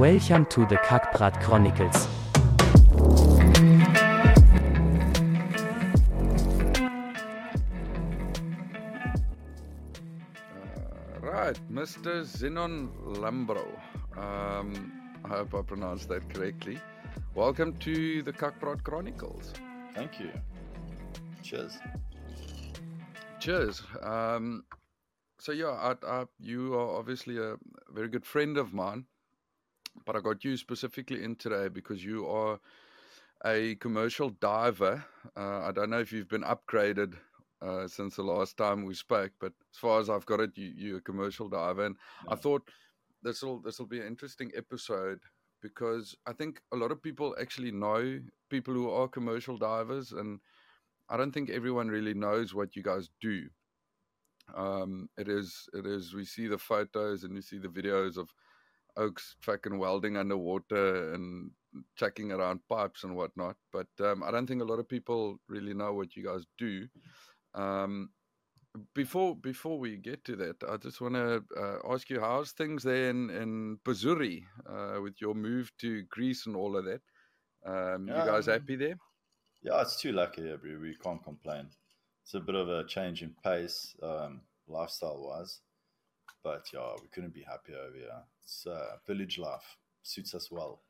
Welcome to the Kackbrat Chronicles. Uh, right, Mr. Zinon Lambrou. Um, I hope I pronounced that correctly. Welcome to the Kakbrat Chronicles. Thank you. Cheers. Cheers. Um, so yeah, I, I, you are obviously a very good friend of mine, but I got you specifically in today because you are a commercial diver. Uh, I don't know if you've been upgraded uh, since the last time we spoke, but as far as I've got it, you, you're a commercial diver, and I thought this will this will be an interesting episode because I think a lot of people actually know people who are commercial divers, and I don't think everyone really knows what you guys do. Um, it is it is we see the photos and we see the videos of Oaks fucking welding underwater and checking around pipes and whatnot, but um, I don't think a lot of people really know what you guys do. Um, before before we get to that, I just want to uh, ask you how's things there in in Pazuri uh, with your move to Greece and all of that. Um, you guys happy there? Yeah, it's too lucky here, bro. We can't complain. It's a bit of a change in pace, um, lifestyle wise. But yeah, we couldn't be happier over here. It's uh, village life. Suits us well.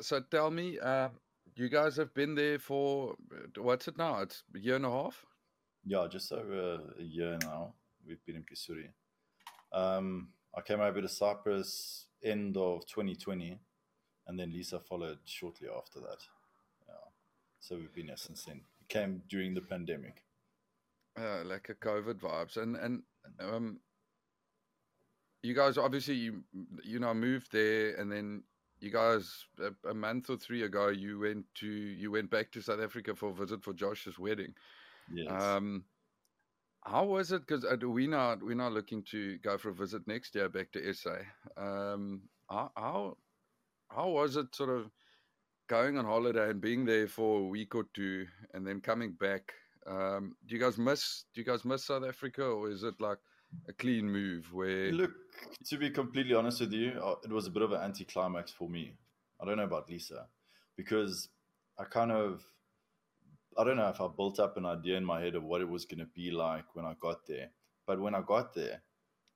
So tell me, uh, you guys have been there for uh, what's it now? It's a year and a half. Yeah, just over a year now. We've been in Pissouri. Um, I came over to Cyprus end of 2020, and then Lisa followed shortly after that. Yeah, so we've been here since then. We came during the pandemic. uh, like a COVID vibes, and and um, you guys obviously you you know moved there, and then you guys a, a month or three ago you went to you went back to South Africa for a visit for Josh's wedding. Yes. Um, how was it? Because we now we're now looking to go for a visit next year back to SA. Um, how how how was it sort of going on holiday and being there for a week or two and then coming back? Um, do you guys miss do you guys miss South Africa or is it like a clean move where Look, to be completely honest with you, uh, it was a bit of an anticlimax for me. I don't know about Lisa because I kind of, I don't know if I built up an idea in my head of what it was going to be like when I got there. But when I got there,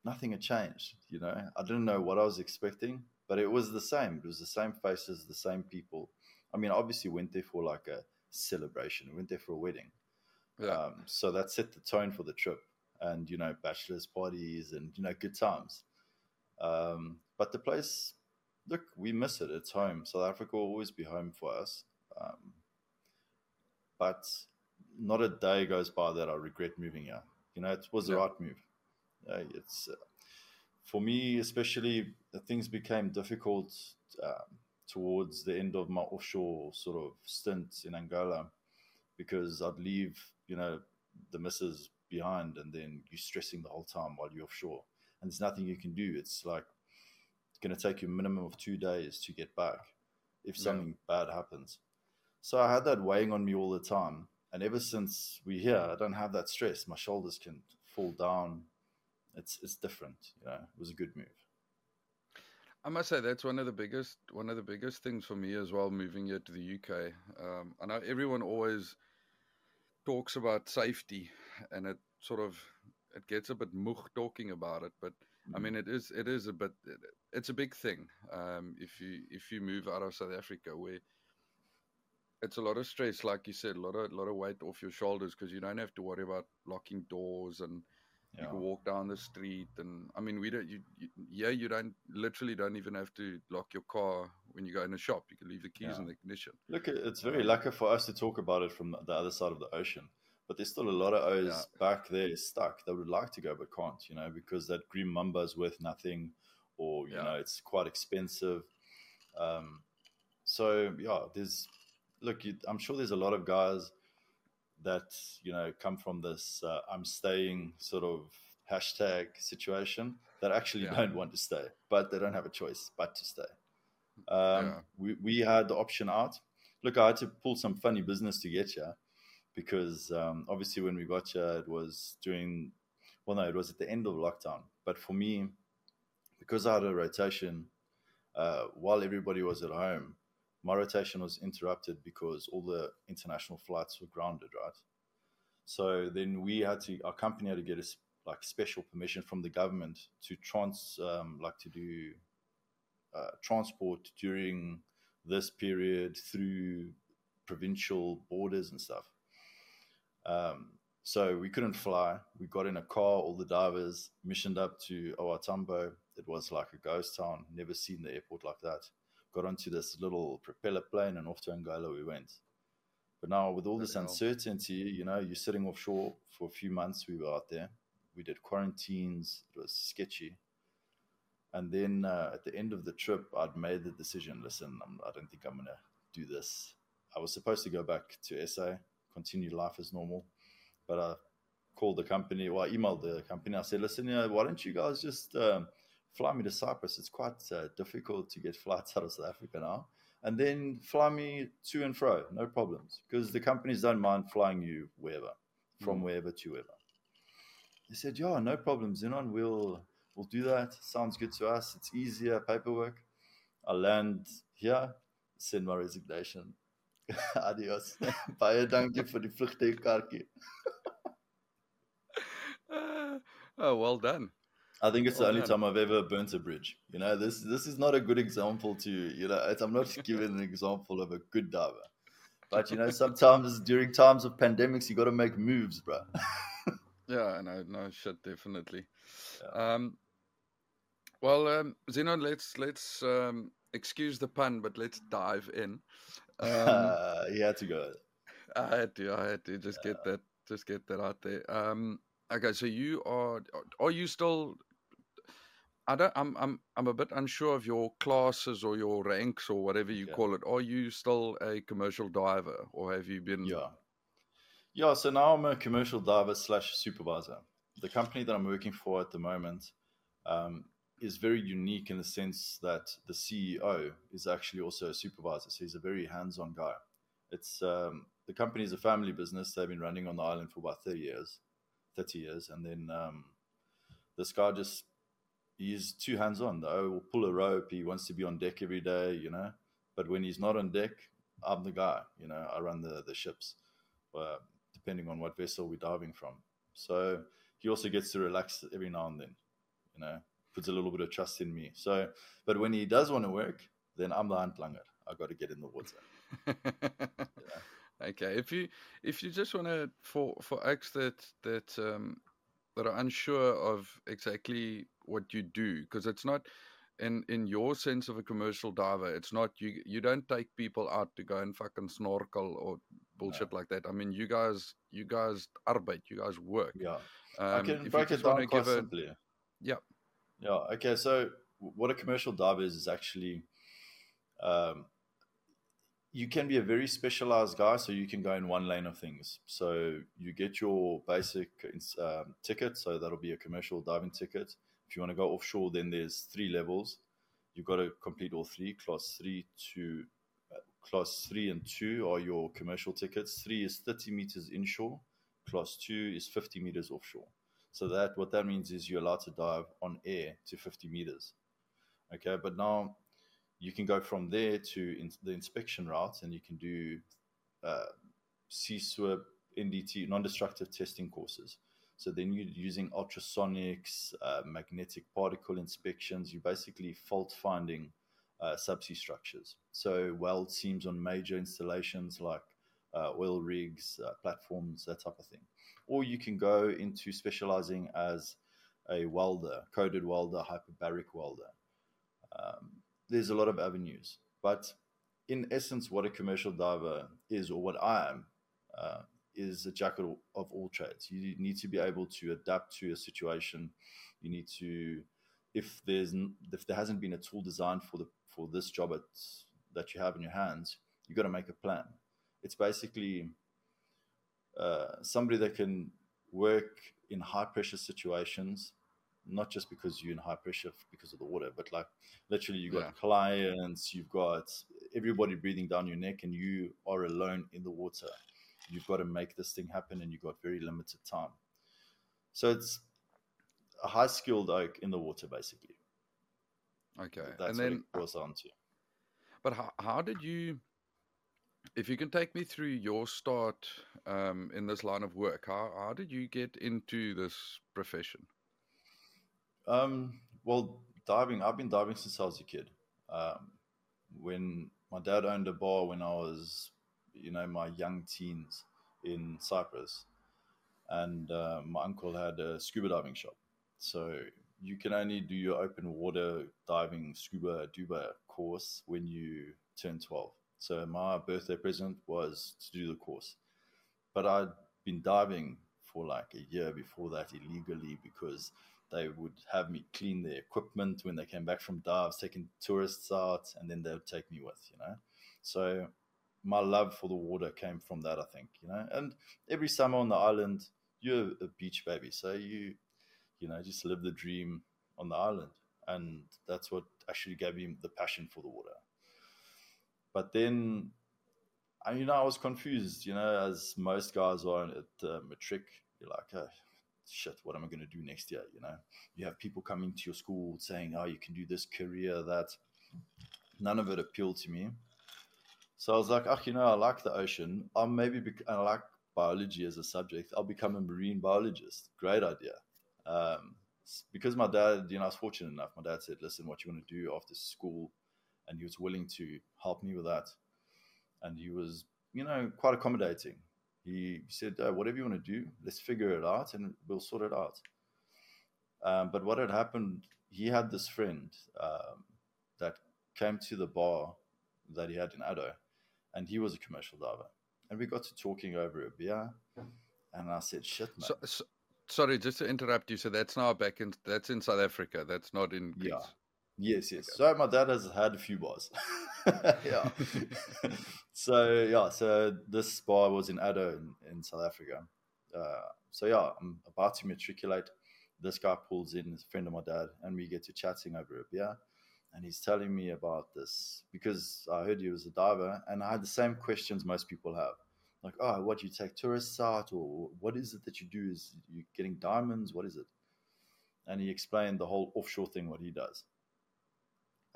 nothing had changed. You know, I didn't know what I was expecting, but it was the same. It was the same faces, the same people. I mean, obviously, went there for like a celebration. Went there for a wedding. Yeah, Um, so that set the tone for the trip, and you know, bachelors parties and you know, good times. Um, but the place, look, we miss it. It's home. South Africa will always be home for us. Um, but not a day goes by that I regret moving here. You know, it was the right move. Uh, it's uh, for me, especially, things became difficult um, towards the end of my offshore sort of stint in Angola because I'd leave, you know, the missus behind and then you're stressing the whole time while you're offshore. And there's nothing you can do. It's like it's going to take you a minimum of two days to get back if Yeah. something bad happens. So I had that weighing on me all the time. And ever since we're here, I don't have that stress. My shoulders can fall down. It's it's different. You know, it was a good move. I must say that's one of the biggest one of the biggest things for me as well. Moving here to the UK, um, I know everyone always talks about safety, and it sort of it gets a bit moog talking about it. But I mean, it is it is a bit it's a big thing um, if you if you move out of South Africa where it's a lot of stress, like you said, a lot of a lot of weight off your shoulders because you don't have to worry about locking doors and you can walk down the street and i mean we don't you, you yeah you don't literally don't even have to lock your car when you go in a shop you can leave the keys in the ignition Look, it's very lucky for us to talk about it from the other side of the ocean. But there's still a lot of O's Yeah. back there stuck that would like to go but can't, you know, because that green mamba is worth nothing or, you Yeah. know, it's quite expensive. Um, so, yeah, there's, look, you, I'm sure there's a lot of guys that, you know, come from this uh, I'm staying sort of hashtag situation that actually Yeah. don't want to stay, but they don't have a choice but to stay. Um, Yeah. we, we had the option out. Look, I had to pull some funny business to get here because um, obviously when we got here, it was during, well, no, it was at the end of lockdown. But for me, because I had a rotation uh, while everybody was at home, my rotation was interrupted because all the international flights were grounded, right? So then we had to, our company had to get a like special permission from the government to trans, um, like to do uh, transport during this period through provincial borders and stuff. Um, so we couldn't fly. We got in a car, all the divers missioned up to OR Tambo. It was like a ghost town. Never seen the airport like that. Got onto this little propeller plane and off to Angola we went. But now with all this uncertainty, you know, you're sitting offshore for a few months. We were out there. We did quarantines. It was sketchy. And then uh, at the end of the trip, I'd made the decision. Listen, I'm, I do not think I'm gonna do this. I was supposed to go back to SA, continue life as normal but I called the company, well, I emailed the company. I said, listen, you know, why don't you guys just um, fly me to Cyprus? It's quite uh, difficult to get flights out of South Africa now. And then fly me to and fro, no problems, because the companies don't mind flying you wherever, from mm. wherever to wherever. They said, yeah, no problems, Zinon. We'll, we'll do that. Sounds good to us. It's easier paperwork. I land here, send my resignation. Adios. Baie dankie vir die vliegtuigkaartjie. oh, well done. I think it's well the only done. time I've ever burnt a bridge. You know, this this is not a good example to you know. I'm not giving an example of a good diver, but you know, sometimes during times of pandemics, you got to make moves, bro. yeah, no, no shit, definitely. Yeah. Um, well, um, Zinon, let's let's um, excuse the pun, but let's dive in. Um, you had to go. I had to. I had to just yeah. get that. Just get that out there. Um, okay, so you are. Are you still? I don't. I'm. I'm. I'm a bit unsure of your classes or your ranks or whatever you call it. Are you still a commercial diver, or have you been? Yeah. Yeah. So now I'm a commercial diver slash supervisor. The company that I'm working for at the moment um, is very unique in the sense that the CEO is actually also a supervisor. So he's a very hands-on guy. It's um, the company is a family business. They've been running on the island for about thirty years, thirty years, and then um, this guy just he's too hands-on. Though will pull a rope. He wants to be on deck every day, you know. But when he's not on deck, I'm the guy. You know, I run the the ships, uh, depending on what vessel we're diving from. So he also gets to relax every now and then, you know puts a little bit of trust in me. So, but when he does want to work, then I'm the handlanger. I got to get in the water. yeah. Okay, if you if you just want to for for acts that that um, that are unsure of exactly what you do, because it's not in in your sense of a commercial diver, it's not you you don't take people out to go and fucking snorkel or bullshit no. like that. I mean, you guys you guys arbeit, you guys work. Yeah, um, I can break it down quite simply. Yeah. Yeah. Okay. So what a commercial diver is is actually, um, you can be a very specialized guy, so you can go in one lane of things. So you get your basic um, ticket, so that'll be a commercial diving ticket. If you want to go offshore, then there's three levels. You've got to complete all three. Class three to uh, class three and two are your commercial tickets. Three is 30 meters inshore. Class two is 50 meters offshore. So that what that means is you're allowed to dive on air to 50 meters. Okay, but now you can go from there to in the inspection route, and you can do uh, CSWIP, NDT, non-destructive testing courses. So then you're using ultrasonics, uh, magnetic particle inspections. You're basically fault finding uh, subsea structures. So weld seams on major installations like uh, oil rigs, uh, platforms, that type of thing or you can go into specializing as a welder, coded welder, hyperbaric welder. Um, there's a lot of avenues, but in essence, what a commercial diver is, or what I am, uh, is a jack of all trades. You need to be able to adapt to a situation. You need to, if there's if there hasn't been a tool designed for the for this job at, that you have in your hands, you've got to make a plan. It's basically uh, somebody that can work in high pressure situations, not just because you're in high pressure because of the water, but like literally you've got yeah. clients, you've got everybody breathing down your neck, and you are alone in the water. You've got to make this thing happen, and you've got very limited time. So it's a high skilled oak in the water, basically. Okay, That's and then what it boils down to. But how, how did you, if you can take me through your start um, in this line of work, how, how did you get into this profession? Um, well, diving, I've been diving since I was a kid. Um, when my dad owned a bar when I was, you know, my young teens in Cyprus, and uh, my uncle had a scuba diving shop. So you can only do your open water diving scuba duba course when you turn 12. So my birthday present was to do the course. But I'd been diving for like a year before that illegally because they would have me clean their equipment when they came back from dives, taking tourists out, and then they would take me with, you know. So my love for the water came from that, I think, you know. And every summer on the island, you're a beach baby, so you, you know, just live the dream on the island, and that's what actually gave me the passion for the water. But then, I, you know, I was confused, you know, as most guys are at uh, matric. You're like, oh, shit, what am I going to do next year? You know, you have people coming to your school saying, oh, you can do this career, that. None of it appealed to me. So I was like, oh, you know, I like the ocean. I'll maybe, be- I like biology as a subject. I'll become a marine biologist. Great idea. Um, because my dad, you know, I was fortunate enough. My dad said, listen, what you want to do after school? And he was willing to help me with that. And he was, you know, quite accommodating. He said, uh, whatever you want to do, let's figure it out and we'll sort it out. Um, but what had happened, he had this friend um, that came to the bar that he had in Addo, and he was a commercial diver. And we got to talking over a beer, and I said, shit, man. So, so, sorry, just to interrupt you. So that's now back in, that's in South Africa. That's not in Greece. Yeah. Yes, yes. So my dad has had a few bars. yeah. so yeah, so this bar was in Addo in, in South Africa. Uh, so yeah, I'm about to matriculate. This guy pulls in, a friend of my dad, and we get to chatting over a beer. And he's telling me about this because I heard he was a diver, and I had the same questions most people have. Like, oh, what do you take tourists out, or what is it that you do? Is you getting diamonds? What is it? And he explained the whole offshore thing, what he does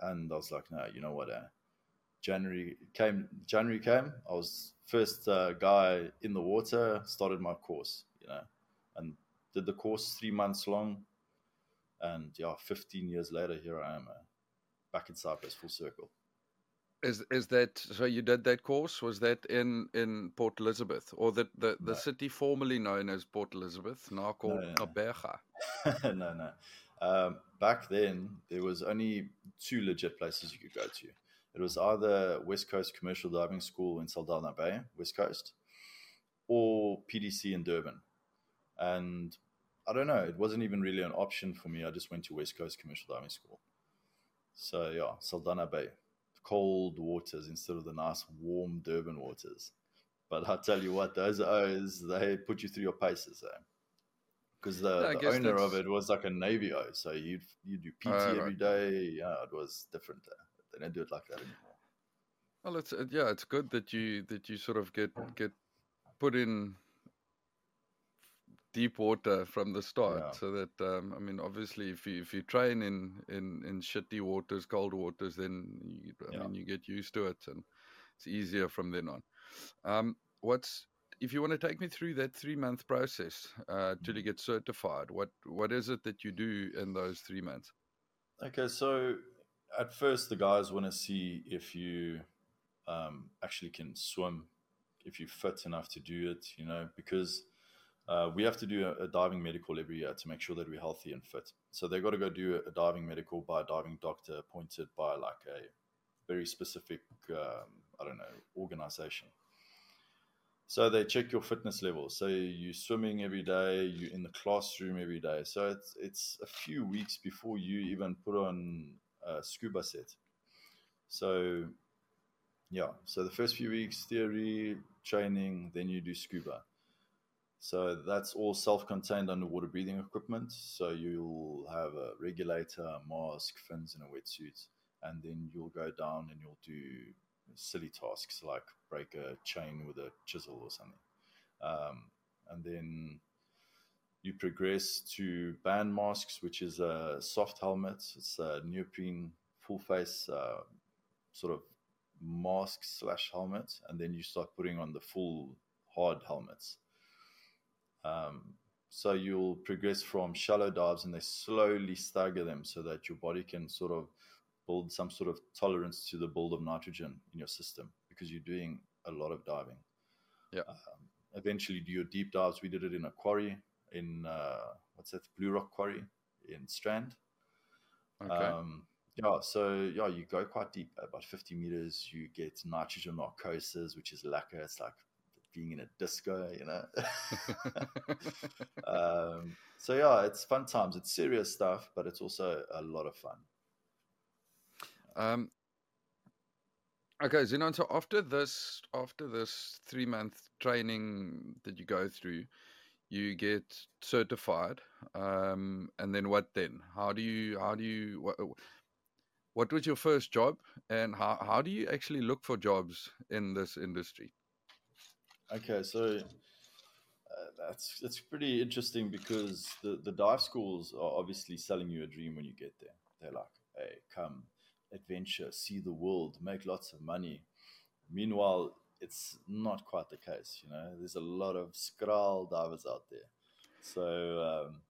and I was like, no, you know what? Uh, January came. January came. I was first uh, guy in the water. Started my course, you know, and did the course three months long. And yeah, 15 years later, here I am, uh, back in Cyprus, full circle. Is is that so? You did that course? Was that in in Port Elizabeth, or the the, the No. city formerly known as Port Elizabeth, now called no, no. No, no. Um, back then, there was only two legit places you could go to. It was either West Coast Commercial Diving School in Saldanha Bay, West Coast, or PDC in Durban. And I don't know, it wasn't even really an option for me. I just went to West Coast Commercial Diving School. So yeah, Saldanha Bay, cold waters instead of the nice warm Durban waters. But I tell you what, those O's they put you through your paces, eh? Because the, the owner of it was like a Navy O, so you'd you do PT Oh, every right. day. Yeah, it was different. They don't do it like that anymore. Well, it's uh, yeah, it's good that you that you sort of get get put in deep water from the start, Yeah. so that um, I mean, obviously, if you if you train in in in shitty waters, cold waters, then you, I Yeah. mean, you get used to it, and it's easier from then on. Um, what's if you want to take me through that three month process uh, till you get certified? What what is it that you do in those three months? Okay, so at first the guys want to see if you um, actually can swim, if you're fit enough to do it, you know, because uh, we have to do a, a diving medical every year to make sure that we're healthy and fit. So they've got to go do a, a diving medical by a diving doctor appointed by like a very specific, um, I don't know, organization. So they check your fitness level. So you're swimming every day, you're in the classroom every day. So it's it's a few weeks before you even put on a scuba set. So yeah, so the first few weeks theory training, then you do scuba. So that's all self-contained underwater breathing equipment. So you'll have a regulator, mask, fins, and a wetsuit, and then you'll go down and you'll do silly tasks like break a chain with a chisel or something. Um, and then you progress to band masks, which is a soft helmet. It's a neoprene full face uh, sort of mask slash helmet, and then you start putting on the full hard helmets. Um, so you'll progress from shallow dives, and they slowly stagger them so that your body can sort of build some sort of tolerance to the build of nitrogen in your system because you're doing a lot of diving. Yeah. Um, eventually, do your deep dives. We did it in a quarry in uh, what's that Blue Rock Quarry in Strand. Okay. Um, yeah, so yeah, you go quite deep, about 50 meters. You get nitrogen narcosis, which is lacquer. It's like being in a disco, you know. um, so yeah, it's fun times. It's serious stuff, but it's also a lot of fun. Um, okay, Zinon. So after this, after this three month training that you go through, you get certified, um, and then what? Then how do you? How do you? What, what was your first job, and how how do you actually look for jobs in this industry? Okay, so uh, that's it's pretty interesting because the the dive schools are obviously selling you a dream when you get there. They're like, "Hey, come, adventure, see the world, make lots of money." Meanwhile, it's not quite the case. You know, there's a lot of skral divers out there. So um,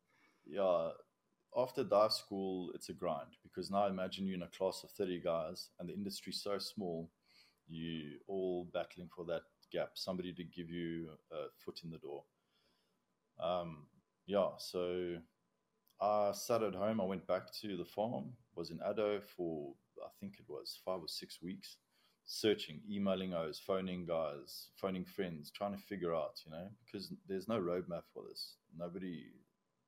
yeah, after dive school, it's a grind because now imagine you're in a class of 30 guys and the industry's so small, you all battling for that gap, somebody to give you a foot in the door. Um, yeah, so I sat at home. I went back to the farm, was in Addo for, I think it was five or six weeks, searching, emailing O's, phoning guys, phoning friends, trying to figure out, you know, because there's no roadmap for this. Nobody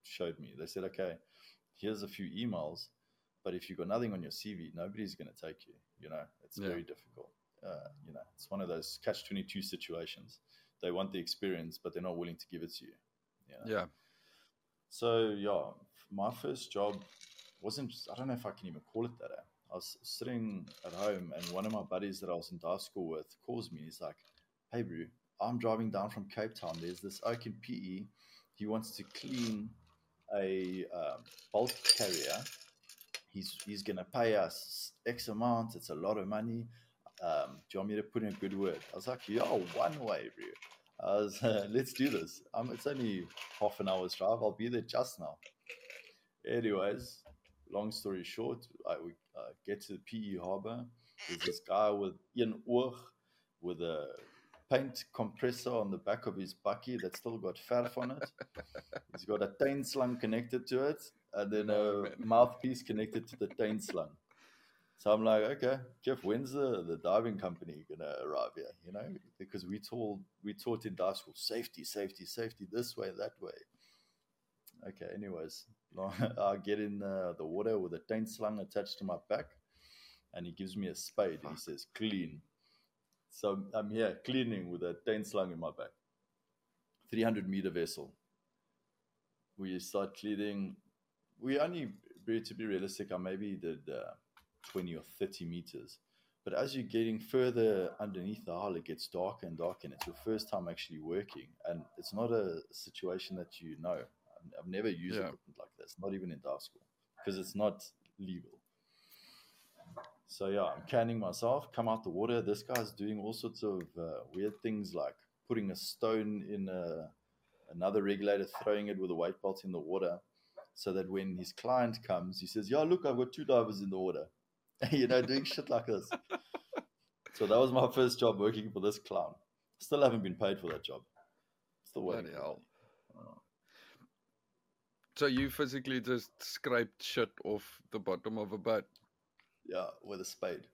showed me. They said, okay, here's a few emails, but if you've got nothing on your CV, nobody's going to take you. You know, it's Yeah. very difficult. Uh, you know, it's one of those catch 22 situations. They want the experience, but they're not willing to give it to you. you know? Yeah. So, yeah, my first job wasn't, I don't know if I can even call it that. eh? I was sitting at home, and one of my buddies that I was in dive school with calls me. He's like, Hey, bro, I'm driving down from Cape Town. There's this oak in PE. He wants to clean a um, bulk carrier. He's, he's going to pay us X amount. It's a lot of money. Um, do you want me to put in a good word? I was like, yo, one way, bro. I was, let's do this. Um, it's only half an hour's drive. I'll be there just now. Anyways, long story short, I we uh, get to the PE harbor. There's this guy with Ian Oog with a paint compressor on the back of his bucky that's still got faff on it. He's got a tain slung connected to it, and then a man. mouthpiece connected to the tain slung. So I'm like, okay, Jeff, when's the, the diving company gonna arrive here? You know, because we told we taught in dive school safety, safety, safety, this way, that way. Okay, anyways, I get in uh, the water with a tain slung attached to my back, and he gives me a spade and he says, clean. So I'm here cleaning with a tain slung in my back. 300 meter vessel. We start cleaning. We only, to be realistic, I maybe did uh, 20 or 30 meters. But as you're getting further underneath the hull, it gets darker and darker, and it's your first time actually working. And it's not a situation that you know. I've- never used Yeah. equipment like this, not even in dive school, because it's not legal. So yeah, I'm canning myself, come out the water. This guy's doing all sorts of uh, weird things like putting a stone in a, another regulator, throwing it with a weight belt in the water, so that when his client comes, he says, "Yeah, look, I've got two divers in the water." you know, doing shit like this. So that was my first job working for this clown. Still haven't been paid for that job. Still waiting. Bloody hell. So you physically just scraped shit off the bottom of a boat. yeah, with a spade.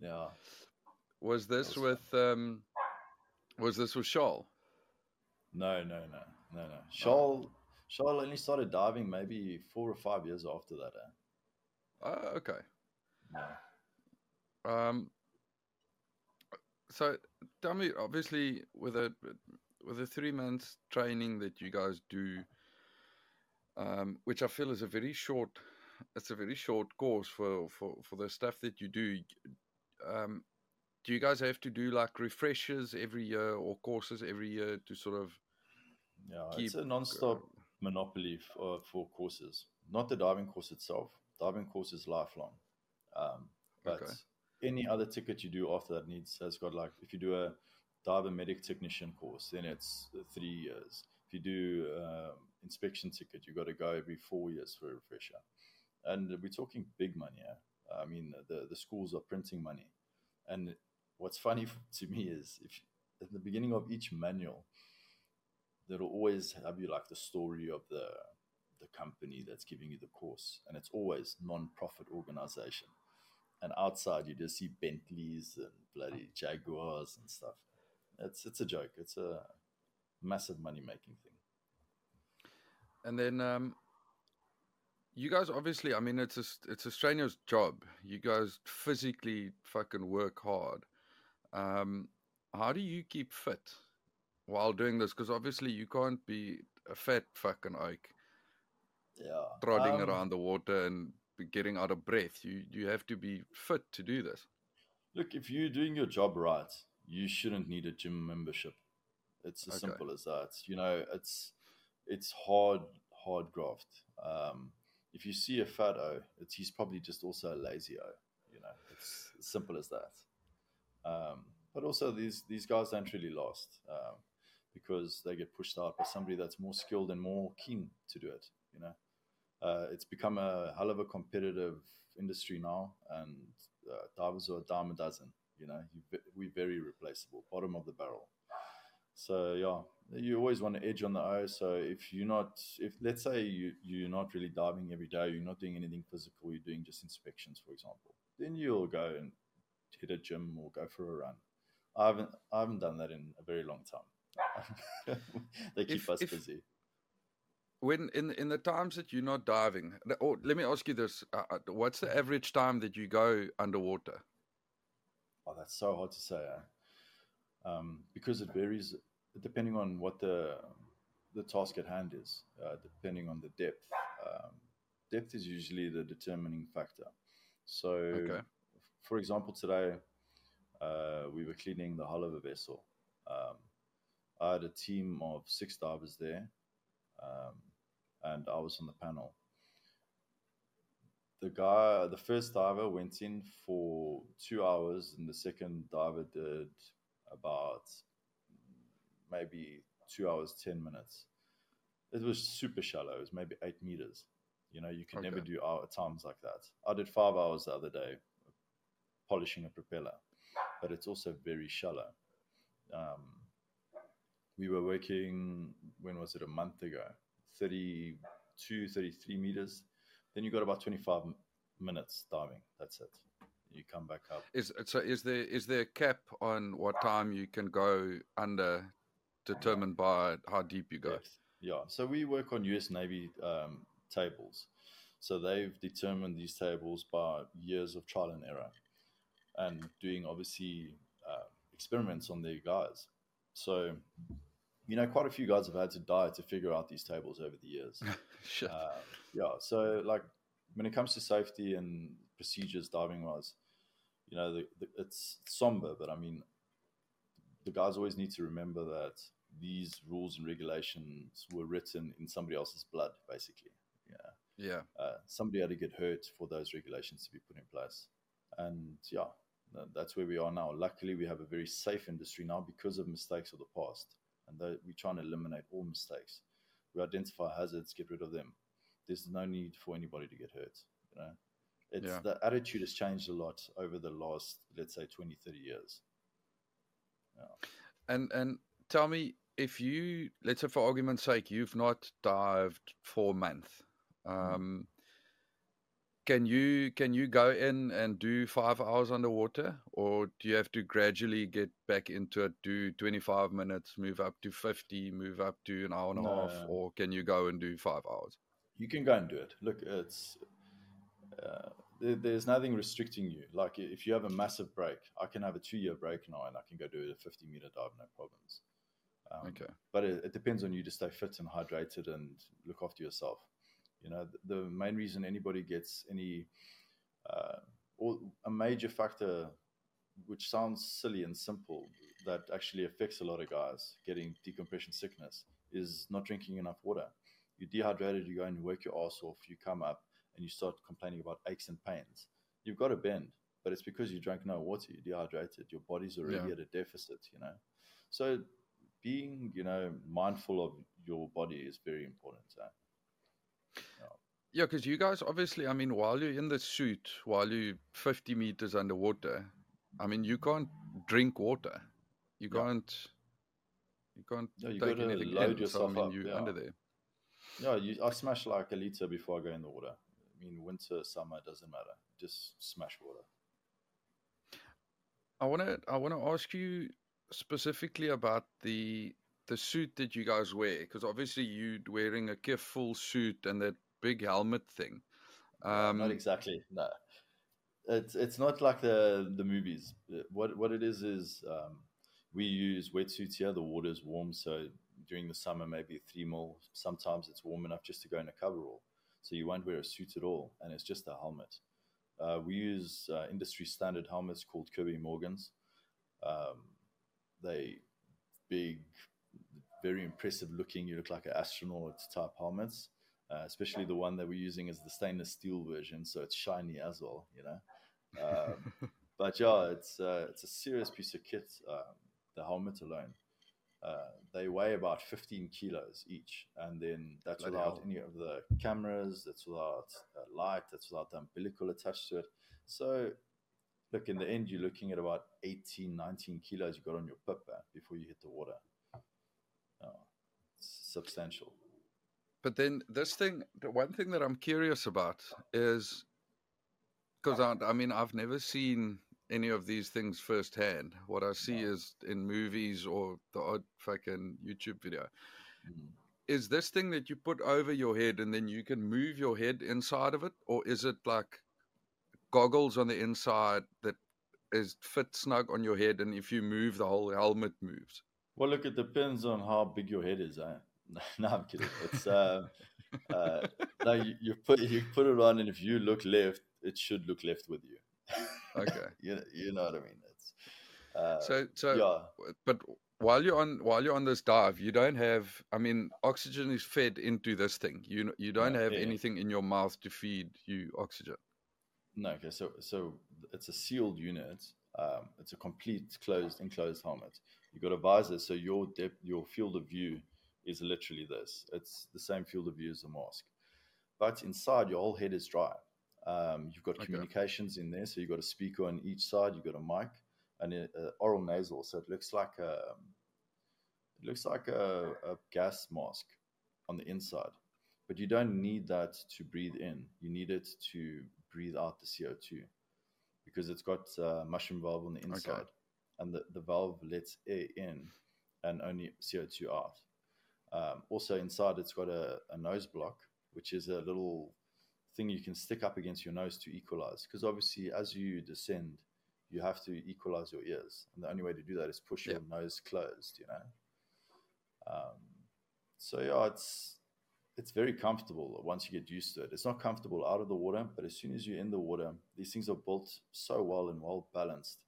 Yeah. Was this was with um was this with Shawl? No, no, no, no, no. Shawl, Shawl only started diving maybe four or five years after that. Eh? Oh, okay. Yeah. Um so tell me obviously with a with a three months training that you guys do um which I feel is a very short it's a very short course for for for the stuff that you do um do you guys have to do like refreshers every year or courses every year to sort of Yeah, keep it's a non-stop monopoly for, for courses. Not the diving course itself. Diving course is lifelong. Um, but Okay. any other ticket you do after that needs has got like if you do a diver medic technician course, then it's three years. If you do um, inspection ticket, you've got to go every four years for a refresher. And we're talking big money. Yeah? I mean, the the schools are printing money. And what's funny to me is if at the beginning of each manual, there'll always have you like the story of the the company that's giving you the course, and it's always non-profit organization. And outside, you just see Bentleys and bloody Jaguars and stuff. It's it's a joke. It's a massive money making thing. And then um, you guys obviously, I mean, it's a it's a strenuous job. You guys physically fucking work hard. Um, how do you keep fit while doing this? Because obviously you can't be a fat fucking oak Yeah, trotting Um, around the water and getting out of breath. You you have to be fit to do this. Look, if you're doing your job right, you shouldn't need a gym membership. It's as Okay. simple as that. You know, it's it's hard hard graft. Um, if you see a fat O, it's he's probably just also a lazy O. You know, it's as simple as that. Um, but also these these guys don't really last um, because they get pushed out by somebody that's more skilled and more keen to do it. You know, uh, it's become a hell of a competitive industry now, and uh, divers are a dime a dozen. You know, you, we're very replaceable, bottom of the barrel. So yeah, you always want to edge on the O. So if you're not, if let's say you you're not really diving every day, you're not doing anything physical, you're doing just inspections, for example, then you'll go and hit a gym or go for a run. I haven't I haven't done that in a very long time. they keep If- us if- busy. When in in the times that you're not diving, or let me ask you this: uh, uh, What's the average time that you go underwater? Oh, that's so hard to say, eh? um, because it varies depending on what the the task at hand is, uh, depending on the depth. Um, depth is usually the determining factor. So, Okay. for example, today uh, we were cleaning the hull of a vessel. Um, I had a team of six divers there, um, and I was on the panel the guy, the first diver went in for two hours, and the second diver did about maybe two hours, 10 minutes. It was super shallow. It was maybe eight meters. You know, you can never do hour times like that. I did five hours the other day polishing a propeller, but it's also very shallow. Um, we were working, when was it, a month ago, 32, 33 meters. Then you got about 25 minutes diving. That's it. You come back up. Is so? Is there is there a cap on what time you can go under, determined by how deep you go? depth. Yeah. So we work on US Navy um, tables. So they've determined these tables by years of trial and error and doing obviously uh, experiments on their guys. So, you know, quite a few guys have had to die to figure out these tables over the years. Shit. Uh, yeah, so like when it comes to safety and procedures diving wise, you know, the, the, it's somber, but I mean, the guys always need to remember that these rules and regulations were written in somebody else's blood, basically. Yeah, yeah. uh, somebody had to get hurt for those regulations to be put in place, and yeah, that's where we are now. Luckily, we have a very safe industry now because of mistakes of the past, and we're trying to eliminate all mistakes. We identify hazards, get rid of them. There's no need for anybody to get hurt. You know, it's Yeah. the attitude has changed a lot over the last, let's say, 20, 30 years. And and tell me if you let's say for argument's sake you've not dived for a month. Um, can you can you go in and do five hours underwater, or do you have to gradually get back into it? Do twenty five minutes, move up to fifty, move up to an hour and a half, or can you go and do five hours? you can go and do it. Look, it's uh, there, there's nothing restricting you. Like if you have a massive break, I can have a two year break now, and I can go do a 50 meter dive, no problems. Um, Okay. But it, it depends on you to stay fit and hydrated and look after yourself. You know, the, the main reason anybody gets any, uh, or a major factor, which sounds silly and simple, that actually affects a lot of guys getting decompression sickness, is not drinking enough water you're dehydrated, you go and you work your ass off, you come up and you start complaining about aches and pains. you've got to bend, but it's because you drank no water, you're dehydrated, your body's already Yeah. at a deficit, you know. So being, you know, mindful of your body is very important. eh? Yeah, because you guys obviously, I mean, while you're in the suit, while you're 50 meters underwater, I mean, you can't drink water. You Yeah. can't. You can't Yeah, you take gotta anything load in. So, I yourself mean, up, you're yeah. under there. Yeah, you, I smash like a liter before I go in the water. I mean, winter, summer, doesn't matter. Just smash water. I want to. I want to ask you specifically about the the suit that you guys wear, because obviously you're wearing a Kif full suit and that big helmet thing. Um, not exactly. No, it's it's not like the the movies. What what it is is um, we use wetsuits here. The water's warm, so during the summer maybe three mil. Sometimes it's warm enough just to go in a coverall, so you won't wear a suit at all, and it's just a helmet. Uh, we use uh, industry standard helmets called Kirby Morgans. Um, they big, very impressive looking. You look like an astronaut type helmets uh, especially the one that we're using is the stainless steel version, so it's shiny as well, you know. Um, but yeah, it's uh, it's a serious piece of kit. Um, the helmet alone, uh, they weigh about 15 kilos each, and then that's Bloody without hell. any of the cameras, that's without uh, light, that's without the umbilical attached to it. So, look, in the end, you're looking at about 18, 19 kilos you got on your pip uh, before you hit the water. Oh, it's substantial. But then this thing, the one thing that I'm curious about is because I, I mean, I've never seen any of these things firsthand. What I see No. is in movies or the odd fucking YouTube video. Mm. Is this thing that you put over your head and then you can move your head inside of it, or is it like goggles on the inside that is fit snug on your head, and if you move, the whole helmet moves? Well, look, it depends on how big your head is. Eh? no, I'm kidding. It's uh, uh, no, you, you put you put it on, and if you look left, it should look left with you. Okay. you you know what I mean? It's uh, So, so yeah, but while you're on while you're on this dive, you don't have. I mean, oxygen is fed into this thing. You you don't No, have yeah, yeah. anything in your mouth to feed you oxygen. No. Okay, so so it's a sealed unit. Um, it's a complete closed enclosed helmet. You've got a visor, so your depth, your field of view is literally this. It's the same field of view as a mask, but inside your whole head is dry. Um, you've got Okay. communications in there, so you've got a speaker on each side. You've got a mic and a, a oral nasal, so it looks like a it looks like a, a gas mask on the inside. But you don't need that to breathe in. You need it to breathe out the CO two because it's got a mushroom valve on the inside, and the, the valve lets air in and only CO two out. Um, also inside, it's got a, a nose block, which is a little thing you can stick up against your nose to equalize. Because obviously, as you descend, you have to equalize your ears, and the only way to do that is push your nose closed. You know. Um, so yeah, it's it's very comfortable once you get used to it. It's not comfortable out of the water, but as soon as you're in the water, these things are built so well and well balanced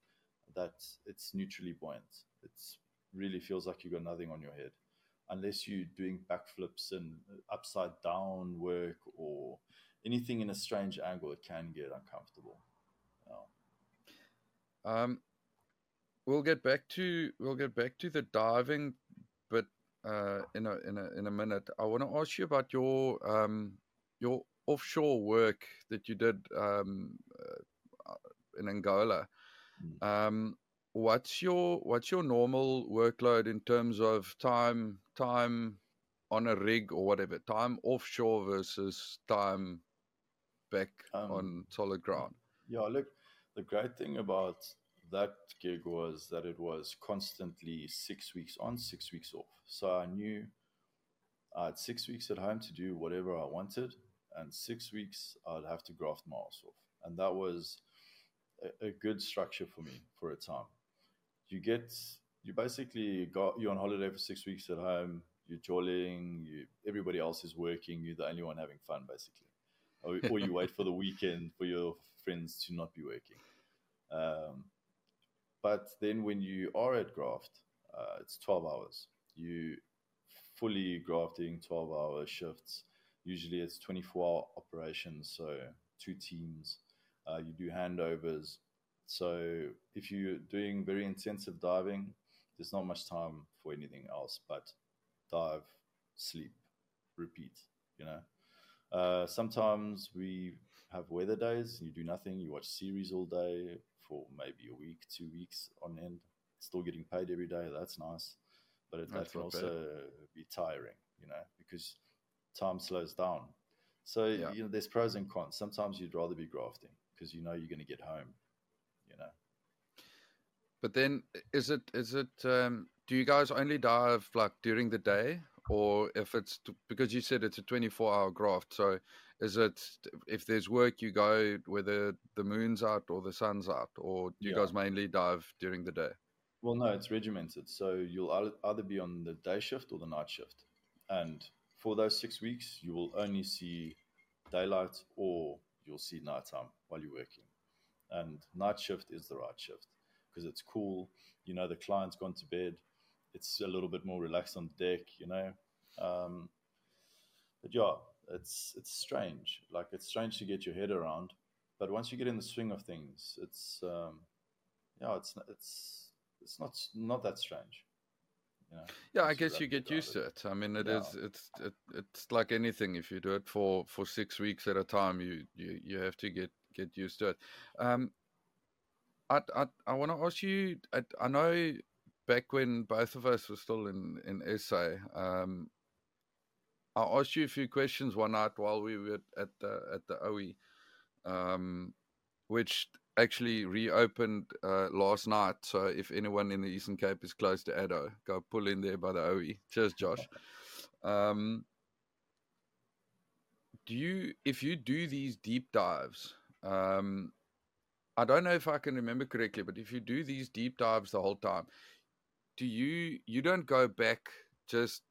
that it's neutrally buoyant. It really feels like you've got nothing on your head, unless you're doing backflips and upside down work or anything in a strange angle. It can get uncomfortable. Yeah. Um, we'll get back to we'll get back to the diving, uh, in a in a in a minute, I want to ask you about your um your offshore work that you did um uh, in Angola. Mm. Um, what's your what's your normal workload in terms of time time on a rig or whatever time offshore versus time back Um, on solid ground? Yeah, look, the great thing about that gig was that it was constantly six weeks on, six weeks off. So I knew I had six weeks at home to do whatever I wanted, and six weeks I'd have to graft my ass off. And that was a, a good structure for me for a time. You get, you basically got, you're on holiday for six weeks at home, you're jollying, you, everybody else is working, you're the only one having fun, basically or, or you wait for the weekend for your friends to not be working. Um, but then when you are at graft, uh, it's 12 hours. You fully grafting 12 hour shifts. Usually it's 24 hour operations, so two teams. Uh, you do handovers. So if you're doing very intensive diving, there's not much time for anything else but dive, sleep, repeat. You know. Uh, sometimes we have weather days. You do nothing. You watch series all day for maybe a week, two weeks on end. Still getting paid every day. That's nice, but it, that can also bad. be tiring. You know, because time slows down. So yeah. you know, there's pros and cons. Sometimes you'd rather be grafting because you know you're going to get home. You know. But then, is it is it? Um, do you guys only dive like during the day, or if it's because you said it's a 24 hour graft? So is it if there's work you go whether the moon's out or the sun's out, or do you yeah. guys mainly dive during the day? Well, no, it's regimented. So you'll either be on the day shift or the night shift, and for those six weeks, you will only see daylight or you'll see nighttime while you're working. And night shift is the right shift because it's cool. You know, the client's gone to bed. It's a little bit more relaxed on the deck, you know. Um, but yeah, it's it's strange. Like it's strange to get your head around. But once you get in the swing of things, it's um, yeah, it's it's it's not not that strange. Yeah, I guess you get used to it. I mean, it yeah. is it's it, it's like anything. If you do it for for six weeks at a time, you you you have to get get used to it. Um, I I I want to ask you. I, I know back when both of us were still in in SA. Um, I asked you a few questions one night while we were at the at the OE, um, which actually reopened uh, last night. So if anyone in the Eastern Cape is close to Addo, go pull in there by the OE. Cheers, Josh. Um, do you, if you do these deep dives, um, I don't know if I can remember correctly, but if you do these deep dives the whole time, do you you don't go back just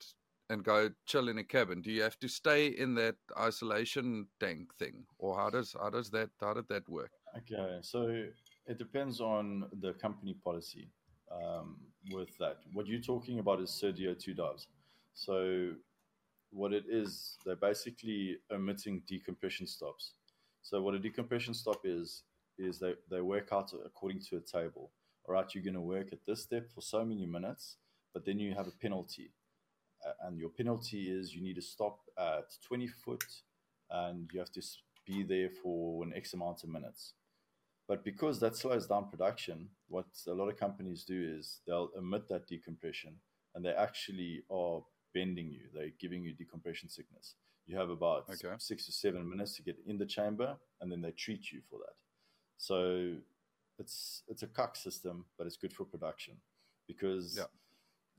and go chill in a cabin? Do you have to stay in that isolation tank thing, or how does how does that how did that work? Okay, so it depends on the company policy um, with that. What you're talking about is SurDO2 dives. So what it is, they're basically omitting decompression stops. So what a decompression stop is, is they, they work out according to a table. All right, you're going to work at this depth for so many minutes, but then you have a penalty. And your penalty is you need to stop at 20 foot and you have to be there for an X amount of minutes. But because that slows down production, what a lot of companies do is they'll omit that decompression and they actually are bending you. They're giving you decompression sickness. You have about okay. six to seven minutes to get in the chamber, and then they treat you for that. So it's it's a cuck system, but it's good for production because yeah.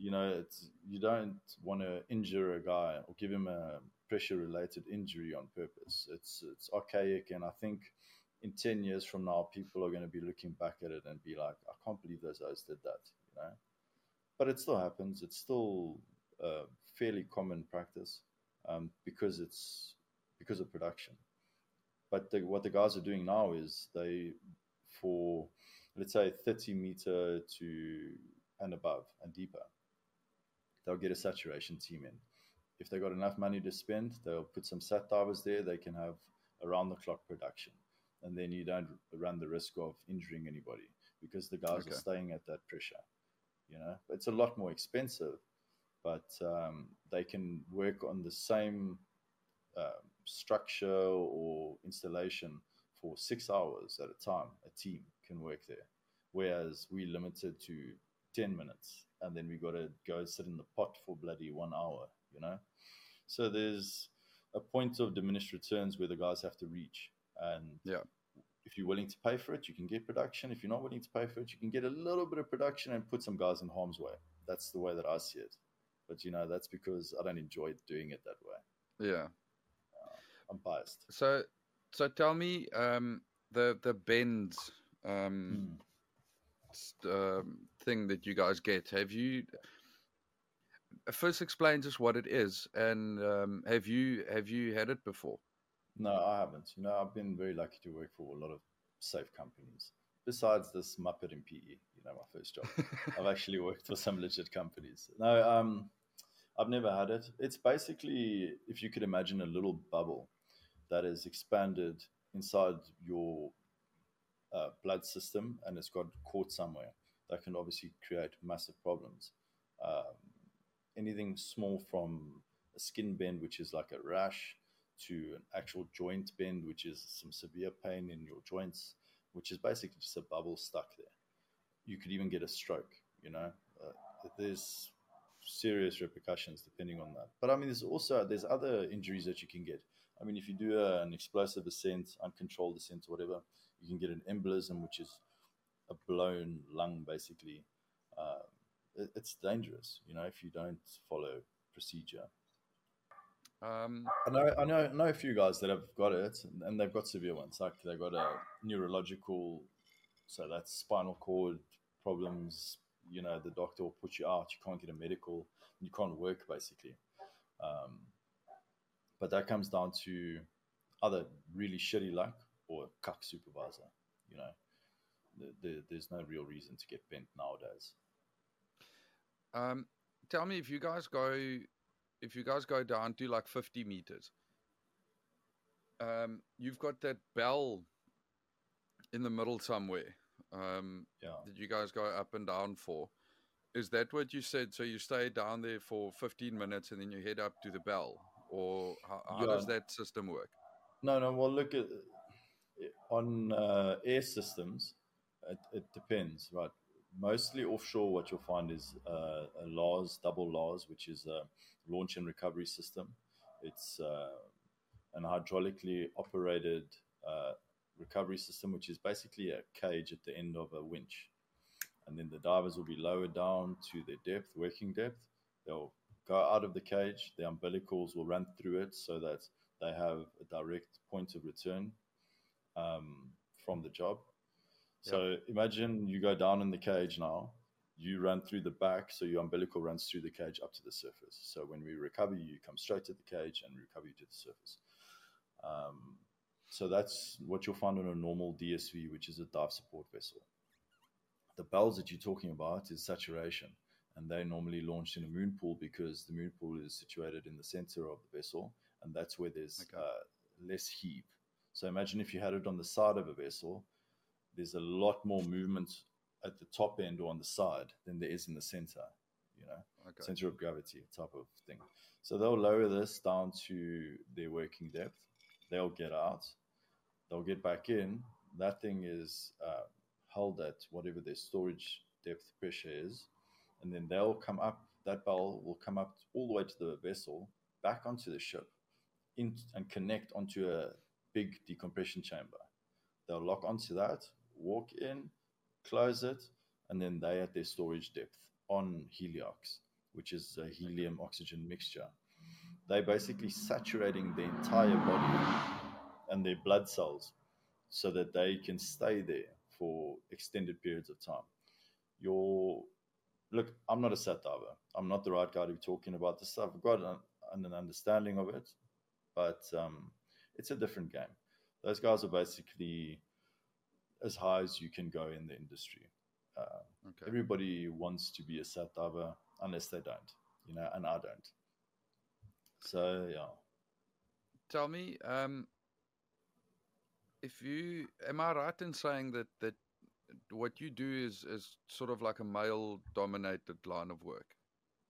You know it's you don't want to injure a guy or give him a pressure related injury on purpose. It's it's archaic, and I think in 10 years from now, people are going to be looking back at it and be like, I can't believe those guys did that, you know? But it still happens. It's still a fairly common practice um, because it's because of production. But the, what the guys are doing now is they, for let's say 30 meter to and above and deeper, they'll get a saturation team in. If they've got enough money to spend, they'll put some sat divers there. They can have around the clock production and then you don't run the risk of injuring anybody because the guys okay. are staying at that pressure. You know, it's a lot more expensive, but um, they can work on the same uh, structure or installation for six hours at a time. A team can work there, whereas we're limited to ten minutes, and then we got to go sit in the pot for bloody one hour. You know, so there's a point of diminished returns where the guys have to reach and yeah, if you're willing to pay for it, you can get production. If you're not willing to pay for it, you can get a little bit of production and put some guys in harm's way. That's the way that I see it. But you know, that's because I don't enjoy doing it that way. Yeah, uh, I'm biased. So, so tell me, um, the the bends um, mm. Thing that you guys get. Have you first explain just what it is, and um, have you have you had it before? No, I haven't. You know, I've been very lucky to work for a lot of safe companies. Besides this Muppet in PE, you know, my first job, I've actually worked for some legit companies. No, um, I've never had it. It's basically, if you could imagine a little bubble that is expanded inside your uh, blood system and it's got caught somewhere. That can obviously create massive problems. Um, anything small from a skin bend, which is like a rash, to an actual joint bend, which is some severe pain in your joints, which is basically just a bubble stuck there. You could even get a stroke, you know. Uh, there's serious repercussions depending on that. But I mean, there's also there's other injuries that you can get. I mean, if you do a, an explosive ascent, uncontrolled ascent, or whatever, you can get an embolism, which is a blown lung, basically. Uh, it, it's dangerous, you know, if you don't follow procedure. Um, I know, I know, know a few guys that have got it, and they've got severe ones. Like they've got a neurological, so that's spinal cord problems. You know, the doctor will put you out. You can't get a medical. You can't work basically. Um, but that comes down to either really shitty luck or a cuck supervisor. You know, the, the, there's no real reason to get bent nowadays. um, tell me if you guys go, if you guys go down to like 50 meters, um, you've got that bell in the middle somewhere. Um, Yeah. that you guys go up and down for. Is that what you said? So you stay down there for 15 minutes and then you head up to the bell, or how, how does that system work? No, no. Well, look at on uh, air systems. It, it depends, right? Mostly offshore, what you'll find is uh, a LARS, double LARS, which is a launch and recovery system. It's uh, an hydraulically operated uh, recovery system, which is basically a cage at the end of a winch. And then the divers will be lowered down to their depth, working depth. They'll go out of the cage, the umbilicals will run through it so that they have a direct point of return um, from the job. So imagine you go down in the cage now, you run through the back, so your umbilical runs through the cage up to the surface. So when we recover you, you come straight to the cage and recover you to the surface. Um, so that's what you'll find on a normal DSV, which is a dive support vessel. The bells that you're talking about is saturation, and they're normally launched in a moon pool because the moon pool is situated in the center of the vessel, and that's where there's Okay. uh, less heave. So imagine if you had it on the side of a vessel, there's a lot more movement at the top end or on the side than there is in the center, you know, Okay. center of gravity type of thing. So they'll lower this down to their working depth. They'll get out. They'll get back in. That thing is uh, held at whatever their storage depth pressure is. And then they'll come up, that bell will come up all the way to the vessel, back onto the ship, in, and connect onto a big decompression chamber. They'll lock onto that, walk in, close it, and then they at their storage depth on Heliox, which is a helium oxygen mixture. They're basically saturating the entire body and their blood cells so that they can stay there for extended periods of time. Your look, I'm not a sat diver. I'm not the right guy to be talking about this stuff. I've got an, an understanding of it, but um, it's a different game. Those guys are basically as high as you can go in the industry. Uh, Okay. everybody wants to be a sat diver unless they don't, you know, and I don't. So yeah, Tell me, um, if you am I right in saying that that what you do is is sort of like a male dominated line of work?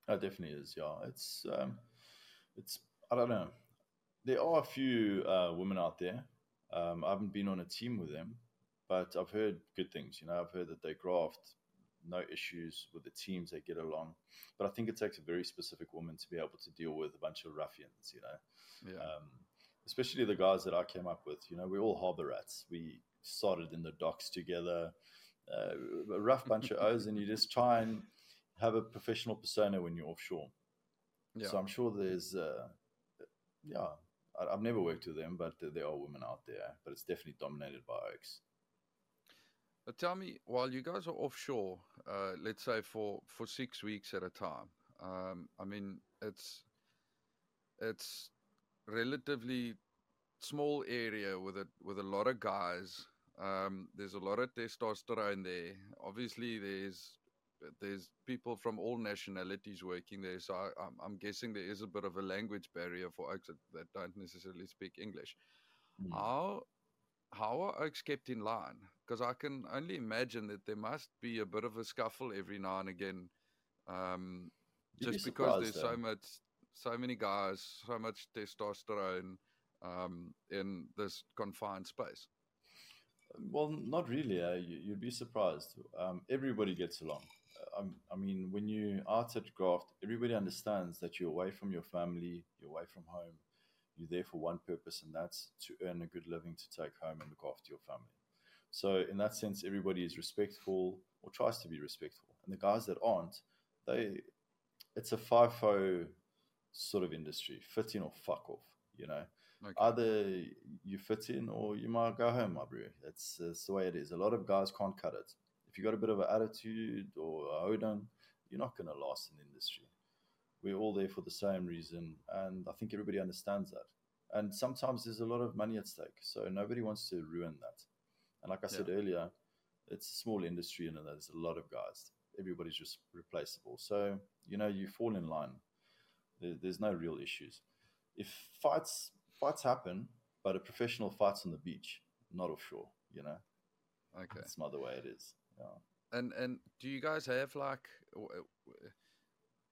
it definitely is. Yeah, it's um, it's I don't know. There are a few uh, women out there. Um, I haven't been on a team with them, but I've heard good things. You know, I've heard that they graft, no issues with the teams. They get along, but I think it takes a very specific woman to be able to deal with a bunch of ruffians. You know, Yeah. um, especially the guys that I came up with. You know, we're all harbor rats. We started in the docks together, uh, a rough bunch of O's, and you just try and have a professional persona when you're offshore. yeah. So I'm sure there's, uh, yeah, I, I've never worked with them, but there, there are women out there, but it's definitely dominated by oaks. But tell me, while you guys are offshore, uh, let's say for for six weeks at a time, um, I mean, it's it's relatively small area with a with a lot of guys. Um, there's a lot of testosterone there. Obviously, there's there's people from all nationalities working there, so I, I'm, I'm guessing there is a bit of a language barrier for folks that, that don't necessarily speak English. Mm. How how are oaks kept in line? Because I can only imagine that there must be a bit of a scuffle every now and again, um, You'd be just because there's surprised, so much, so many guys, so much testosterone um, in this confined space. Well, not really. Eh? You, you'd be surprised. Um, everybody gets along. Um, I mean, when you out at graft, everybody understands that you're away from your family, you're away from home. You're there for one purpose, and that's to earn a good living to take home and look after your family. So, in that sense, everybody is respectful or tries to be respectful. And the guys that aren't, they, it's a FIFO sort of industry, fit in or fuck off. You know, Okay. either you fit in or you might go home, my bro. That's, that's the way it is. A lot of guys can't cut it. If you got a bit of an attitude or a hold on, you're not going to last in the industry. We're all there for the same reason, and I think everybody understands that. And sometimes there's a lot of money at stake, so nobody wants to ruin that. And like I said earlier, it's a small industry, and there's a lot of guys. Everybody's just replaceable, so you know you fall in line. There, there's no real issues. If fights fights happen, but a professional fights on the beach, not offshore. You know, Okay. that's not the way it is. Yeah. And and do you guys have like,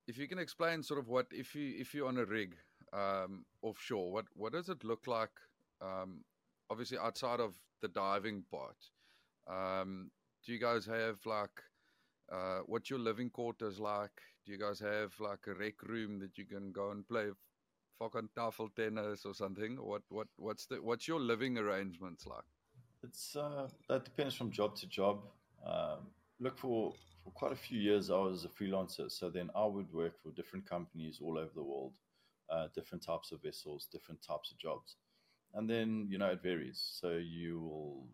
if you can explain sort of what if you if you're on a rig um, offshore, what what does it look like? Um, obviously outside of the diving part, um, do you guys have like uh, what's your living quarters like? Do you guys have like a rec room that you can go and play fucking tafel tennis or something? What what what's the what's your living arrangements like? It's uh, that depends from job to job. Um, look for for quite a few years, I was a freelancer, so then I would work for different companies all over the world, uh, different types of vessels, different types of jobs, and then you know it varies. So you will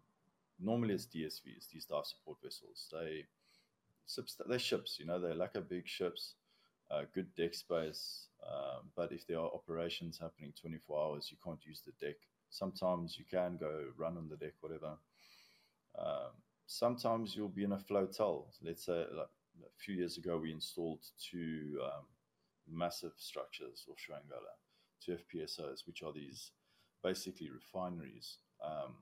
normally it's DSVs, these dive support vessels. They they're ships, you know, they're like a big ships, uh, good deck space. Um, but if there are operations happening 24 hours, you can't use the deck. Sometimes you can go run on the deck, whatever. Um, sometimes you'll be in a flotel. Let's say like a few years ago, we installed two um, massive structures offshore Angola, two FPSOs, which are these basically refineries. Um,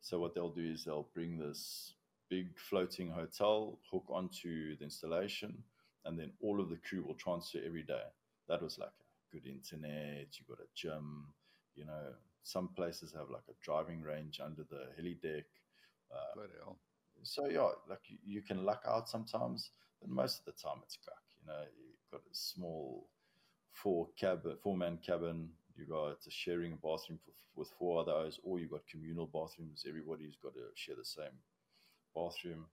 so what they'll do is they'll bring this big floating hotel, hook onto the installation, and then all of the crew will transfer every day. That was like a good internet. You got a gym. You know, some places have like a driving range under the heli deck. Uh, so yeah, like you, you can luck out sometimes, but most of the time it's crack. You know, you've got a small four cabin, four man cabin. You got a sharing bathroom for, with four others, or you got communal bathrooms. Everybody's got to share the same bathroom.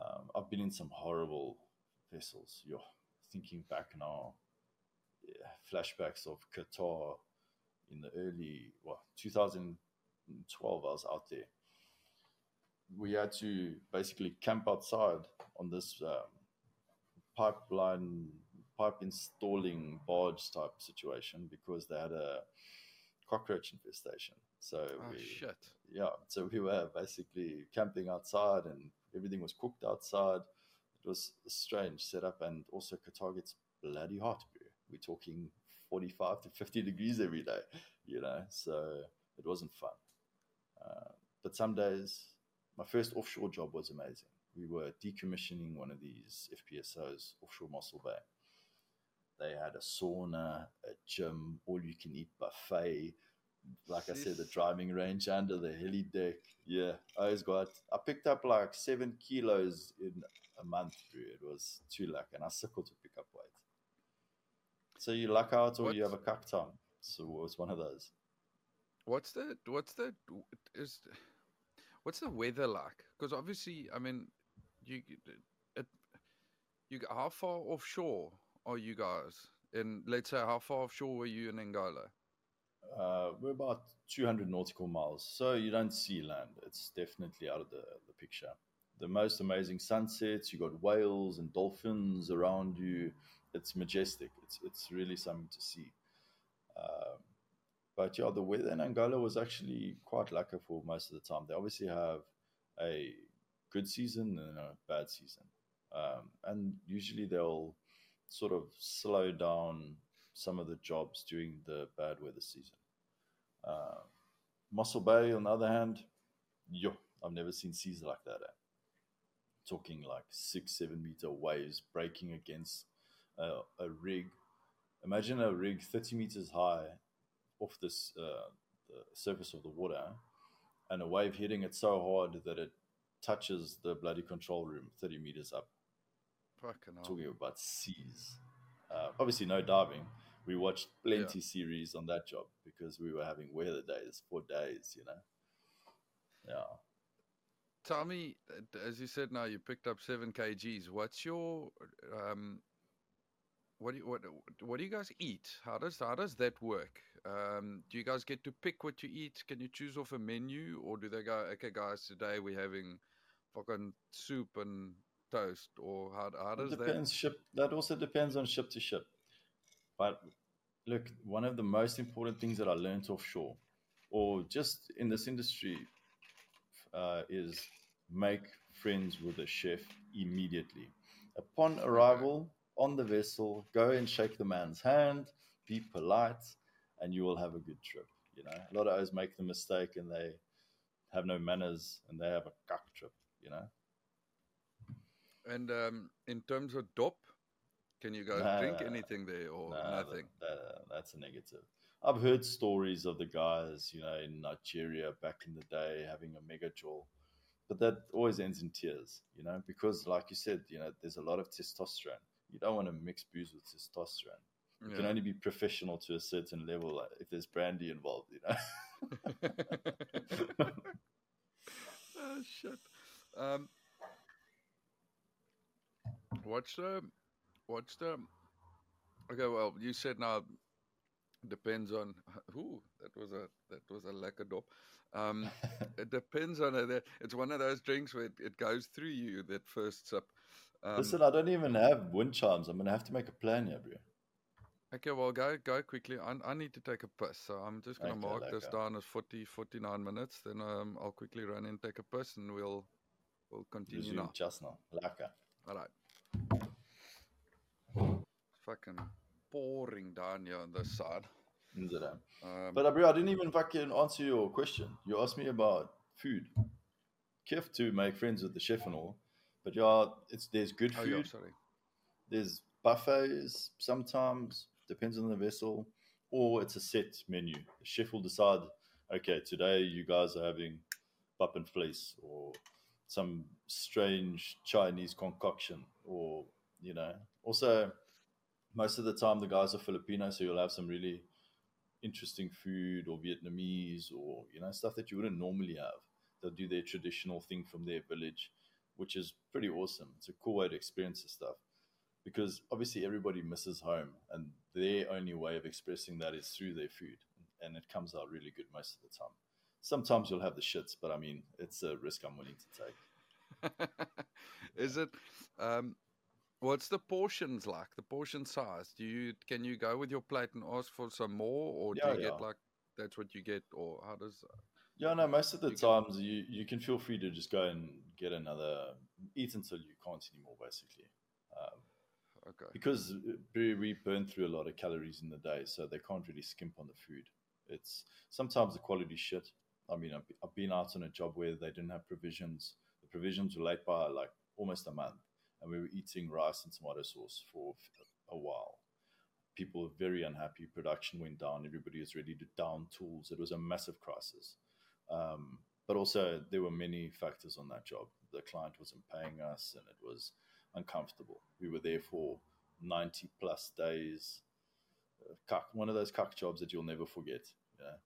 Um, I've been in some horrible vessels. Yo, thinking back now, yeah, flashbacks of Qatar in the early what 2012. I was out there we had to basically camp outside on this um, pipeline pipe installing barge type situation because they had a cockroach infestation so Oh we, shit. yeah so we were basically camping outside and everything was cooked outside it was a strange setup and also qatar gets bloody hot bro. we're talking 45 to 50 degrees every day you know so it wasn't fun uh, but some days my first offshore job was amazing. We were decommissioning one of these FPSOs offshore Mossel Bay. They had a sauna, a gym, all you can eat buffet. Like I said, the driving range under the heli deck. Yeah, I was got. I picked up like seven kilos in a month. Bro. It was too luck, and I suckled to pick up weight. So you luck out, or you have a cuck time. So it was one of those. What's the what's the is what's the weather like? Because obviously, I mean, you it, you how far offshore are you guys? And let's say how far offshore were you in Angola? Uh, we're about 200 nautical miles, so you don't see land. It's definitely out of the, the picture. The most amazing sunsets. You got whales and dolphins around you. It's majestic. It's it's really something to see. Um, but yeah, the weather in Angola was actually quite lucky for most of the time. They obviously have a good season and a bad season, um, and usually they'll sort of slow down some of the jobs during the bad weather season. Uh, Mossel Bay, on the other hand, yo, I've never seen seas like that. Eh? Talking like six, seven meter waves breaking against a rig. Imagine a rig 30 meters high off this uh, the surface of the water, and a wave hitting it so hard that it touches the bloody control room 30 meters up. Fucking hell. Talking about seas. Uh, obviously, no diving. We watched plenty yeah. series on that job because we were having weather days for days, you know. Yeah. Tell me, as you said, now you picked up seven kgs. What's your um, what do you what what do you guys eat? How does how does that work? Um, do you guys get to pick what you eat? Can you choose off a menu, or do they go, okay, guys, today we're having fucking soup and toast, or how how does it depends that? Ship that also depends on ship to ship. But look, one of the most important things that I learned offshore, or just in this industry, uh, is make friends with the chef immediately upon arrival on the vessel, go and shake the man's hand, be polite, and you will have a good trip. You know, a lot of us make the mistake and they have no manners and they have a cuck trip. You know. And um, in terms of dop, can you guys drink anything there or nothing? That, that, that's a negative. I've heard stories of the guys, you know, in Nigeria back in the day having a mega jaw, but that always ends in tears, you know, because like you said, you know, there's a lot of testosterone you don't want to mix booze with testosterone. You yeah. can only be professional to a certain level like, if there's brandy involved, you know. oh shit. Um, what's the what's the okay? Well, you said now depends on who that was a that was a lekker dop. Um, it depends on it. It's one of those drinks where it, it goes through you that first sip. Um, Listen, I don't even have wind chimes. I'm gonna have to make a plan here, bro. Okay, well, go go quickly. I, I need to take a piss, so I'm just gonna okay, mark this down as 40, 49 minutes. Then um, I'll quickly run and take a piss, and we'll we'll continue Resume now. Just now, lekker. All right. Fucking pouring down here on this side. Um, but uh, bro, I didn't even fucking answer your question. You asked me about food. Kif to make friends with the chef and all. But yeah, it's there's good food. Oh, yeah, sorry. There's buffets sometimes, depends on the vessel, or it's a set menu. The chef will decide, okay, today you guys are having bup and fleece or some strange Chinese concoction, or you know. Also, most of the time the guys are Filipino, so you'll have some really interesting food or Vietnamese or you know stuff that you wouldn't normally have. They'll do their traditional thing from their village which is pretty awesome. It's a cool way to experience this stuff because obviously everybody misses home, and their only way of expressing that is through their food, and it comes out really good most of the time. Sometimes you'll have the shits, but I mean, it's a risk I'm willing to take. is it? Um, what's the portions like? The portion size? Do you can you go with your plate and ask for some more, or do yeah, you yeah. get like that's what you get, or how does? Yeah, no. Most of the you times, can... you you can feel free to just go and get another eat until you can't anymore, basically. Um, okay. Because we burn through a lot of calories in the day, so they can't really skimp on the food. It's sometimes the quality shit. I mean, I've, been out on a job where they didn't have provisions. The provisions were late by like almost a month, and we were eating rice and tomato sauce for a while. People were very unhappy. Production went down. Everybody was ready to down tools. It was a massive crisis. Um, but also, there were many factors on that job. The client wasn't paying us, and it was uncomfortable. We were there for 90 plus days. Uh, one of those cuck jobs that you'll never forget. Yeah.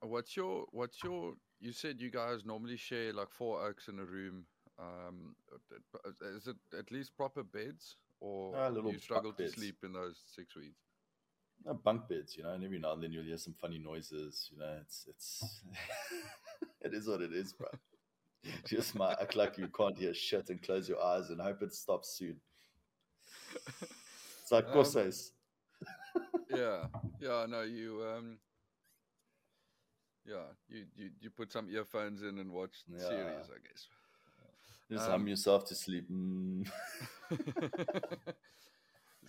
What's your what's your you said you guys normally share like four oaks in a room. Um, is it at least proper beds or uh, you struggle to sleep in those six weeks? no, bunk beds, you know, and every now and then you'll hear some funny noises. You know, it's it's it is what it is, bro. Just might act like you can't hear shit and close your eyes and hope it stops soon. It's like um, yeah, yeah. No, you um, yeah, you, you you put some earphones in and watch the yeah. series, I guess. Just um, hum yourself to sleep. Mm.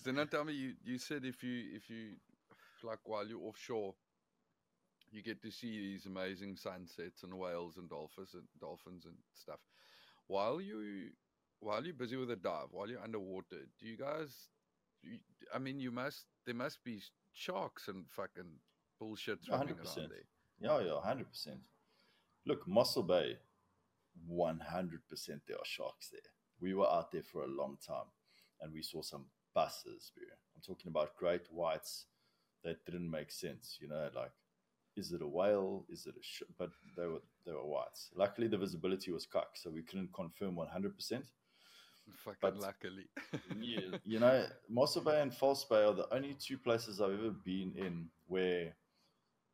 So now tell me, you, you said if you if you like while you're offshore, you get to see these amazing sunsets and whales and dolphins and dolphins and stuff. While you while you're busy with a dive, while you're underwater, do you guys? you- I mean, you must. There must be sharks and fucking bullshit swimming around 100%. there. Yeah, yeah, hundred percent. Look, Mossel Bay, one hundred percent. There are sharks there. We were out there for a long time, and we saw some buses. Bro. I'm talking about great whites that didn't make sense. You know, like, is it a whale? Is it a? Sh-? But they were they were whites. Luckily, the visibility was cock, so we couldn't confirm one hundred percent. Fucking But- luckily. Yeah, you know, Mossel Bay and False Bay are the only two places I've ever been in where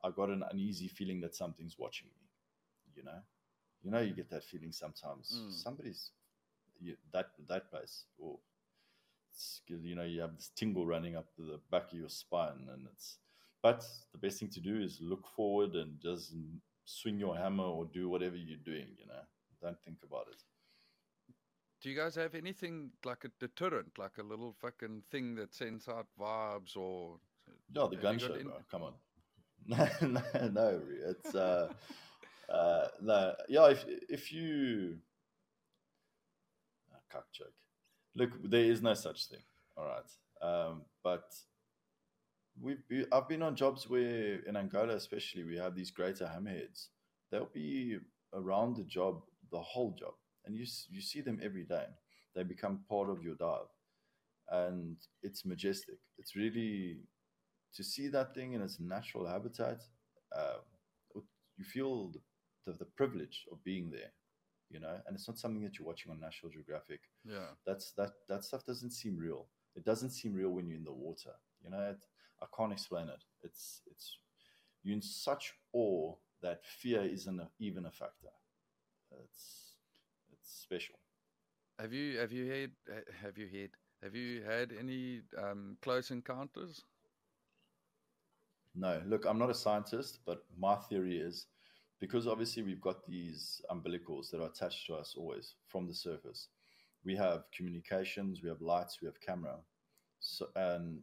I got an uneasy feeling that something's watching me. You know, you know, you get that feeling sometimes. Mm. Somebody's you, that that place, or it's, you know, you have this tingle running up the back of your spine, and it's. But the best thing to do is look forward and just swing your hammer or do whatever you're doing. You know, don't think about it. Do you guys have anything like a deterrent, like a little fucking thing that sends out vibes or? No, the Have gun show, any- Come on. no, no, no, it's uh, uh, no. Yeah, if if you, ah, cock joke. Look, there is no such thing. All right, um, but we've I've been on jobs where in Angola, especially, we have these greater hammerheads. They'll be around the job, the whole job, and you you see them every day. They become part of your dive, and it's majestic. It's really to see that thing in its natural habitat, uh, you feel the, the, the privilege of being there, you know. And it's not something that you're watching on National Geographic. Yeah. That's that that stuff doesn't seem real. It doesn't seem real when you're in the water, you know. It, I can't explain it. It's it's you're in such awe that fear isn't a, even a factor. It's it's special. Have you have you had have you had have you had any um, close encounters? No, look, I'm not a scientist, but my theory is because obviously we've got these umbilicals that are attached to us always from the surface. We have communications, we have lights, we have camera, so and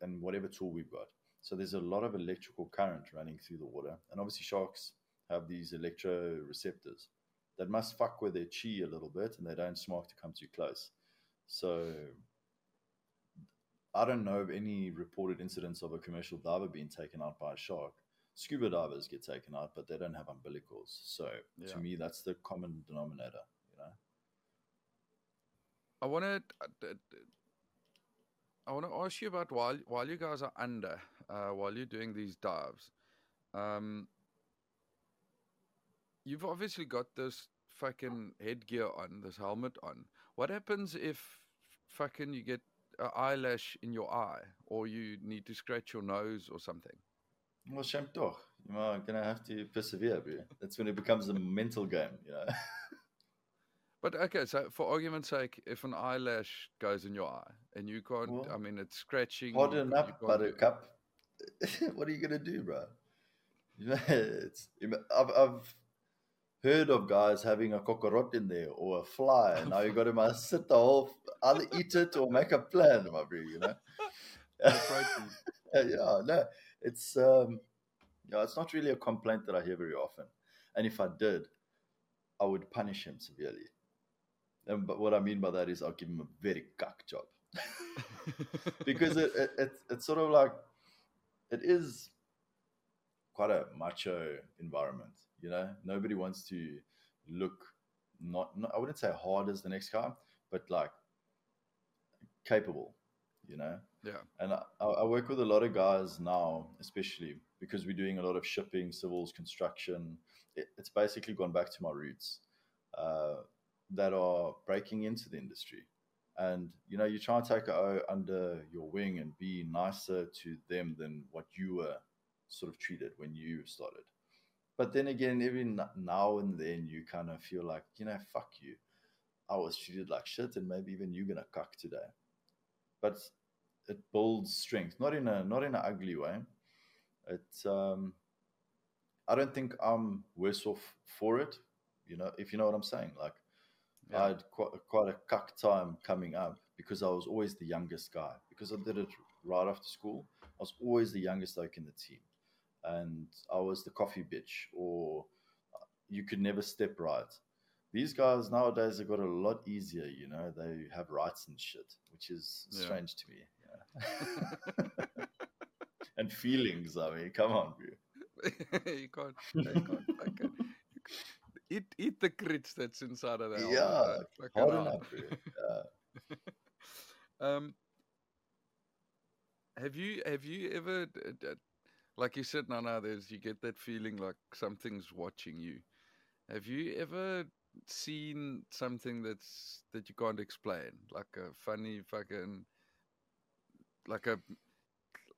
and whatever tool we've got. So there's a lot of electrical current running through the water, and obviously sharks have these electroreceptors that must fuck with their chi a little bit, and they don't smoke to come too close. So I don't know of any reported incidents of a commercial diver being taken out by a shark. Scuba divers get taken out, but they don't have umbilicals. So Yeah. to me, that's the common denominator. You know, I want to I want to ask you about while while you guys are under uh, while you're doing these dives. Um, you've obviously got this fucking headgear on, this helmet on. What happens if fucking you get an eyelash in your eye, or you need to scratch your nose or something? well, shame toch. You're gonna have to persevere, bro. That's when it becomes a mental game. You know. But okay, so for argument's sake, if an eyelash goes in your eye and you can't, Well, I mean, it's scratching. Harden you up, Buttercup. what are you gonna do, bro? You know, it's I've, I've heard of guys having a cockroach in there or a fly, and now you got to must sit the whole either eat it or make a plan, my bro. You know. Yeah, no, it's um, yeah, it's not really a complaint that I hear very often, and if I did, I would punish him severely. And but what I mean by that is I'll give him a very cock job because it, it, it it's sort of like it is quite a macho environment. You know, nobody wants to look not, not I wouldn't say hard as the next guy, but like capable. You know, yeah. and I, I work with a lot of guys now, especially because we're doing a lot of shipping, civils, construction. It, it's basically gone back to my roots uh, that are breaking into the industry. And you know, you try and take it o- under your wing and be nicer to them than what you were sort of treated when you started. But then again, every now and then, you kind of feel like, you know, fuck you. I was treated like shit, and maybe even you're gonna cuck today. But it builds strength, not in a not in an ugly way. It um, I don't think I'm worse off for it. You know, if you know what I'm saying. Like I Yeah. had quite quite a cuck time coming up because I was always the youngest guy. Because I did it right after school, I was always the youngest oak in the team, and I was the coffee bitch, or you could never step right. These guys nowadays have got a lot easier, you know. They have rights and shit, which is Yeah. strange to me. Yeah. and feelings. I mean, come on, bro. you can't, you can't fucking eat eat the grits that's inside of that. Yeah, Hard enough. Yeah. Um, have you have you ever like you said, Nana? There's you get that feeling like something's watching you. Have you ever seen something that's that you can't explain, like a funny fucking, like a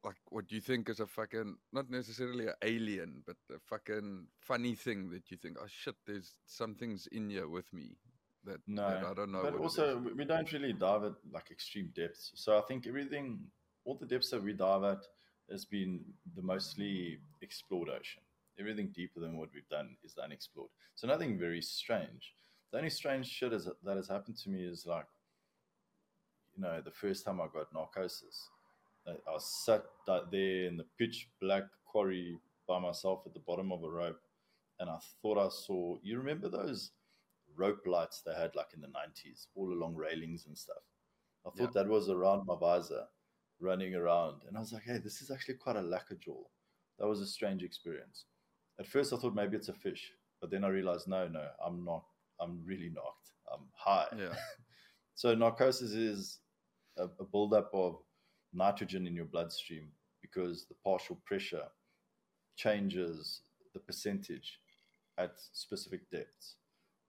like what you think is a fucking not necessarily an alien, but a fucking funny thing that you think, oh shit, there's something's in here with me that, No, that I don't know. but what also is." we- we don't really dive at like extreme depths. So I think everything, all the depths that we dive at, has been the mostly explored ocean. Everything deeper than what we've done is unexplored. So nothing very strange. The only strange shit is, that has happened to me is like, you know, the first time I got narcosis, I sat there in the pitch black quarry by myself at the bottom of a rope, and I thought I saw. You remember those rope lights they had like in the 90s, all along railings and stuff. I thought that was around my visor, running around. And I was like, hey, this is actually quite a lacquer jaw. That was a strange experience. At first, I thought maybe it's a fish, but then I realized, no, no, I'm not. I'm really knocked. I'm high. yeah, So narcosis is a, a buildup of nitrogen in your bloodstream because the partial pressure changes the percentage at specific depths.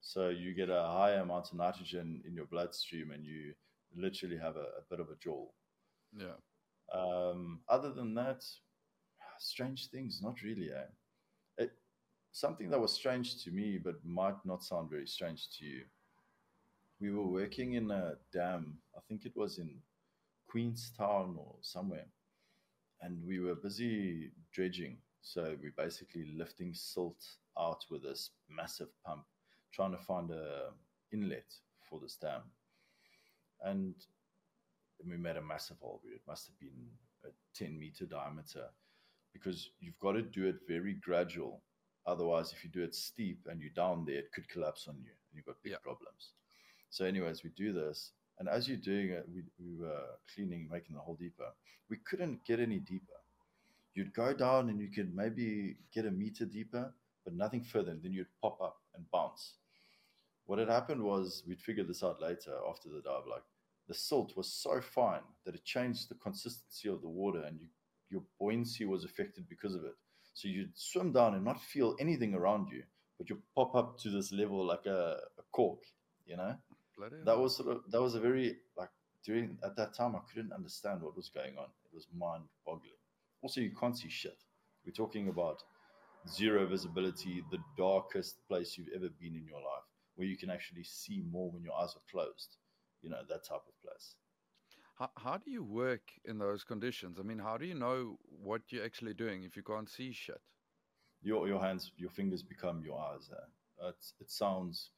So you get a higher amount of nitrogen in your bloodstream, and you literally have a, a bit of a jaw. Yeah. Um, other than that, strange things, not really. Eh? It, something that was strange to me, but might not sound very strange to you. We were working in a dam, I think it was in Queenstown or somewhere, and we were busy dredging. So we're basically lifting silt out with this massive pump, trying to find a inlet for this dam. And we made a massive hole. It must have been a 10 meter diameter because you've got to do it very gradual. Otherwise, if you do it steep and you're down there, it could collapse on you and you've got big Yeah. problems. So, anyways, we do this. And as you're doing it, we, we were cleaning, making the hole deeper. We couldn't get any deeper. You'd go down and you could maybe get a meter deeper, but nothing further. And then you'd pop up and bounce. What had happened was we'd figured this out later after the dive. Like the silt was so fine that it changed the consistency of the water and you, your buoyancy was affected because of it. So you'd swim down and not feel anything around you, but you pop up to this level like a, a cork, you know? Bloody That was sort of, that was a very, like, during, at that time, I couldn't understand what was going on. It was mind boggling. Also, you can't see shit. We're talking about zero visibility, the darkest place you've ever been in your life, where you can actually see more when your eyes are closed. You know, that type of place. How, how do you work in those conditions? I mean, how do you know what you're actually doing if you can't see shit? Your your hands, your fingers become your eyes. Uh, it's, it sounds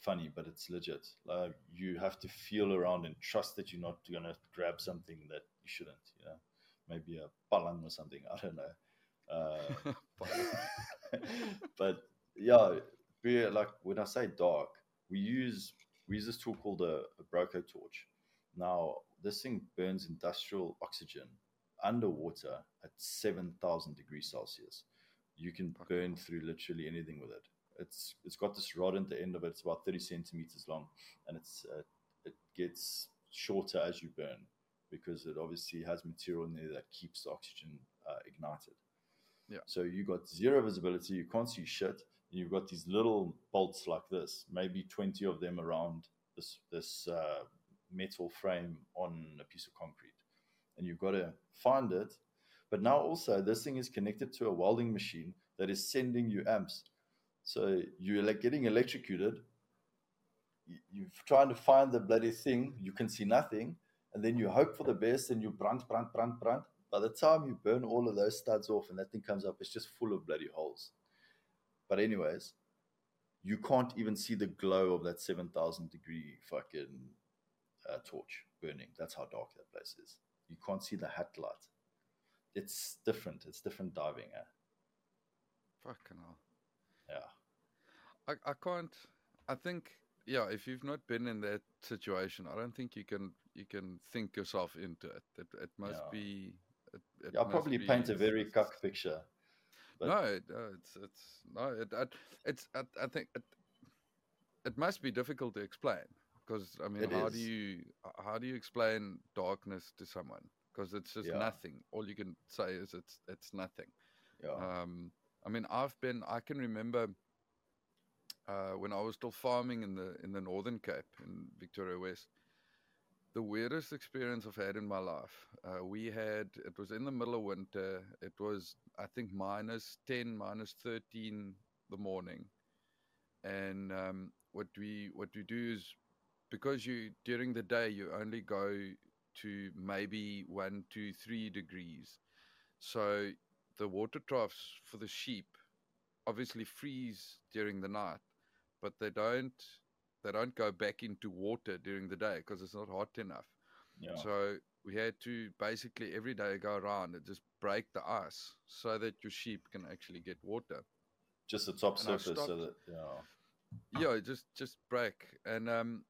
funny, but it's legit. Like you have to feel around and trust that you're not gonna grab something that you shouldn't. You know, maybe a palang or something. I don't know. Uh, but yeah, we like when I say dark, we use we use this tool called a, a Broco torch. Now this thing burns industrial oxygen underwater at seven thousand degrees Celsius. You can burn through literally anything with it. It's it's got this rod at the end of it. It's about thirty centimeters long, and it's uh, it gets shorter as you burn because it obviously has material in there that keeps the oxygen uh, ignited. Yeah. So you got zero visibility. You can't see shit. You've got these little bolts like this, maybe twenty of them around this this uh, metal frame on a piece of concrete, and you've got to find it. But now also this thing is connected to a welding machine that is sending you amps. So you're like getting electrocuted. You- You're trying to find the bloody thing. You can see nothing, and then you hope for the best, and you brand, brand, brand, brand. By the time you burn all of those studs off, and that thing comes up, it's just full of bloody holes. But anyways, you can't even see the glow of that seven thousand degree fucking uh, torch burning. That's how dark that place is. You can't see the hat light. it's different. It's different diving. Eh? Fucking hell. Yeah. I, I can't. I think yeah. If you've not been in that situation, I don't think you can you can think yourself into it. It, it must Yeah. be. It, it yeah I'll must probably paint a very cuck picture. But- no, it, uh, it's it's no, it, it it's I, I think it, it must be difficult to explain because I mean, It how is. do you how do you explain darkness to someone? Because it's just Yeah. nothing. All you can say is it's it's nothing. Yeah. Um, I mean, I've been. I can remember uh, when I was still farming in the in the Northern Cape in Victoria West. The weirdest experience I've had in my life. Uh, we had. It was in the middle of winter. It was, I think, minus ten, minus thirteen the morning. And um, what we what we do is because you during the day you only go to maybe one, two, three degrees. So the water troughs for the sheep obviously freeze during the night, but they don't they don't go back into water during the day because it's not hot enough. yeah. So we had to basically every day go around and just break the ice so that your sheep can actually get water. Just the top and surface, so that yeah. Yeah, just just break. And um,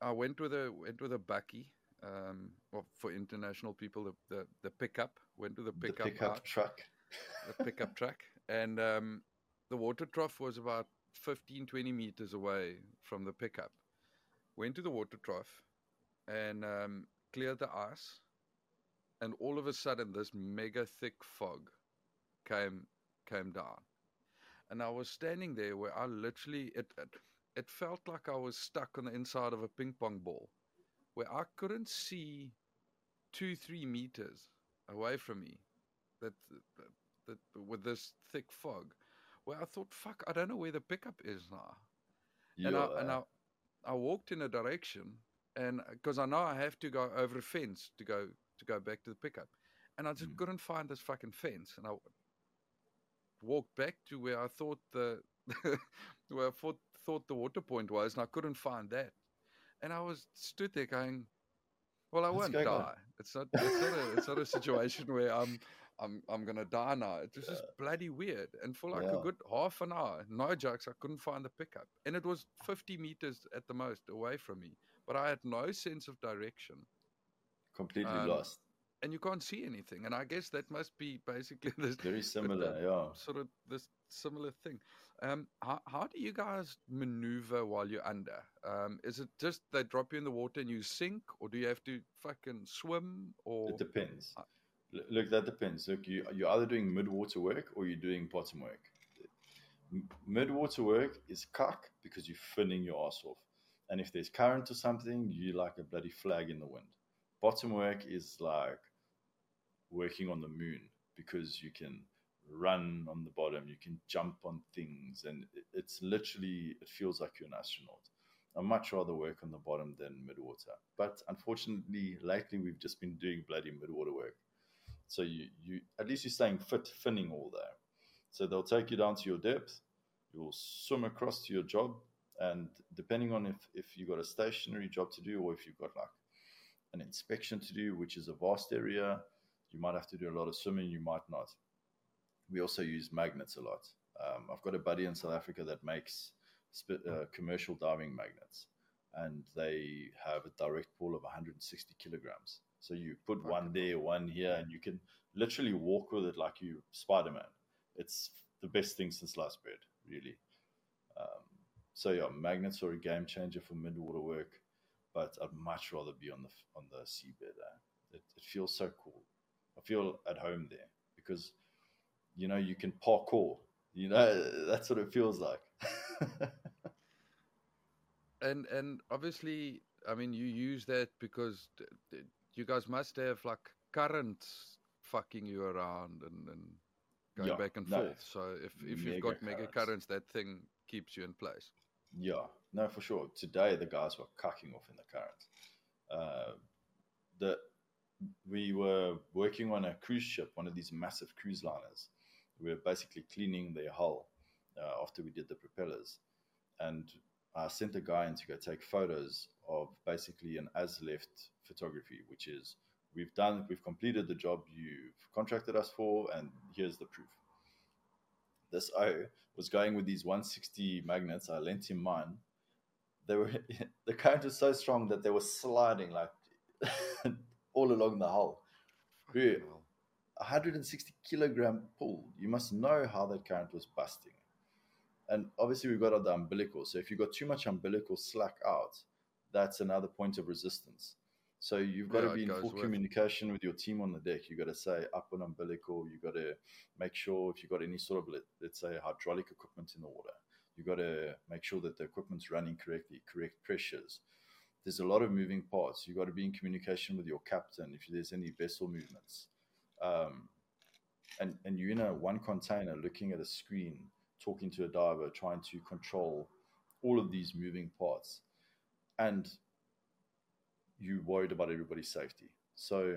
I went with a went with a bakkie. Um, well, for international people, the, the the pickup went to the The pickup, pickup out, truck. the pickup truck, and um, the water trough was about 15, 20 meters away from the pickup. Went to the water trough, and um, cleared the ice, and all of a sudden, this mega thick fog came came down, and I was standing there where I literally it it, it felt like I was stuck on the inside of a ping pong ball, where I couldn't see two three meters away from me, that that, that with this thick fog, where I thought, fuck, I don't know where the pickup is now. And I, and I, I walked in a direction, and because I know I have to go over a fence to go to go back to the pickup, and I just Mm. couldn't find this fucking fence, and I walked back to where I thought the where I thought, thought the water point was, and I couldn't find that, and I was stood there going, "Well, I won't going on? die. It's not it's not a it's not a situation where I'm." I'm I'm gonna die now. It was just bloody weird. And for like a good half an hour, no jokes, I couldn't find the pickup. And it was 50 meters at the most away from me. But I had no sense of direction. completely um, lost. And you can't see anything. And I guess that must be basically this Very similar, that- yeah. sort of this similar thing. Um, how, how do you guys maneuver while you're under? Um, is it just they drop you in the water and you sink, or do you have to fucking swim? Or It depends. L- Look, that depends. Look, you you're either doing mid water work or you're doing bottom work. Mid water work is cuck because you're finning your ass off, and if there's current or something, you like a bloody flag in the wind. Bottom work is like working on the moon because you can run on the bottom, you can jump on things, and it's literally it feels like you're an astronaut. I much rather work on the bottom than mid water, but unfortunately, lately we've just been doing bloody mid water work. So you, you at least you're staying fit, finning all there. So they'll take you down to your depth. You'll swim across to your job, and depending on if if you got a stationary job to do or if you've got like an inspection to do, which is a vast area, you might have to do a lot of swimming. You might not. We also use magnets a lot. Um, I've got a buddy in South Africa that makes sp- uh, commercial diving magnets, and they have a direct pull of 160 kilograms. So you put one there, one here, and you can literally walk with it like you Spider Man. It's the best thing since sliced bread, really. Um, so yeah, magnets are a game changer for mid water work, but I'd much rather be on the on the seabed. Uh, it, it feels so cool. I feel at home there because you know you can parkour. You know that's what it feels like. and and obviously, I mean, you use that because you guys must have like currents fucking you around and and going Yeah, back and no, forth. So if if you've got mega currents. currents, that thing keeps you in place. Yeah, no, for sure. Today the guys were cucking off in the current. Uh, we were working on a cruise ship, one of these massive cruise liners. We were basically cleaning their hull uh, after we did the propellers, and I sent a guy in to go take photos of basically an as left photography, which is we've done, we've completed the job you've contracted us for, and here's the proof. This O was going with these 160 magnets. I lent him mine. They were the current was so strong that they were sliding like all along the hull. Hell. 160 kilogram pull. You must know how that current was busting. And obviously, we've got the umbilical. So if you've got too much umbilical slack out, that's another point of resistance. So you've got Yeah, to be in full with- communication with your team on the deck. You've got to say up on umbilical. You've got to make sure if you've got any sort of, let, let's say, hydraulic equipment in the water, you've got to make sure that the equipment's running correctly, correct pressures. There's a lot of moving parts. You've got to be in communication with your captain if there's any vessel movements. Um, and, and you're in a one container looking at a screen, talking to a diver, trying to control all of these moving parts. And you worried about everybody's safety. So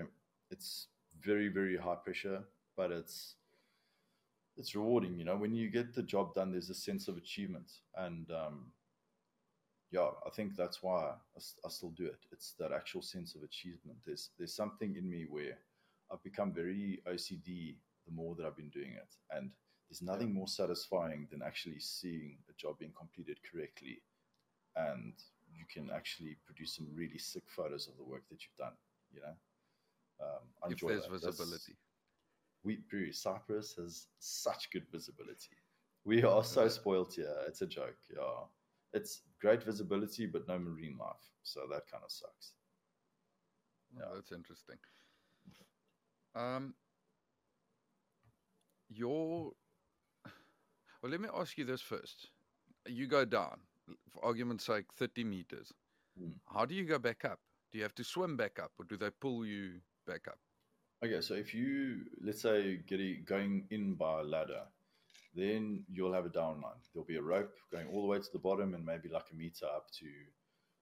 it's very, very high pressure, but it's it's rewarding. You know, when you get the job done, there's a sense of achievement, and um, yeah, I think that's why I still do it. It's that actual sense of achievement. There's there's something in me where I've become very OCD the more that I've been doing it, and there's nothing more satisfying than actually seeing a job being completed correctly, and you can actually produce some really sick photos of the work that you've done. You know, um, I If there's that. That's- visibility. we Brewery Cyprus has such good visibility. We are so spoiled here. It's a joke. Yeah, it's great visibility, but no marine life. So that kind of sucks. Oh, Yeah. that's interesting. Um, your well, let me ask you this first. You go down, for argument's sake, thirty meters. Hmm. How do you go back up? Do you have to swim back up, or do they pull you back up? Okay, so if you let's say getting going in by a ladder, then you'll have a down line. There'll be a rope going all the way to the bottom and maybe like a meter up to,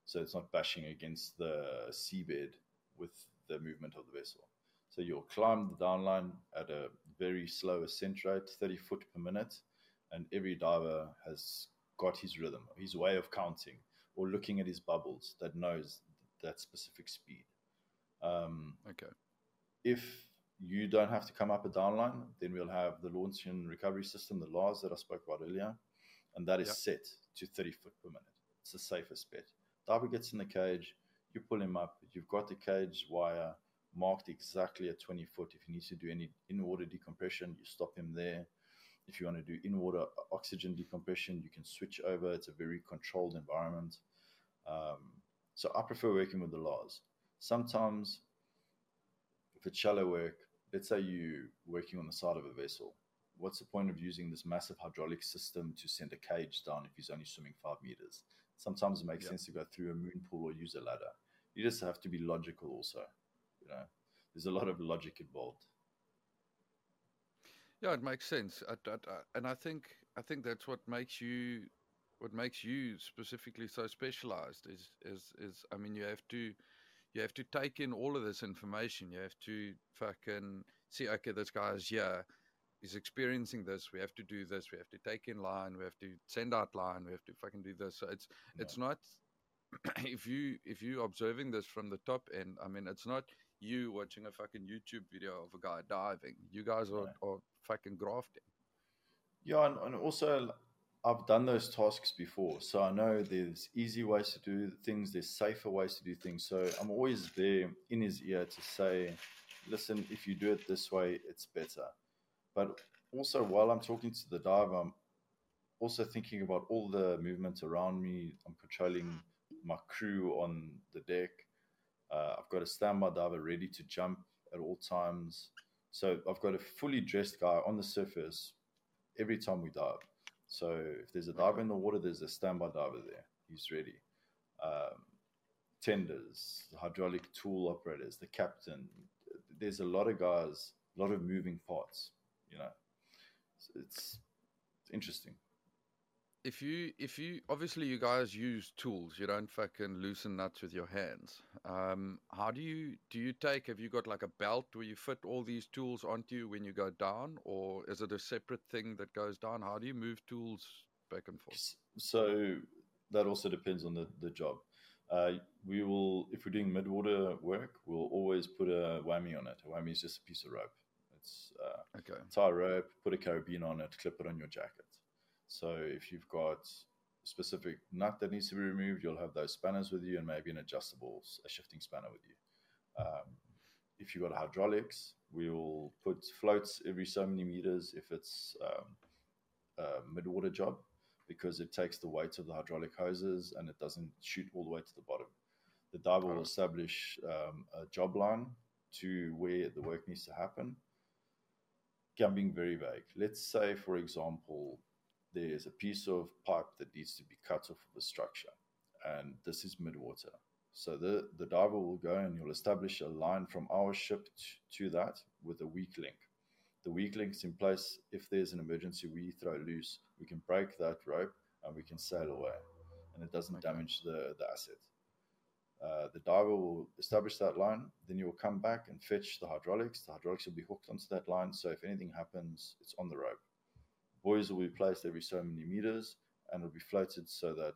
so it's not bashing against the seabed with the movement of the vessel. So you'll climb the down line at a very slow ascent rate, 30 foot per minute, and every diver has got his rhythm, his way of counting, or looking at his bubbles that knows that specific speed. Um, Okay. if you don't have to come up a downline, then we'll have the launch and recovery system, the LARS that I spoke about earlier, and that is Yeah. set to 30 foot per minute. It's the safest bet. Diver gets in the cage, you pull him up, you've got the cage wire marked exactly at 20 foot. If he needs to do any in water decompression, you stop him there. If you want to do in water oxygen decompression, you can switch over. It's a very controlled environment. Um, so I prefer working with the LARS. Sometimes if it's shallow work, let's say you're working on the side of a vessel, what's the point of using this massive hydraulic system to send a cage down if he's only swimming five meters? Sometimes it makes Yeah. sense to go through a moon pool or use a ladder. You just have to be logical also. You know, there's a lot of logic involved. Yeah, it makes sense. I, I, I, and I think I think that's what makes you what makes you specifically so specialized is is is I mean you have to you have to take in all of this information. You have to fucking see okay, this guy's here, he's experiencing this, we have to do this, we have to take in line, we have to send out line, we have to fucking do this. So it's Yeah. it's not if you if you observing this from the top end, I mean it's not you watching a fucking YouTube video of a guy diving. You guys are, are fucking grafting. Yeah, and, and also I've done those tasks before, so I know there's easy ways to do things, there's safer ways to do things. So I'm always there in his ear to say, listen, if you do it this way, it's better. But also, while I'm talking to the diver, I'm also thinking about all the movements around me. I'm controlling my crew on the deck. Uh, I've got a standby diver ready to jump at all times. So I've got a fully dressed guy on the surface every time we dive. So if there's a diver in the water, there's a standby diver there. He's ready. Um, tenders, hydraulic tool operators, the captain. There's a lot of guys, a lot of moving parts. You know, So it's, it's interesting. If you if you obviously you guys use tools, you don't fucking loosen nuts with your hands. Um, how do you do you take? Have you got like a belt where you fit all these tools onto you when you go down, or is it a separate thing that goes down? How do you move tools back and forth? So that also depends on the, the job. Uh, we will, if we're doing mid-water work, we'll always put a whammy on it. A whammy is just a piece of rope. It's uh, Okay. tie rope, put a carabiner on it, clip it on your jacket. So if you've got a specific nut that needs to be removed, you'll have those spanners with you and maybe an adjustable, a shifting spanner with you. Um, if you've got hydraulics, we'll put floats every so many meters if it's um, a mid-water job because it takes the weight of the hydraulic hoses and it doesn't shoot all the way to the bottom. The diver will establish um, a job line to where the work needs to happen. I'm being very vague. Let's say, for example, there's a piece of pipe that needs to be cut off of a structure, and this is midwater. So the, the diver will go and you'll establish a line from our ship to that with a weak link. The weak link's in place. If there's an emergency, we throw loose. We can break that rope and we can sail away, and it doesn't Okay. damage the, the asset. Uh, the diver will establish that line. Then you will come back and fetch the hydraulics. The hydraulics will be hooked onto that line. So if anything happens, it's on the rope. Buoys will be placed every so many meters and it'll be floated so that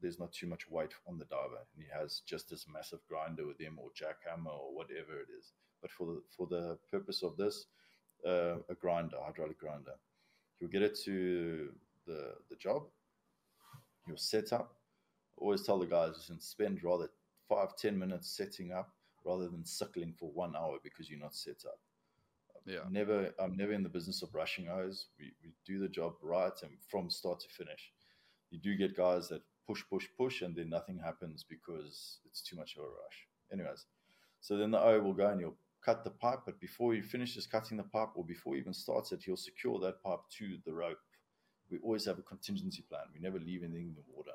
there's not too much weight on the diver. And he has just this massive grinder with him or jackhammer or whatever it is. But for the, for the purpose of this, uh, a grinder, hydraulic grinder. You'll get it to the, the job. You'll set up always tell the guys listen, spend rather five ten minutes setting up rather than suckling for one hour because you're not set up Yeah. never i'm never in the business of rushing hours we, we do the job right and from start to finish. You do get guys that push push push and then nothing happens because it's too much of a rush. Anyways so then the o will go and he'll cut the pipe but before he finishes cutting the pipe or before he even starts it he'll secure that pipe to the rope. We always have a contingency plan. We never leave anything in the water.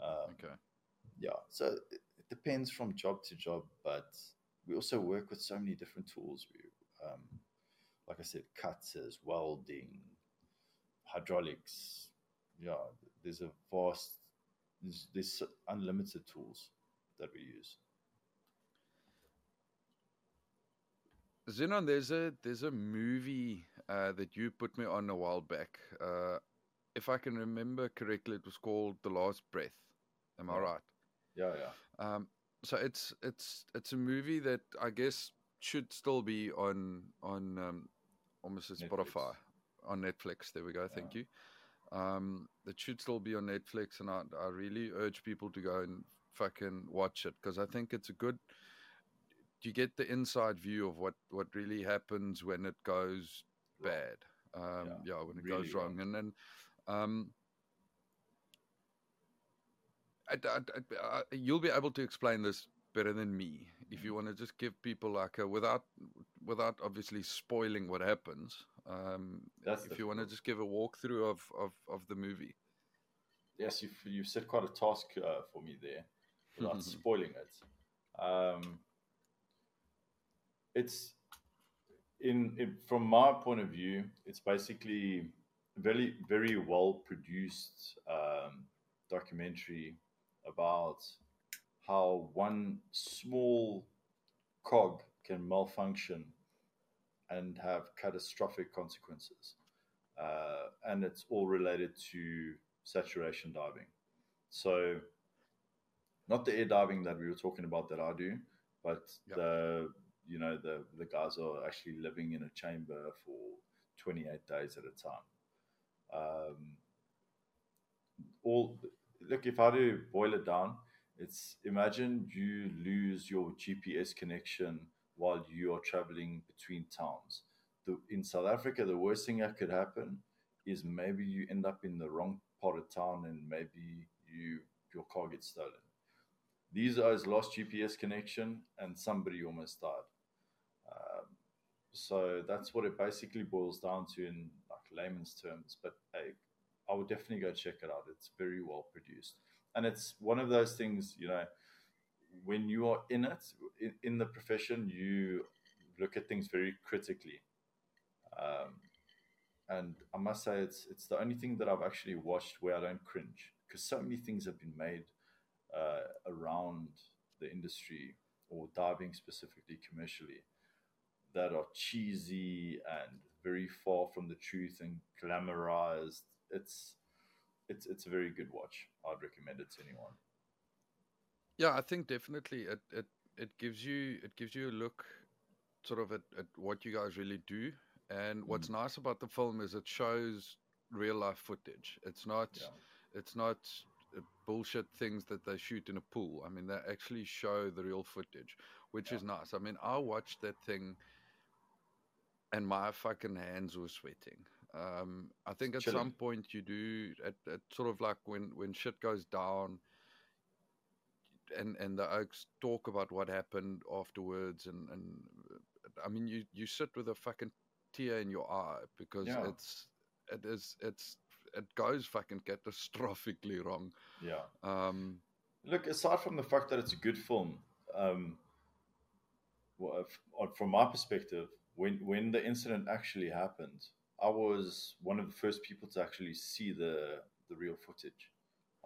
Um, Okay. yeah so it, it depends from job to job but we also work with so many different tools. We um, like i said cutters welding hydraulics yeah there's a vast there's, there's unlimited tools that we use Zinon, there's a there's a movie uh, that you put me on a while back. Uh, if I can remember correctly, it was called The Last Breath. Am I right? yeah yeah Um, so it's it's it's a movie that I guess should still be on on um, almost a Netflix. Spotify on Netflix. There we go. Thank you. Um, it should still be on Netflix, and I, I really urge people to go and fucking watch it because I think it's a good. You get the inside view of what what really happens when it goes bad. Um, Yeah, yeah, when it really goes wrong, and then. Um, I- I- I- you'll be able to explain this better than me if you want to just give people like a without without obviously spoiling what happens. Um, That's if you want to just give a walkthrough of, of, of the movie. yes you've, you've set quite a task uh, for me there without spoiling it um, it's in, in from my point of view it's basically very very well produced um, documentary about how one small cog can malfunction and have catastrophic consequences uh, and it's all related to saturation diving so not the air diving that we were talking about that I do, but Yep. the you know the the guys are actually living in a chamber for 28 days at a time. Um, all look if I do boil it down, it's imagine you lose your GPS connection while you are traveling between towns. The, in South Africa, the worst thing that could happen is maybe you end up in the wrong part of town and maybe you your car gets stolen. These guys lost GPS connection and somebody almost died. Um, so that's what it basically boils down to in like layman's terms. But hey, I would definitely go check it out. It's very well produced, and it's one of those things you know when you are in it in, in the profession, you look at things very critically. Um, and I must say, it's it's the only thing that I've actually watched where I don't cringe because so many things have been made uh, around the industry or diving specifically commercially that are cheesy and very far from the truth and glamorized. It's it's it's a very good watch. I'd recommend it to anyone. Yeah, I think definitely it, it it gives you it gives you a look sort of at, at what you guys really do. And what's Mm. nice about the film is it shows real life footage. It's not Yeah. it's not bullshit things that they shoot in a pool. I mean, they actually show the real footage, which Yeah. is nice. I mean, I watched that thing and my fucking hands were sweating. Um, I think at Chilling. some point you do at, at sort of like when when shit goes down and and the oaks talk about what happened afterwards and and I mean you you sit with a fucking tear in your eye because Yeah. it's it is it's it goes fucking catastrophically wrong. Yeah. Um, Look, aside from the fact that it's a good film, um, well, from my perspective, when when the incident actually happened, I was one of the first people to actually see the the real footage.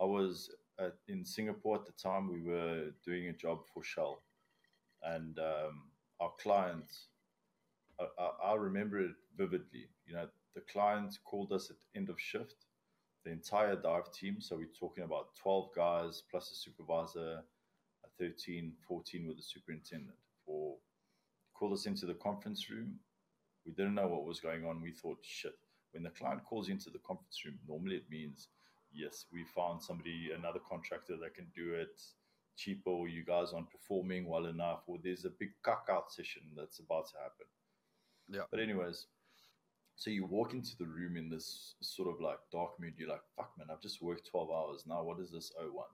I was at, in Singapore at the time. We were doing a job for Shell, and um, our client, I, I, I remember it vividly. You know, the client called us at end of shift the entire dive team. So we're talking about 12 guys plus a supervisor, a 13, 14 with the superintendent. For called us into the conference room. We didn't know what was going on. We thought, shit. When the client calls into the conference room, normally it means, yes, we found somebody, another contractor that can do it cheaper, or you guys aren't performing well enough, or there's a big cuck out session that's about to happen. Yeah. But anyways, so you walk into the room in this sort of like dark mood. You're like, fuck, man, I've just worked 12 hours. Now, what does this O want?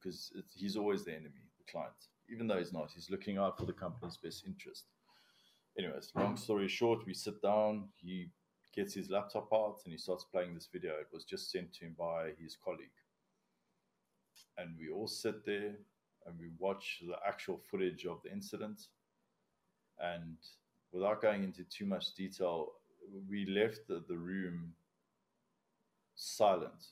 Because he's always the enemy, the client. Even though he's not, he's looking out for the company's best interest. Anyways, long um, story short, we sit down. He gets his laptop out and he starts playing this video. It was just sent to him by his colleague. And we all sit there and we watch the actual footage of the incident. And without going into too much detail, we left the, the room silent.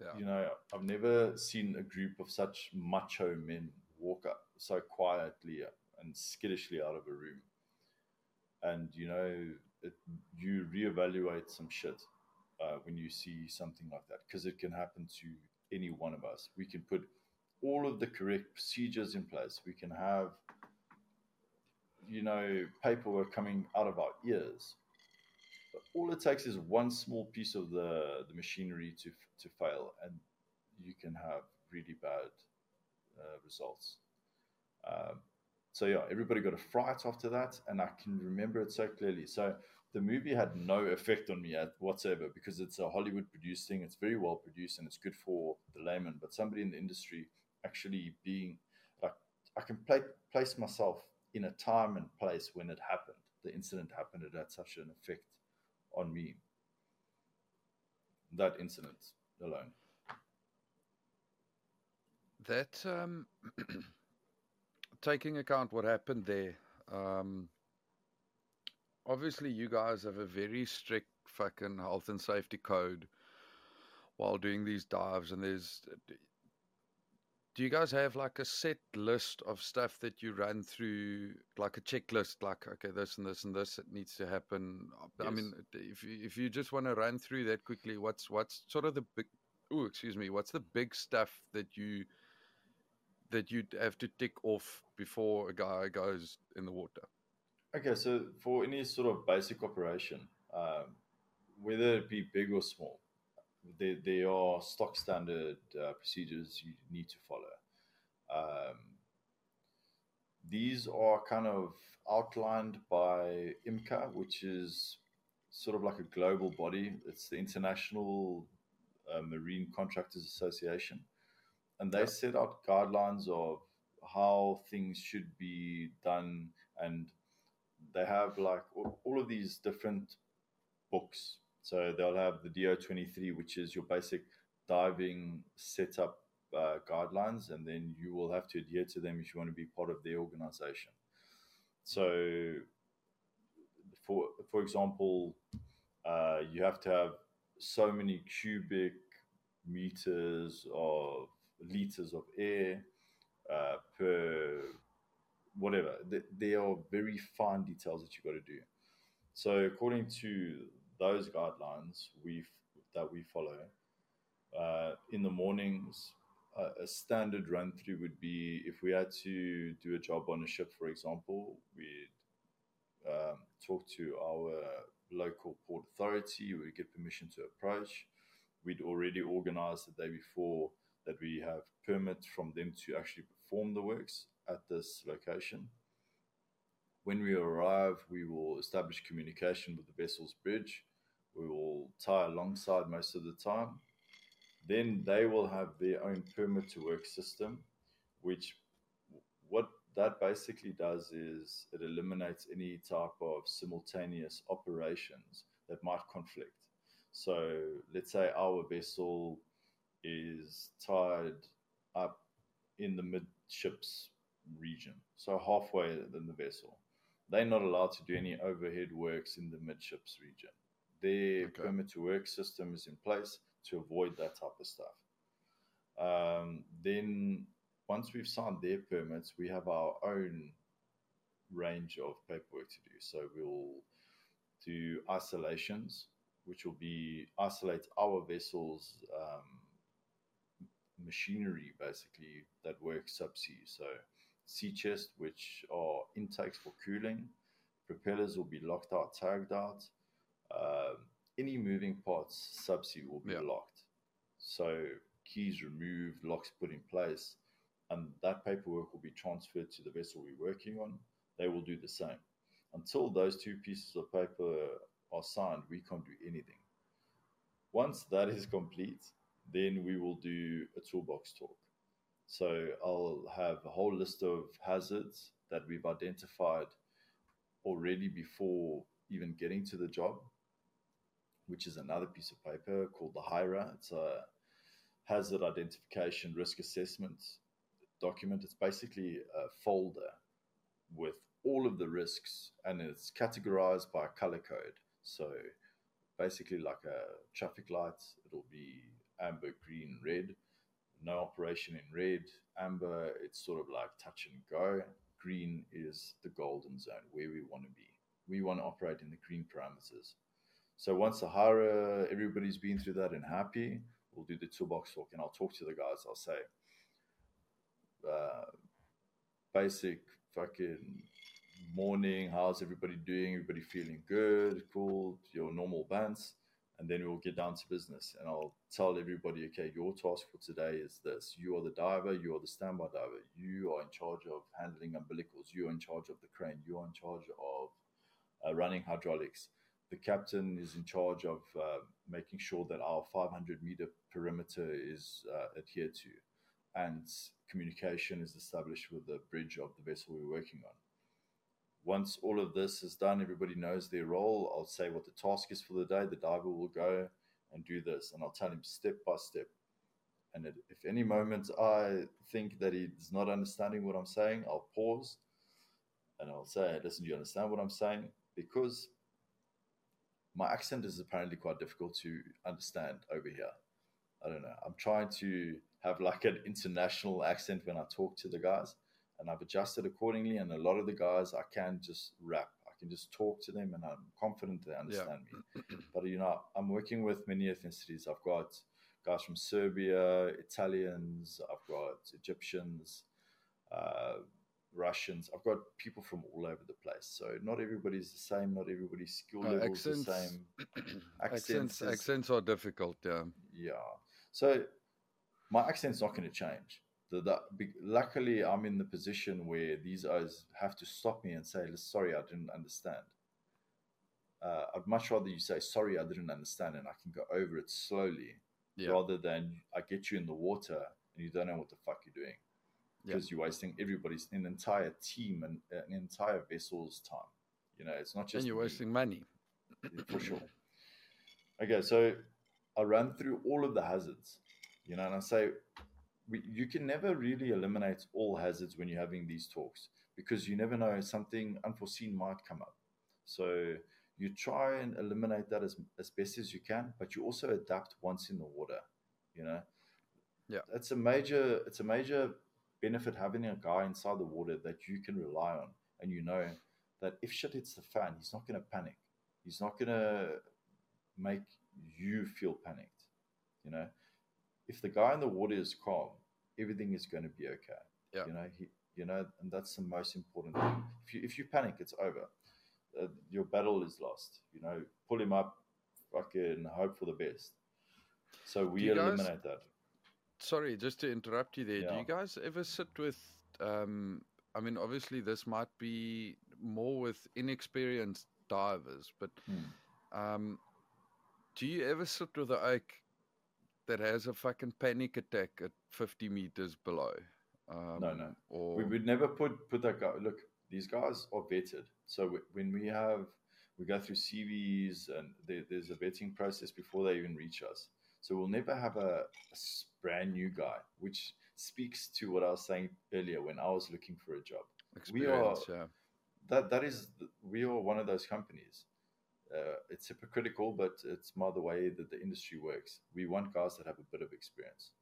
Yeah. You know, I've never seen a group of such macho men walk up so quietly and skittishly out of a room. And, you know, it, you reevaluate some shit uh, when you see something like that because it can happen to any one of us. We can put all of the correct procedures in place. We can have, you know, paperwork coming out of our ears. But all it takes is one small piece of the, the machinery to, to fail, and you can have really bad uh, results. Um, so, yeah, everybody got a fright after that, and I can remember it so clearly. So, the movie had no effect on me at whatsoever because it's a Hollywood produced thing. It's very well produced and it's good for the layman. But somebody in the industry actually being like, I can play, place myself in a time and place when it happened. The incident happened. It had such an effect on me. That incident alone. that um, taking account what happened there, um, obviously you guys have a very strict fucking health and safety code while doing these dives, and there's. Do you guys have like a set list of stuff that you run through, like a checklist, like okay, this and this and this it needs to happen? I mean, if you, if you just want to run through that quickly, what's what's sort of the big, oh excuse me, what's the big stuff that you that you'd have to tick off before a guy goes in the water? Okay, so for any sort of basic operation, um, whether it be big or small, there, there are stock standard uh, procedures you need to follow. Um, these are kind of outlined by IMCA, which is sort of like a global body. It's the International uh, Marine Contractors Association. And they Yeah. set out guidelines of how things should be done. And they have like all of these different books. So they'll have the DO23, which is your basic diving setup uh, guidelines, and then you will have to adhere to them if you want to be part of the organization. So, for for example, uh, you have to have so many cubic meters of liters of air uh, per whatever. Th- There are very fine details that you've got to do. So, according to those guidelines we that we follow, uh, in the mornings, a, a standard run through would be if we had to do a job on a ship, for example, we'd um, talk to our local port authority, we'd get permission to approach. We'd already organized the day before that we have permit from them to actually perform the works at this location. When we arrive, we will establish communication with the vessel's bridge. We will tie alongside most of the time. Then they will have their own permit to work system, which what that basically does is it eliminates any type of simultaneous operations that might conflict. So let's say our vessel is tied up in the midships region, so halfway in the vessel. They're not allowed to do any overhead works in the midships region. Their okay. permit to work system is in place to avoid that type of stuff. Um, then once we've signed their permits, we have our own range of paperwork to do. So we'll do isolations, which will be isolate our vessels um, machinery basically that works subsea. So sea chest, which are intakes for cooling, propellers will be locked out, tagged out. Uh, any moving parts subsea will be yeah. locked. So keys removed, locks put in place, and that paperwork will be transferred to the vessel we're working on. They will do the same. Until those two pieces of paper are signed, we can't do anything. Once that is complete, then we will do a toolbox talk. So I'll have a whole list of hazards that we've identified already before even getting to the job, which is another piece of paper called the HIRA. It's a hazard identification risk assessment document. It's basically a folder with all of the risks and it's categorized by color code. So basically, like a traffic light, it'll be amber, green, red. No operation in red. Amber, it's sort of like touch and go. Green is the golden zone where we want to be. We want to operate in the green parameters. So once HIRA, everybody's been through that and happy, we'll do the toolbox talk and I'll talk to the guys. I'll say, uh, basic fucking morning. How's everybody doing? Everybody feeling good? Cool. Your normal bands. And then we'll get down to business. And I'll tell everybody, okay, your task for today is this. You are the diver. You are the standby diver. You are in charge of handling umbilicals. You are in charge of the crane. You are in charge of uh, running hydraulics. The captain is in charge of uh, making sure that our 500 meter perimeter is uh, adhered to and communication is established with the bridge of the vessel we're working on. Once all of this is done, everybody knows their role. I'll say what the task is for the day. The diver will go and do this, and I'll tell him step by step. And if any moment I think that he's not understanding what I'm saying, I'll pause and I'll say, Listen, do you understand what I'm saying? Because my accent is apparently quite difficult to understand over here. I don't know. I'm trying to have like an international accent when I talk to the guys, and I've adjusted accordingly. And a lot of the guys, I can just rap. I can just talk to them, and I'm confident they understand yeah. me. But you know, I'm working with many ethnicities. I've got guys from Serbia, Italians. I've got Egyptians. Uh, Russians. I've got people from all over the place. So not everybody's the same. Not everybody's skill uh, level is the same. accents, accents, accents are difficult. Yeah. Yeah. So my accent's not going to change. Luckily, I'm in the position where these guys have to stop me and say, "Sorry, I didn't understand." Uh, I'd much rather you say, "Sorry, I didn't understand," and I can go over it slowly, yeah. rather than I get you in the water and you don't know what the fuck you're doing because yeah. you're wasting everybody's an entire team and an entire vessel's time. You know, it's not just and you're wasting money for sure. Okay, so I run through all of the hazards you know, and I say we, you can never really eliminate all hazards when you're having these talks because you never know something unforeseen might come up. So you try and eliminate that as, as best as you can, but you also adapt once in the water. You know, yeah, it's a major it's a major benefit having a guy inside the water that you can rely on, and you know that if shit hits the fan, he's not going to panic. He's not going to make you feel panicked. You know, if the guy in the water is calm, everything is going to be okay. Yeah. You know, he, you know, and that's the most important thing. If you if you panic, it's over. Uh, your battle is lost. You know, pull him up, fucking hope for the best. So we you guys- eliminate that. Sorry, just to interrupt you there. Do you guys ever sit with? Um, I mean, obviously, this might be more with inexperienced divers, but Hmm. um, do you ever sit with oak that has a fucking panic attack at 50 meters below? Um, no. Or We would never put put that guy. Look, these guys are vetted. So w- when we have we go through CVs and there, there's a vetting process before they even reach us. So we'll never have a brand new guy, which speaks to what I was saying earlier when I was looking for a job. we are- yeah. That that is we are one of those companies. Uh, it's hypocritical, but it's more the way that the industry works. We want guys that have a bit of experience.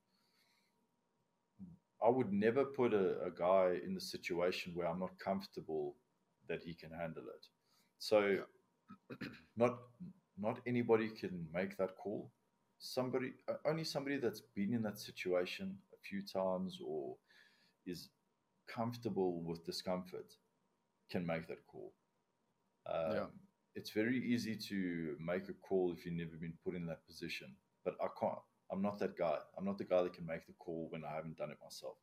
I would never put a, a guy in the situation where I'm not comfortable that he can handle it. So, not not anybody can make that call. Somebody, only somebody that's been in that situation a few times or is comfortable with discomfort can make that call. Um, Yeah. It's very easy to make a call if you've never been put in that position, but I can't. I'm not that guy. I'm not the guy that can make the call when I haven't done it myself.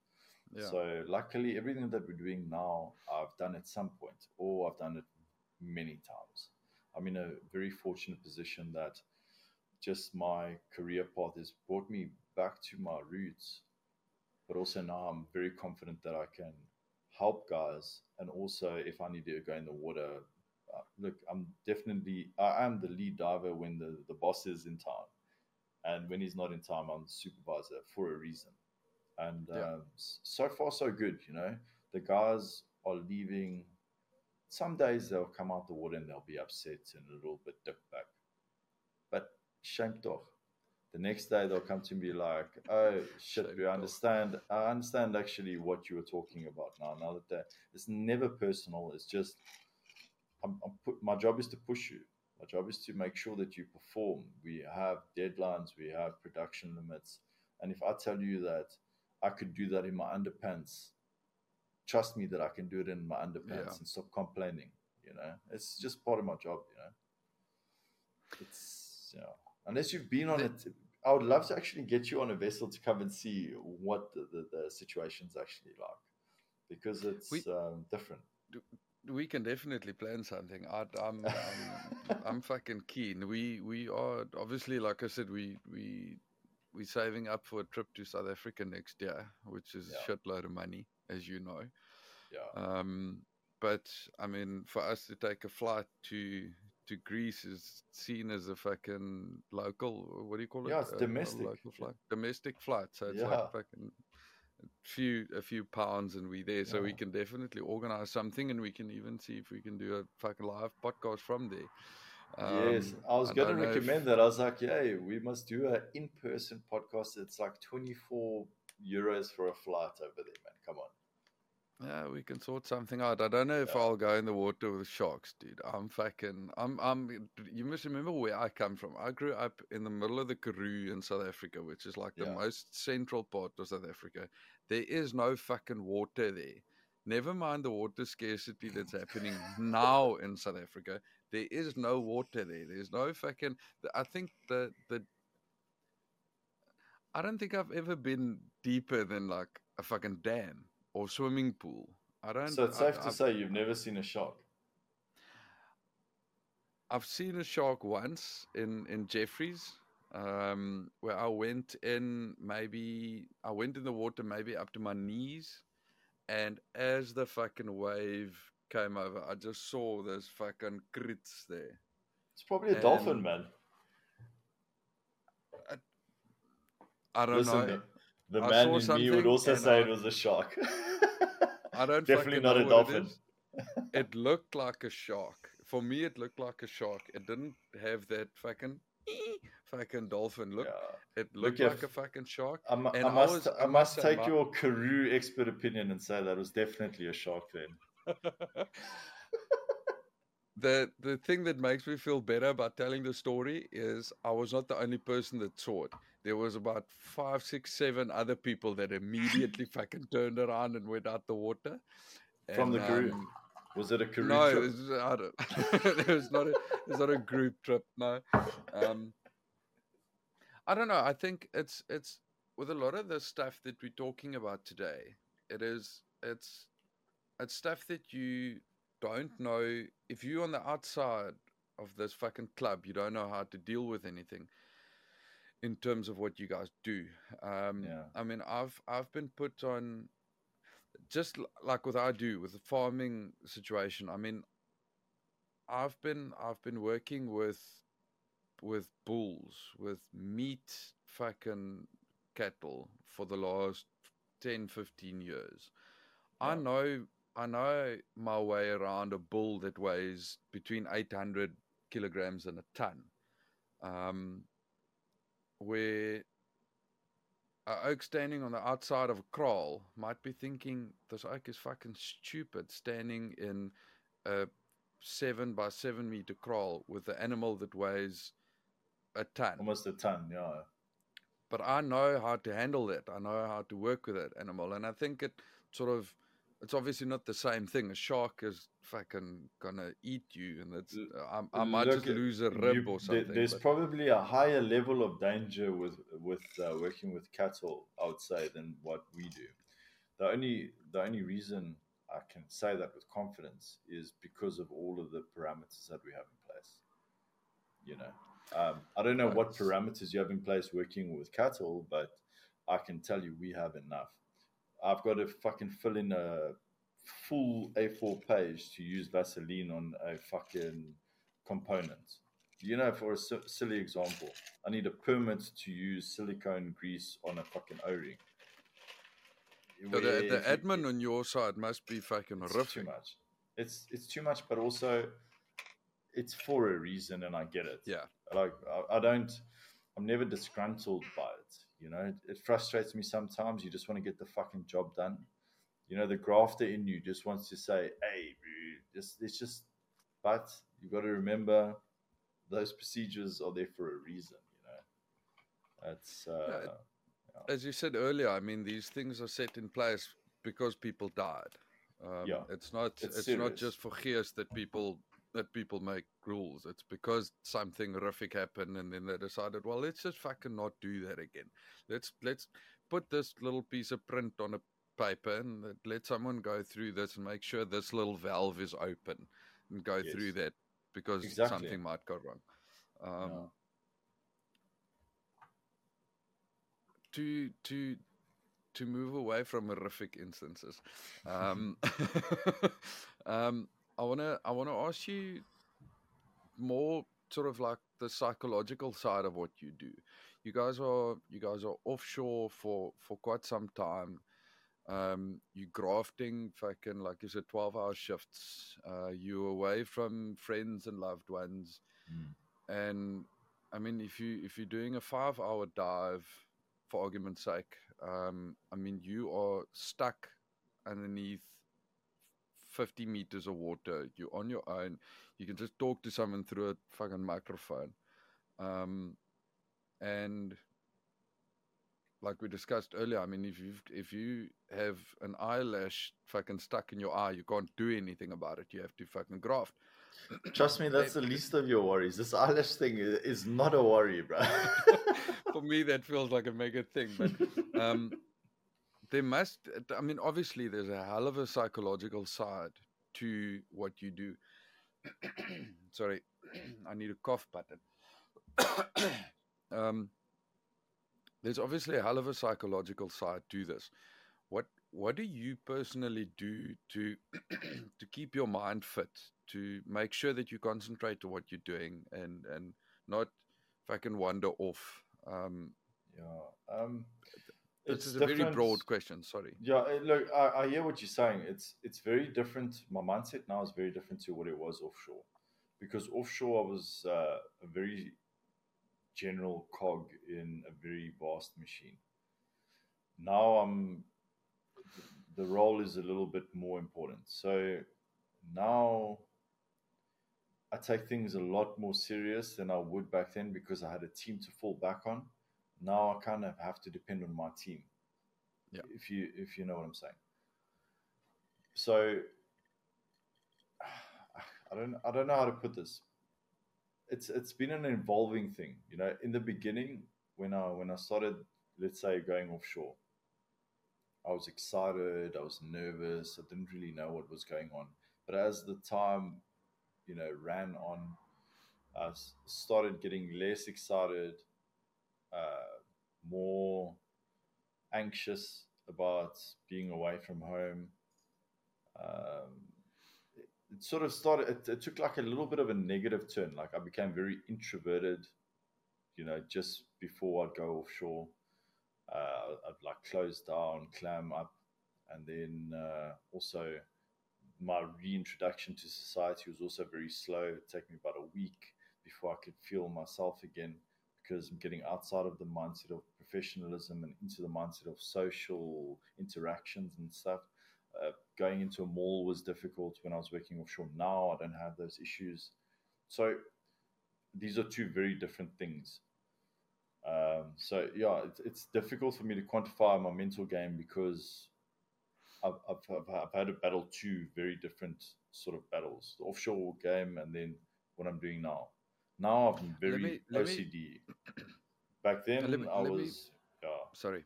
Yeah. So luckily, everything that we're doing now, I've done at some point, or I've done it many times. I'm in a very fortunate position that just my career path has brought me back to my roots, but also now I'm very confident that I can help guys, and also if I need to go in the water. Look, I'm definitely I am the lead diver when the, the boss is in town, and when he's not in town, I'm the supervisor for a reason and Yeah. um, so far so good. You know, the guys are leaving. Some days they'll come out the water and they'll be upset and a little bit dipped back, but shame toch. The next day they'll come to me like, "Oh shit, we understand. I understand actually what you were talking about now. Now that it's never personal. It's just I'm, I'm put, my job is to push you. My job is to make sure that you perform. We have deadlines. We have production limits. And if I tell you that I could do that in my underpants, trust me that I can do it in my underpants Yeah. and stop complaining. You know, it's just part of my job. You know, it's you know, unless you've been on it. I would love to actually get you on a vessel to come and see what the, the, the situation's actually like because it's We- um, different. We can definitely plan something. I, I'm, I'm, I'm fucking keen. We, we are obviously, like I said, we, we, we saving up for a trip to South Africa next year, which is Yeah. a shitload of money, as you know. Yeah. Um, but I mean, for us to take a flight to to Greece is seen as a fucking local. What do you call it? Yeah, it's A- a domestic. local flight, domestic flight. So it's Yeah. like fucking few a few pounds, and we there. So we can definitely organize something, and we can even see if we can do a fucking live podcast from there. yes, Um, I was going to don't if- recommend that. I was like, yeah, we must do an in-person podcast. It's like 24 euros for a flight over there, man. Come on. Yeah, we can sort something out. I don't know if Yeah. I'll go in the water with sharks, dude. I'm fucking. I'm. I'm. You must remember where I come from. I grew up in the middle of the Karoo in South Africa, which is like the most central part of South Africa. There is no fucking water there. Never mind the water scarcity that's happening now in South Africa. There is no water there. There's no fucking. I think the the. I don't think I've ever been deeper than like a fucking dam or swimming pool. I don't. So it's I- safe to I've, say you've never seen a shark. I've seen a shark once in in Jeffreys, um, where I went in. Maybe I went in the water, maybe up to my knees, and as the fucking wave came over, I just saw this fucking crits there. It's probably a dolphin, And- man. I don't Listen, know. The, I man in me would also say I- it was a shark. I don't Definitely not a it dolphin. is. It looked like a shark. For me, it looked like a shark. It didn't have that fucking fucking dolphin look. Yeah. It looked yeah, like a fucking shark. I, mu- I must, was- I, must take my- your Karoo expert opinion and say that was definitely a shark then. the the thing that makes me feel better about telling the story is I was not the only person that saw it. there was about five, six, seven other people that immediately fucking turned around and went out the water. From the group. um, Was it a Karoo no, it trip? don't, it was not a, it was not a group trip. No, um, I don't know. I think it's it's with a lot of the stuff that we're talking about today. It is it's it's stuff that you don't know if you're on the outside of this fucking club. You don't know how to deal with anything in terms of what you guys do. Um, Yeah. I mean, I've I've been put on just like what I do with the farming situation. I mean, I've been I've been working with with bulls with meat fucking cattle for the last 10 15 years. I know I know my way around a bull that weighs between 800 kilograms and a ton. Um, where a oak standing on the outside of a kraal might be thinking this oak is fucking stupid standing in a seven by seven meter kraal with an animal that weighs a ton. Almost a ton, yeah. But I know how to handle that. I know how to work with that animal, and I think it sort of it's obviously not the same thing. A shark is fucking gonna eat you, and it's I, I might Look, just lose a rib you- or something. there's but- probably a higher level of danger with with uh, working with cattle, I would say, than what we do. The only the only reason I can say that with confidence is because of all of the parameters that we have in place. You know, um, I don't know what parameters you have in place working with cattle, but I can tell you we have enough. I've got to fucking fill in a full A4 page to use Vaseline on a fucking component. You know, for a si- silly example, I need a permit to use silicone grease on a fucking O-ring. So the, the admin on your side must be fucking it's horrific. too much. It's it's too much, but also it's for a reason, and I get it. Yeah. like I, I don't. I'm never disgruntled by it. You know, it, frustrates me sometimes. You just want to get the fucking job done. You know, the grafter in you just wants to say, "Hey, bro, just it's just." But you've got to remember, those procedures are there for a reason. You know, that's uh, Yeah, it- As you said earlier, I mean, these things are set in place because people died. Um, Yeah, it's not. it's It's, not just for gears that people that people make rules. It's because something horrific happened, and then they decided, well, let's just fucking not do that again. Let's let's put this little piece of print on a paper and let- someone go through this and make sure this little valve is open and go Yes. through that because Exactly. something might go wrong. Um, yeah. to to to move away from horrific instances. Um, um, I wanna I wanna ask you more sort of like the psychological side of what you do. You guys are you guys are offshore for for quite some time. Um, you grafting fucking like you said, twelve hour shifts. Uh, you away from friends and loved ones Mm. and I mean, if you if you're doing a five hour dive, for argument's sake, um, I mean, you are stuck underneath fifty meters of water. You're on your own. You can just talk to someone through a fucking microphone, um, and like we discussed earlier, I mean, if you if you have an eyelash fucking stuck in your eye, you can't do anything about it. You have to fucking graft. Trust me, that's the least of your worries. This eyelash thing is not a worry, bro. for me that feels like a mega thing but um there must i mean obviously there's a hell of a psychological side to what you do. Sorry i need a cough button. Um there's obviously a hell of a psychological side to this. What what do you personally do to to keep your mind fit to make sure that you concentrate on what you're doing and and not fucking wander off? Um yeah. Um, this it's is a very broad question sorry Yeah, uh, look, I, I hear what you're saying. It's it's very different. My mindset now is very different to what it was offshore, because offshore I was uh, a very general cog in a very vast machine. Now I'm the role is a little bit more important. So now I take things a lot more serious than I would back then because I had a team to fall back on. Now I kind of have to depend on my team. Yeah. If you if you know what I'm saying. So I don't I don't know how to put this. It's it's been an evolving thing. You know, in the beginning when I when I started, let's say, going offshore, I was excited, I was nervous, I didn't really know what was going on. But as the time, you know, ran on, I started getting less excited, uh, more anxious about being away from home. Um, it, it, sort of started, it, it, took like a little bit of a negative turn. Like I became very introverted, you know, just before I'd go offshore. Uh, I'd like close down, clam up, and then uh, also my reintroduction to society was also very slow. It took me about a week before I could feel myself again because I'm getting outside of the mindset of professionalism and into the mindset of social interactions and stuff. Uh, going into a mall was difficult when I was working offshore. Now I don't have those issues. So these are two very different things. Um, so yeah, it's, it's difficult for me to quantify my mental game because I've, I've, I've, had to battle two very different sort of battles: the offshore game and then what I'm doing now. Now I'm very me, OCD. Me... Back then, me, I was. Yeah. Sorry.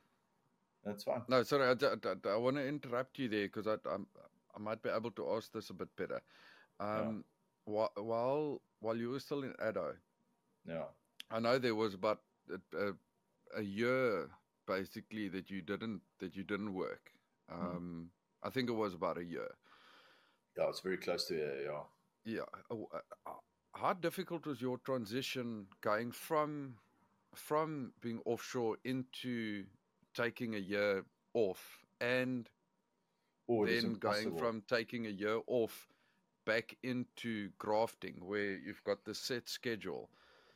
That's fine. No, sorry. I, I, I want to interrupt you there because I, I, I might be able to ask this a bit better. Um, yeah. while while you were still in Addo, yeah, I know there was about a, a, a year basically that you didn't that you didn't work. Hmm. Um, mm. I think it was about a year. Yeah, it's very close to it. Yeah. Yeah. How difficult was your transition going from from being offshore into taking a year off and oh, then going from taking a year off back into grafting where you've got the set schedule?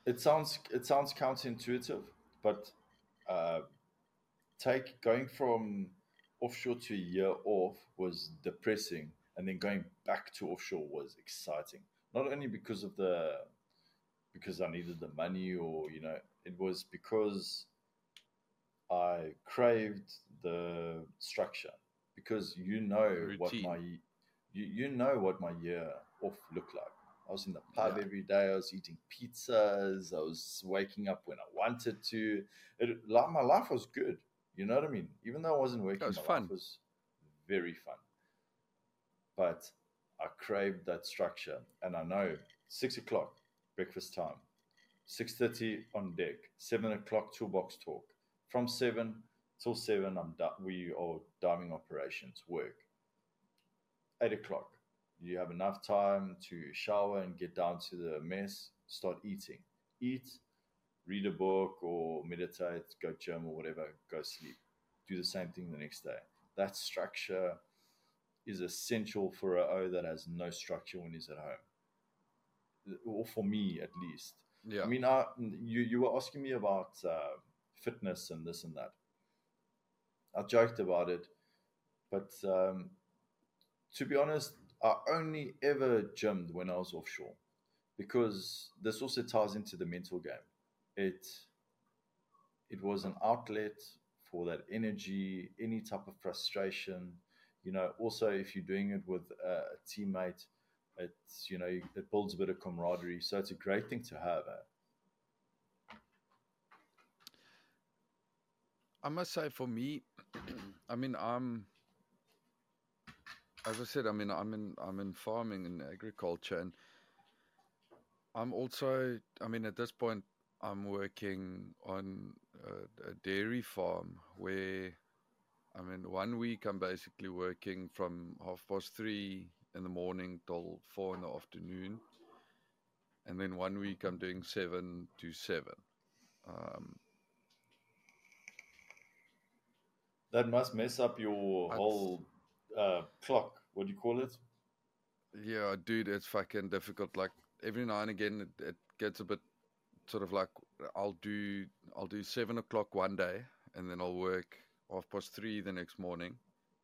It sounds it sounds counterintuitive but uh, take going from offshore to a year off was depressing and then going back to offshore was exciting not only because of the because I needed the money or you know it was because I craved the structure because you know what my you, you know what my year off looked like. I was in the pub yeah. every day. I was eating pizzas. I was waking up when I wanted to. It, like, my life was good. You know what I mean? Even though I wasn't working, it was my fun. life was very fun. But I craved that structure, and I know six o'clock breakfast time, six thirty on deck, seven o'clock toolbox talk. From seven till seven, I'm di- we are diving operations work. Eight o'clock, you have enough time to shower and get down to the mess. Start eating. Eat, read a book or meditate, go gym or whatever. Go sleep. Do the same thing the next day. That structure is essential for a O that has no structure when he's at home, or for me at least. Yeah. I mean, I, you you were asking me about uh, fitness and this and that. I joked about it, but um, to be honest, I only ever gymmed when I was offshore because this also ties into the mental game. It it was an outlet for that energy, any type of frustration, you know, also if you're doing it with a, teammate, it's you know it builds a bit of camaraderie. So it's a great thing to have. Eh? I must say, for me, I mean, I'm as I said, I mean, I'm in I'm in farming and agriculture, and I'm also, I mean, at this point, I'm working on a, a dairy farm where I mean, one week I'm basically working from half past three in the morning till four in the afternoon. And then one week I'm doing seven to seven. Um, that must mess up your whole uh, clock. What do you call it? Yeah, dude, it's fucking difficult. Like every now and again, it, it gets a bit sort of like I'll do I'll do seven o'clock one day, and then I'll work half past three the next morning,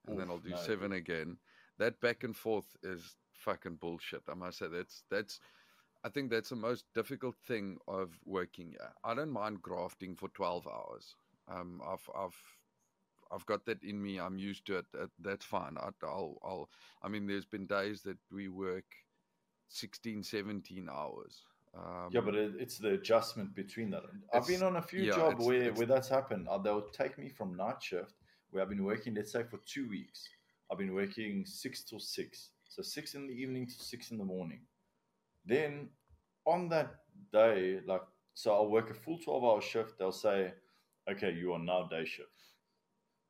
and Oof, then I'll do no. seven again. That back and forth is fucking bullshit. I must say that's that's. I think that's the most difficult thing of working. I don't mind grafting for twelve hours. Um, I've I've I've got that in me. I'm used to it. That's fine. I, I'll I'll. I mean, there's been days that we work 16, 17 hours. Um, yeah, but it, it's the adjustment between that. I've been on a few yeah, jobs where, it's- where that's happened. Uh, they'll take me from night shift where I've been working, let's say, for two weeks. I've been working six till six. So six in the evening to six in the morning. Then on that day, like, so I'll work a full 12 hour shift. They'll say, okay, you are now day shift.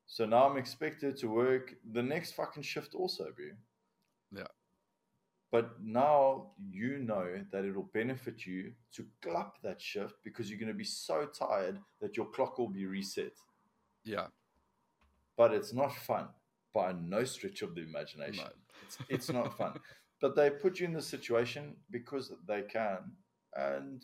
So now I'm expected to work the next fucking shift also, bro. Yeah. But now you know that it'll benefit you to club that shift because you're going to be so tired that your clock will be reset. yeah, But it's not fun by no stretch of the imagination. No. It's, it's not fun. But they put you in this situation because they can. And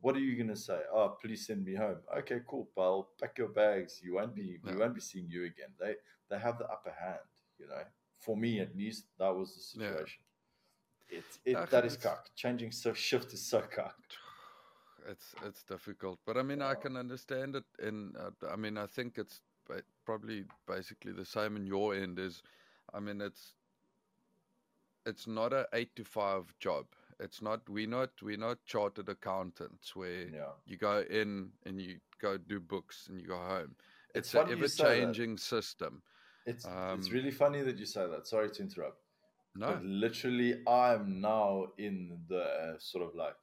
what are you going to say? Oh, please send me home. Okay, cool, pal. Pack your bags. You won't be. We won't be seeing you again. They they have the upper hand. You know, for me at least, that was the Yeah. Situation. It, it Ach, that is it's- cock. Changing so shift is so cock. it's it's difficult. But I mean, I can understand it. And uh, I mean, I think it's ba- probably basically the same in your end. Is I mean, it's it's not a eight to five job. It's not we not we're not chartered accountants where Yeah. you go in and you go do books and you go home. It's It's, an ever changing system. It's it's Um, really funny that you say that. Sorry to interrupt. No, But literally, I'm now in the uh, sort of like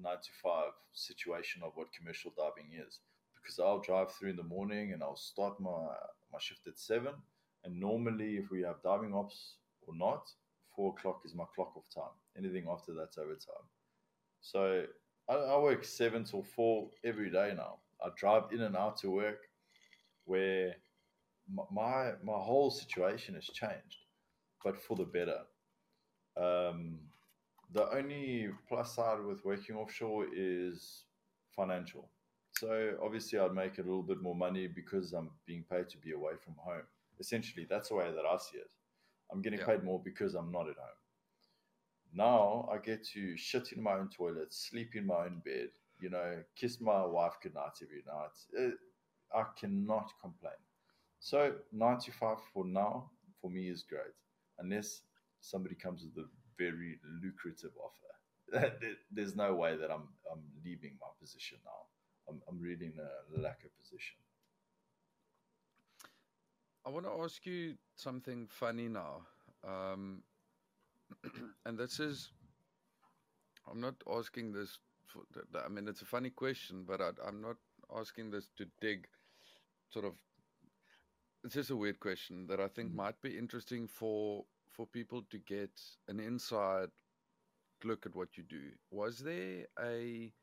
nine to five situation of what commercial diving is, because I'll drive through in the morning and I'll start my my shift at seven, and normally if we have diving ops or not, four o'clock is my clock off time. Anything after that's overtime. So I, I work seven till four every day now. I drive in and out to work, where m- my my whole situation has changed but for the better. Um, the only plus side with working offshore is financial. So obviously, I'd make a little bit more money because I'm being paid to be away from home. Essentially, that's the way that I see it. I'm getting Yeah. paid more because I'm not at home. Now I get to shit in my own toilet, sleep in my own bed, you know, kiss my wife goodnight every night. Uh, I cannot complain. So 95 for now for me is great, unless somebody comes with a very lucrative offer. There's no way that I'm I'm leaving my position now. I'm I'm really in a lack of position. I want to ask you something funny now. Um, and this is, I'm not asking this, for, I mean, it's a funny question, but I, I'm not asking this to dig sort of, it's just a weird question that I think Mhm. might be interesting for for people to get an inside look at what you do. Was there a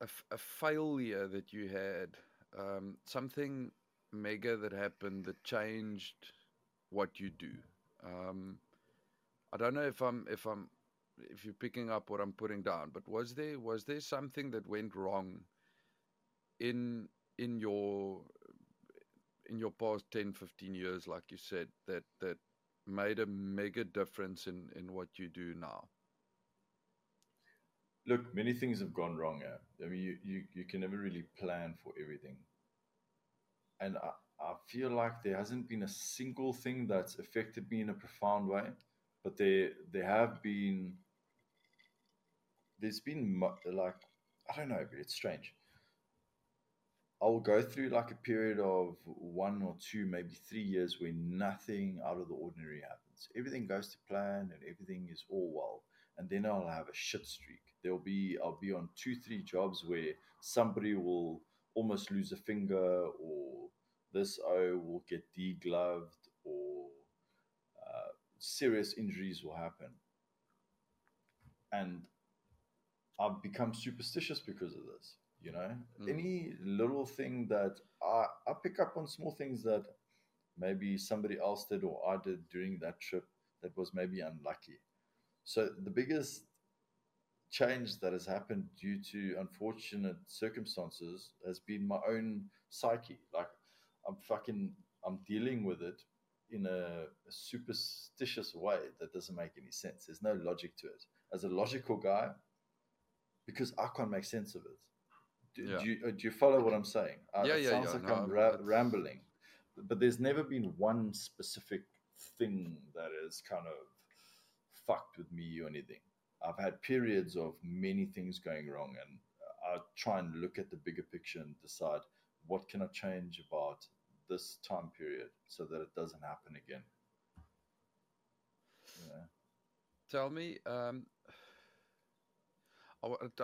a a failure that you had, um, something mega that happened that changed what you do. Um, I don't know if I'm if I'm if you're picking up what I'm putting down, but was there was there something that went wrong in in your in your past 10 15 years like you said that that made a mega difference in in what you do now Look, many things have gone wrong. I mean, you, you, you can never really plan for everything. And I, I feel like there hasn't been a single thing that's affected me in a profound way, but there there have been. There's been like I don't know, but it's strange. I'll go through like a period of one or two, maybe three years where nothing out of the ordinary happens. Everything goes to plan and everything is all well. And then I'll have a shit streak. There'll be I'll be on two, three jobs where somebody will almost lose a finger or this O will get degloved or uh, serious injuries will happen. And I've become superstitious because of this. You know, Mm. any little thing that I, I pick up on small things that maybe somebody else did or I did during that trip that was maybe unlucky. So the biggest change that has happened due to unfortunate circumstances has been my own psyche. Like I'm fucking I'm dealing with it in a, a superstitious way that doesn't make any sense. There's no logic to it. As a logical guy, because I can't make sense of it. Do, Yeah. do, you, uh, do you follow what I'm saying? Uh, Yeah, it yeah, sounds yeah. like No, I'm ra- rambling, but there's never been one specific thing that has kind of fucked with me or anything. I've had periods of many things going wrong, and I try and look at the bigger picture and decide what can I change about this time period so that it doesn't happen again. Yeah. Tell me, um,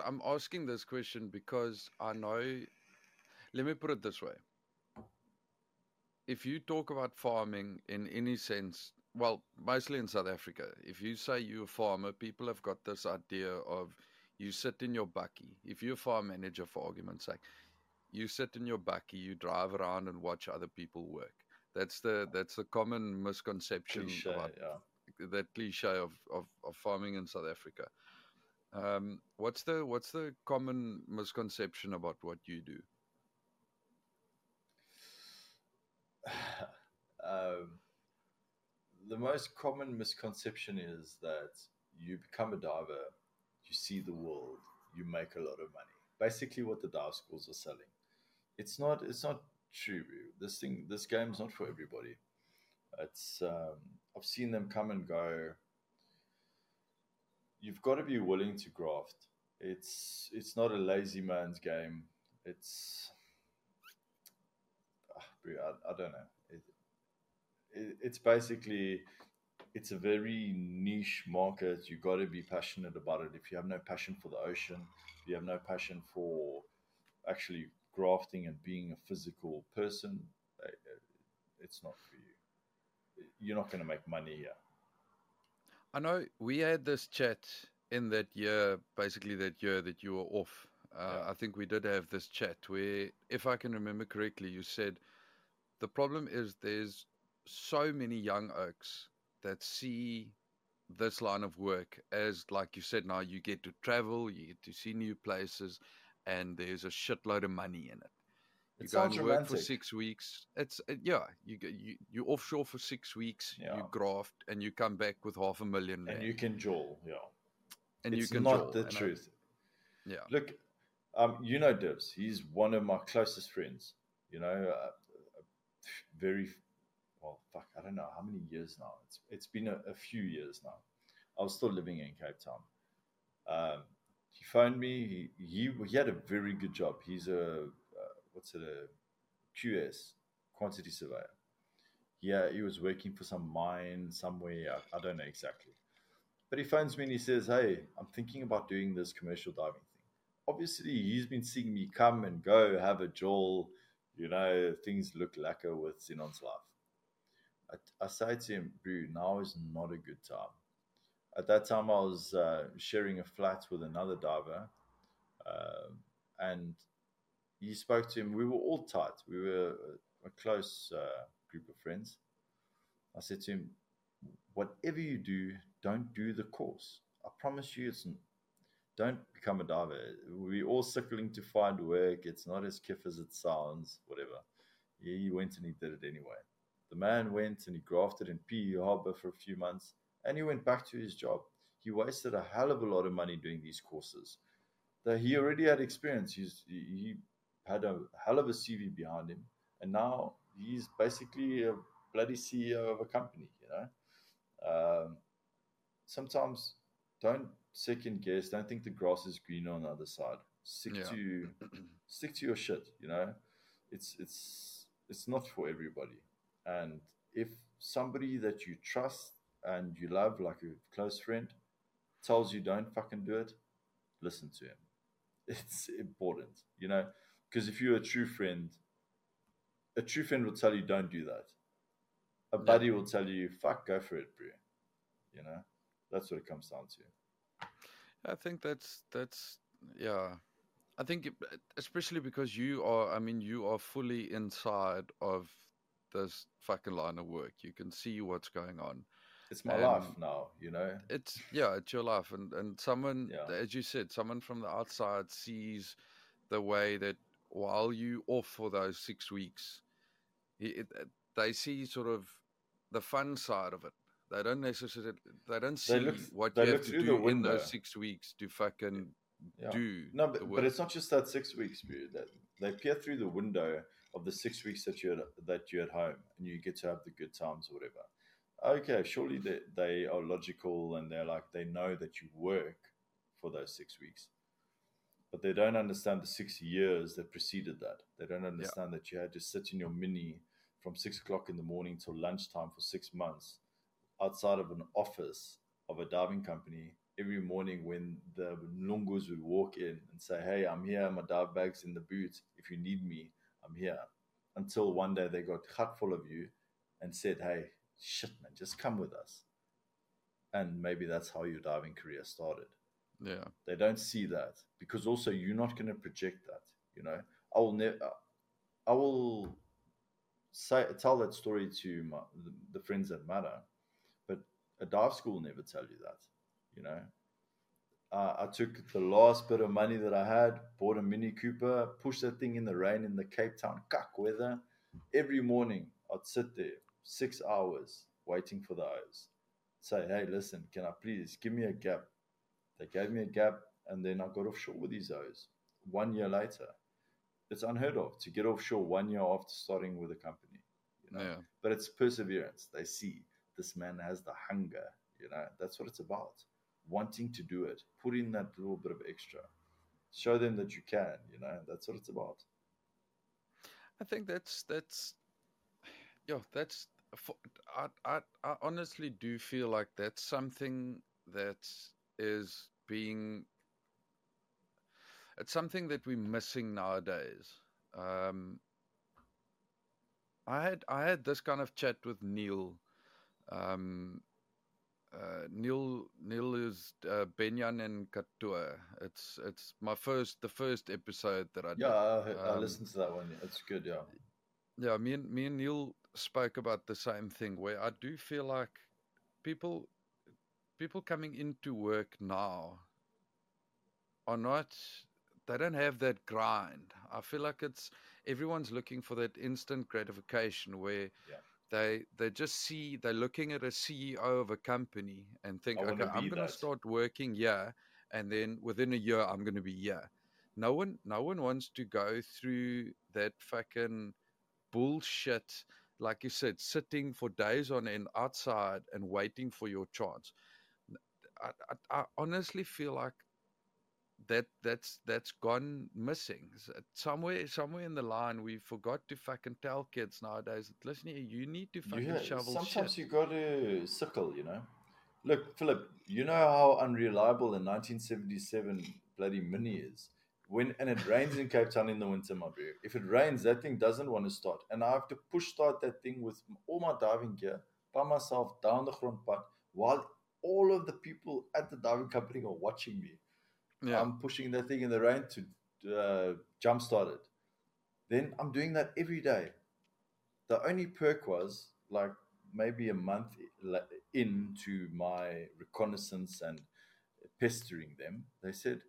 I'm asking this question because I know. Let me put it this way: if you talk about farming in any sense, well, mostly in South Africa, if you say you're a farmer, people have got this idea of you sit in your bakkie. If you're a farm manager, for argument's sake, you sit in your bakkie, you drive around and watch other people work. That's the that's the common misconception Cliche, about yeah. that cliche of, of, of farming in South Africa. Um, what's the what's the common misconception about what you do? um, the most common misconception is that you become a diver, you see the world, you make a lot of money. Basically, what the dive schools are selling. It's not. It's not true. This thing, this game's not for everybody. It's. Um, I've seen them come and go. You've got to be willing to graft. It's. It's not a lazy man's game. It's. Ah, I, I don't know. It, it, it's basically it's a very niche market. You've got to be passionate about it. If you have no passion for the ocean, if you have no passion for actually grafting and being a physical person, eh, eh, it's not for you. You're not going to make money here. I know we had this chat in that year, basically that year that you were off. Uh, Yeah. I think we did have this chat where, if I can remember correctly, you said the problem is there's so many young oaks that see this line of work as, like you said, now you get to travel, you get to see new places, and there's a shitload of money in it. You It go and work for six weeks. It's uh, yeah, you you you offshore for six weeks, Yeah. you graft, and you come back with half a million And rand, you can jaw, yeah. and it's you can not jaw, the and I- truth. yeah, Look, um, you know Divs. He's one of my closest friends. You know, uh, very well. Fuck, I don't know how many years now. It's it's been a, a few years now. I was still living in Cape Town. Um, he phoned me. He, he he had a very good job. He's a uh, what's it a QS quantity surveyor. Yeah, he was working for some mine somewhere. I, I don't know exactly. But he phones me and he says, Hey, I'm thinking about doing this commercial diving thing. Obviously, he's been seeing me come and go, have a jaw, you know, things look lacquer with Zinon's life. I, I say to him, Bro, now is not a good time. At that time, I was uh, sharing a flat with another diver, um, and he spoke to him. We were all tight, we were a, close uh, group of friends. I said to him, whatever you do, don't do the course. I promise you, it's don't become a diver. We're all circling to find work. It's not as kiff as it sounds. Whatever. Yeah, he went and he did it anyway. The man went and he grafted in PE Harbor for a few months, and he went back to his job. He wasted a hell of a lot of money doing these courses. That he already had experience. He's, he he had a hell of a CV behind him, and now he's basically a bloody CEO of a company. You know um, sometimes don't second guess. Don't think the grass is greener on the other side. Stick Yeah. to stick to your shit. You know, it's it's it's not for everybody. And if somebody that you trust and you love, like a close friend, tells you don't fucking do it, listen to him. It's important, you know, because if you're a true friend, a true friend will tell you don't do that. A buddy will tell you, fuck, go for it, bro. You know, that's what it comes down to. I think that's that's yeah. I think especially because you are, I mean, you are fully inside of this fucking line of work. You can see what's going on. It's my Um, life now, you know. It's yeah, it's your life, and and someone, Yeah. as you said, someone from the outside sees the way that while you off for those six weeks, it, it- they see sort of the fun side of it. They don't necessarily they don't see They look- what you have to do in window. those six weeks to fucking Yeah. do. No, but, but it's not just that six weeks period. That they peer through the window of the six weeks that you're at, that you're at home and you get to have the good times or whatever. Okay, surely they, they are logical and they're like they know that you work for those six weeks, but they don't understand the six years that preceded that. They don't understand that you had to sit in your mini from six o'clock in the morning till lunchtime for six months outside of an office of a diving company every morning when the lungus would walk in and say, Hey, I'm here, my dive bag's in the boot. If you need me, I'm here. Until one day they got cut full of you and said, Hey, shit, man, just come with us. And maybe that's how your diving career started. Yeah. They don't see that because also you're not going to project that. You know, I will never, I will say tell that story to my the, friends that matter, but a dive school will never tell you that. You know, uh, I took the last bit of money that I had, bought a Mini Cooper, pushed that thing in the rain in the Cape Town cuck weather. Every morning I'd sit there six hours waiting for the. Say, hey, listen, can I please give me a gap? They gave me a gap, and then I got offshore with these O's. One year later, it's unheard of to get offshore one year after starting with a company. You know, Yeah. but it's perseverance. They see this man has the hunger. You know, that's what it's about. Wanting to do it, put in that little bit of extra, show them that you can. You know, that's what it's about. I think that's that's yeah, that's I, I I honestly do feel like that's something that is being it's something that we're missing nowadays. Um, I had I had this kind of chat with Neil. Um, uh, Neil Neil is uh, Benyan and Katua. It's it's my first the first episode that I did. Yeah, I, I Um, listened to that one. It's good. Yeah, yeah, me and me and Neil spoke about the same thing where I do feel like people people coming into work now are not they don't have that grind. I feel like it's everyone's looking for that instant gratification where Yeah. they they just see they're looking at a CEO of a company and think, okay, I'm gonna that." start working here and then within a year I'm gonna be here. No one no one wants to go through that fucking bullshit like you said, sitting for days on end outside and waiting for your chance. I, I, I honestly feel like that that's that's gone missing somewhere. Somewhere in the line, we forgot to fucking tell kids nowadays. that, Listen, here, you need to fucking ha- shovel sometimes shit. you got to sickle. You know, look, Philip. You know how unreliable the 1977 bloody Mini is. When and it rains in Cape Town in the winter, my bro. If it rains, that thing doesn't want to start, and I have to push start that thing with all my diving gear by myself down the front part while all of the people at the diving company are watching me. Yeah, I'm pushing that thing in the rain to uh, jumpstart it. Then I'm doing that every day. The only perk was like maybe a month into my reconnaissance and pestering them. They said,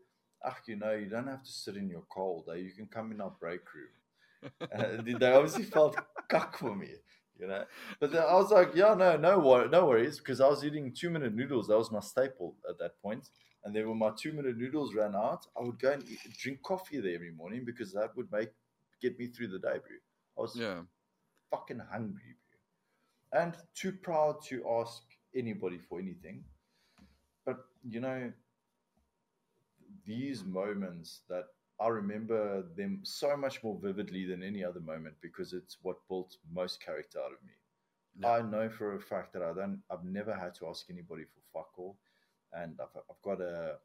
"Ah, you know, you don't have to sit in your cold. Eh? You can come in our break room." Uh, they obviously felt cuck for me, you know. But then I was like, "Yeah, no, no, no worries," because I was eating two-minute noodles. That was my staple at that point. And then when my two-minute noodles ran out, I would go and eat, drink coffee there every morning because that would make get me through the day, bro. I was yeah, fucking hungry, bro. And too proud to ask anybody for anything. But you know, these moments that I remember them so much more vividly than any other moment because it's what built most character out of me. I know for a fact that I don't I've never had to ask anybody for fuck all. And I've, I've got a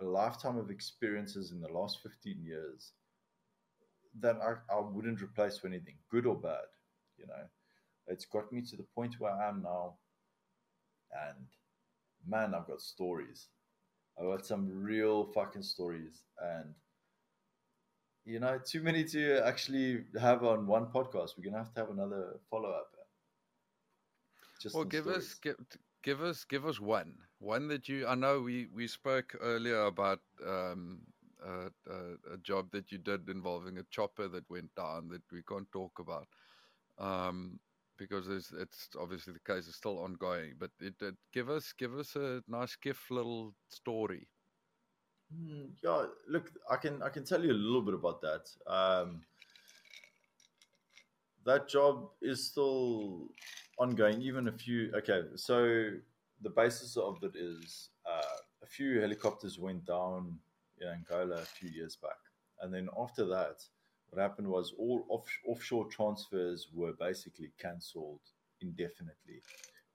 a lifetime of experiences in the last 15 years that I, I wouldn't replace for anything, good or bad. You know, it's got me to the point where I am now. And man, I've got stories. I've got some real fucking stories. And, you know, too many to actually have on one podcast. We're going to have to have another follow up. Just well, give us give, give us give us one one that you. I know we we spoke earlier about um, uh, uh, a job that you did involving a chopper that went down that we can't talk about. Um, because it's, it's obviously the case is still ongoing. But it, it give us give us a nice gift little story. Mm, yeah, look, I can I can tell you a little bit about that. Um, that job is still ongoing. Even a few. Okay, so the basis of it is uh, a few helicopters went down in Angola a few years back, and then after that, what happened was all off, offshore transfers were basically cancelled indefinitely.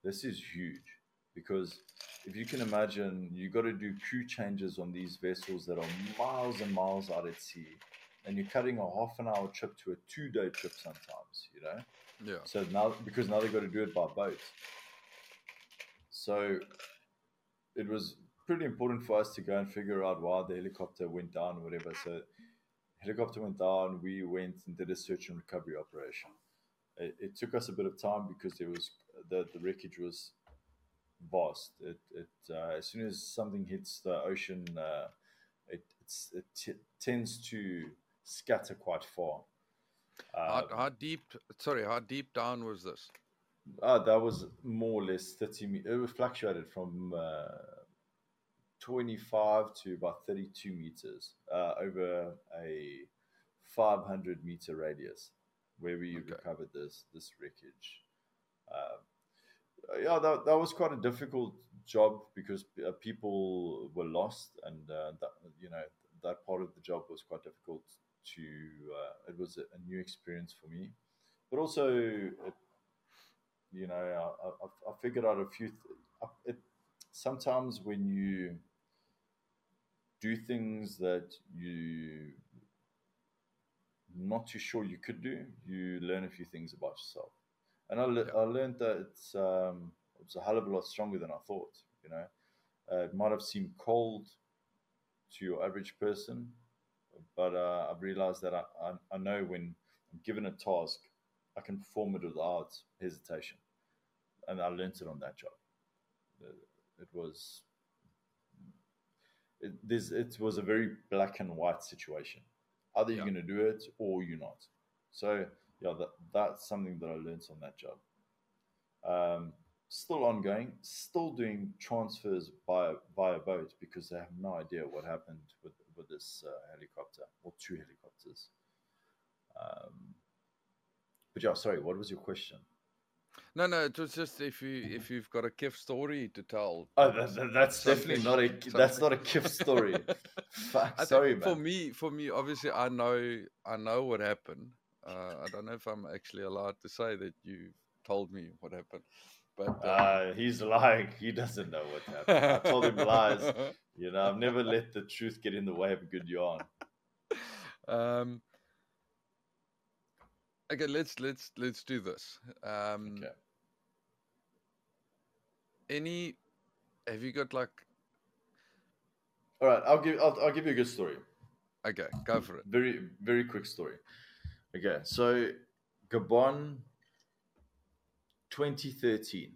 This is huge because if you can imagine, you got to do crew changes on these vessels that are miles and miles out at sea, and you're cutting a half an hour trip to a two day trip sometimes, you know. Yeah. So now, because now they've got to do it by boat. So it was pretty important for us to go and figure out why the helicopter went down or whatever. So helicopter went down. We went and did a search and recovery operation. It, it took us a bit of time because there was the, the wreckage was vast. It, it uh, as soon as something hits the ocean, uh, it it t- tends to scatter quite far. how, how deep? Sorry, how deep down was this? Uh, that was more or less 30 meters. It fluctuated from uh, 25 to about 32 meters uh, over a 500 meter radius where we okay. recovered this this wreckage. Yeah, that, that was quite a difficult job because uh, people were lost, and uh, that you know that part of the job was quite difficult. To uh, it was a, a, new experience for me, but also it, you know I, I, I, figured out a few. Th- it, sometimes when you do things that you not too sure you could do, you learn a few things about yourself. And I, le- yeah. I learned that it's um, it's a hell of a lot stronger than I thought. You know, uh, it might have seemed cold to your average person, but uh, I've realized that I, I, I know when I'm given a task, I can perform it without hesitation, and I learned it on that job. It was it, this it was a very black and white situation. Either you're going to do it or you're not. So yeah, that that's something that I learned on that job. Um, still ongoing, still doing transfers by via boat because they have no idea what happened with with this uh, helicopter or two helicopters. Um, but yeah, sorry, what was your question? No, no, it was just if you if you've got a KIF story to tell. Oh, that, that's definitely not a that's not a KIF story. Fuck, sorry, man. For me, for me, obviously, I know I know what happened. Uh, I don't know if I'm actually allowed to say that you told me what happened, but um... uh, he's lying. He doesn't know what happened. I told him lies. You know, I've never let the truth get in the way of a good yarn. Um, okay, let's let's let's do this. Um, okay. Any? Have you got like? All right, I'll give I'll, I'll give you a good story. Okay, go for it. Very very quick story. Okay, so Gabon, 2013.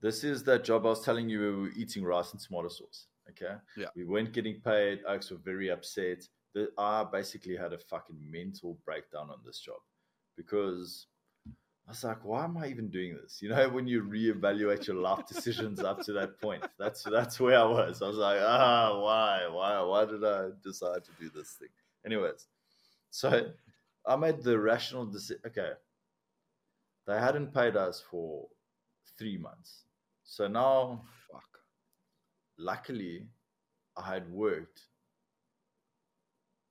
This is that job I was telling you we were eating rice and tomato sauce. Okay. Yeah. We weren't getting paid. Oaks were very upset. The, I basically had a fucking mental breakdown on this job because I was like, why am I even doing this? You know, when you reevaluate your life decisions up to that point, that's that's where I was. I was like, ah, why, why, why did I decide to do this thing? Anyways, so I made the rational decision. Okay, they hadn't paid us for three months, so now, fuck. Luckily, I had worked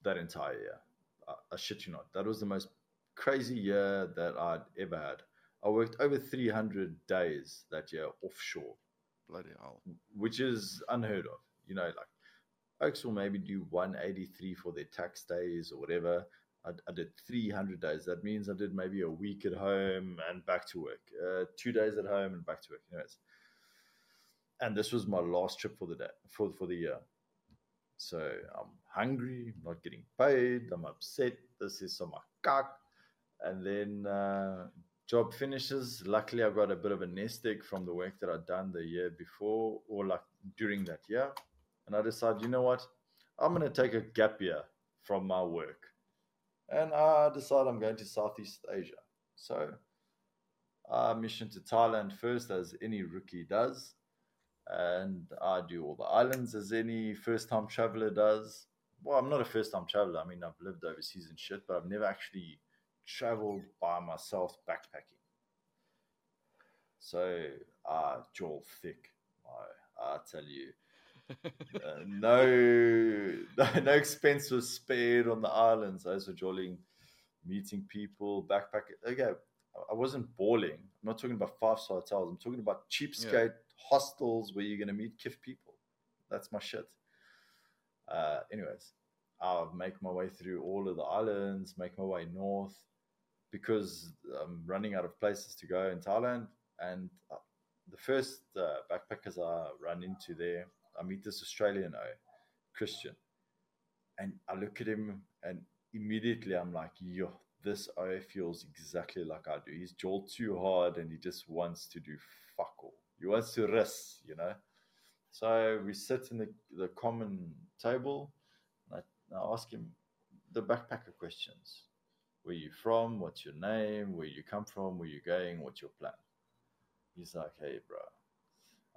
that entire year. I, I shit you not. That was the most crazy year that I'd ever had. I worked over 300 days that year offshore. Bloody hell. Which is unheard of. You know, like Oaks will maybe do 183 for their tax days or whatever. I, I, did 300 days. That means I did maybe a week at home and back to work, uh, two days at home and back to work. Anyways, and this was my last trip for the day for for the year. So I'm hungry, I'm not getting paid, I'm upset. This is some cock and then uh, job finishes. Luckily, I got a bit of a nest egg from the work that I'd done the year before, or like during that year, and I decide, you know what, I'm going to take a gap year from my work, and I decide I'm going to Southeast Asia. So I mission to Thailand first, as any rookie does, and I do all the islands as any first-time traveler does. Well, I'm not a first-time traveler. I mean, I've lived overseas and shit, but I've never actually traveled by myself backpacking. So, uh, jaw thick, I, I tell you. Uh, no, no expense was spared on the islands. I was enjoying meeting people, backpacking. Okay, I wasn't balling. I'm not talking about five star hotels. I'm talking about cheapskate yeah. hostels where you're going to meet kiff people. That's my shit. Uh, anyways, I'll make my way through all of the islands, make my way north because I'm running out of places to go in Thailand. And uh, the first uh, backpackers I run into there, I meet this Australian O, Christian. And I look at him and immediately I'm like, yo, this O feels exactly like I do. He's jawed too hard and he just wants to do fuck all. He wants to rest, you know. So we sit in the, the common table and I, I ask him the backpacker questions. Where you from? What's your name? Where you come from? Where you going? What's your plan? He's like, hey, bro,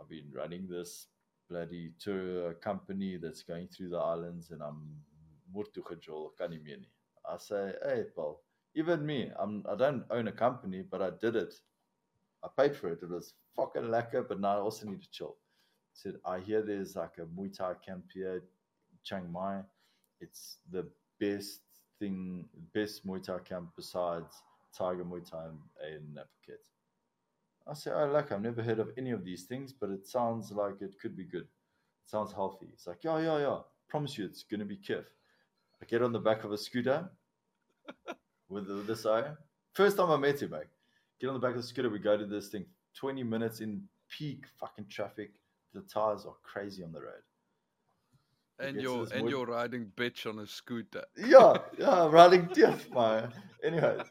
I've been running this bloody tour company that's going through the islands and I'm murtukhajol kanimini. I say, hey, Paul, even me, I'm, I don't own a company, but I did it. I paid for it. It was fucking lekker, but now I also need to chill. Said, I hear there's like a Muay Thai camp here, Chiang Mai. It's the best thing, best Muay Thai camp besides Tiger Muay Thai in Phuket. I say, oh, like I've never heard of any of these things, but it sounds like it could be good. It sounds healthy. It's like, yeah, yeah, yeah. Promise you, it's gonna be kiff. I get on the back of a scooter with, with this eye. First time I met him, mate. Get on the back of the scooter. We go to this thing. Twenty minutes in peak fucking traffic. The tires are crazy on the road. And you're and you're riding bitch on a scooter. Yeah, yeah, riding diff, man. Anyways,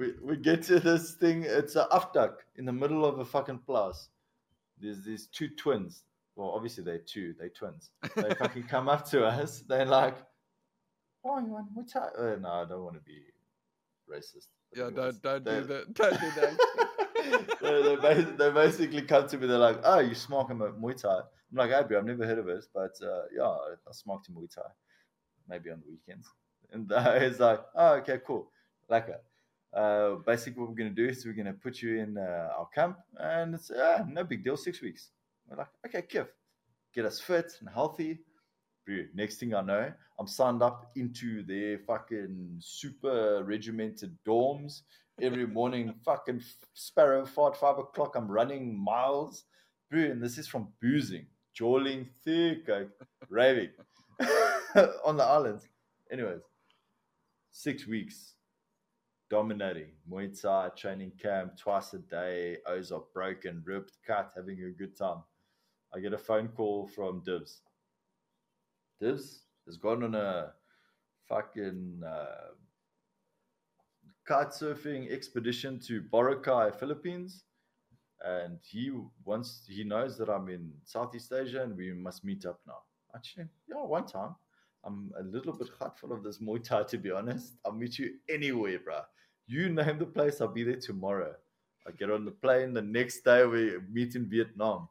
we, we get to this thing. It's a afdak in the middle of a fucking place. There's these two twins. Well, obviously they're two. They're twins. They fucking come up to us. They're like, "Oh, you want which?" Uh, no, I don't want to be racist. Yeah, don't don't do that. Don't do that. they, they, they, basically come to me. They're like, "Oh, you smoke smoking Muay Thai?" I'm like, "Abby, I've never heard of it, but uh, yeah, I smoked Muay Thai, maybe on the weekends." And uh, it's like, "Oh, okay, cool." Like, a, uh, basically, what we're going to do is we're going to put you in uh, our camp, and it's uh, no big deal, six weeks. We're like, okay, Kiv, get us fit and healthy. Next thing I know, I'm signed up into their fucking super regimented dorms every morning. fucking sparrow fart five o'clock. I'm running miles, bro. And this is from boozing, jawling thick, like, raving on the islands. Anyways, six weeks dominating Muay Thai training camp twice a day. O's are broken, ripped, cut, having a good time. I get a phone call from Dibs. Dibs has gone on a fucking uh, kite surfing expedition to Boracay, Philippines. And he wants, he knows that I'm in Southeast Asia and we must meet up now. Actually, yeah, one time. I'm a little bit hurtful of this Muay Thai, to be honest. I'll meet you anywhere, bro. You name the place, I'll be there tomorrow. I get on the plane. The next day, we meet in Vietnam.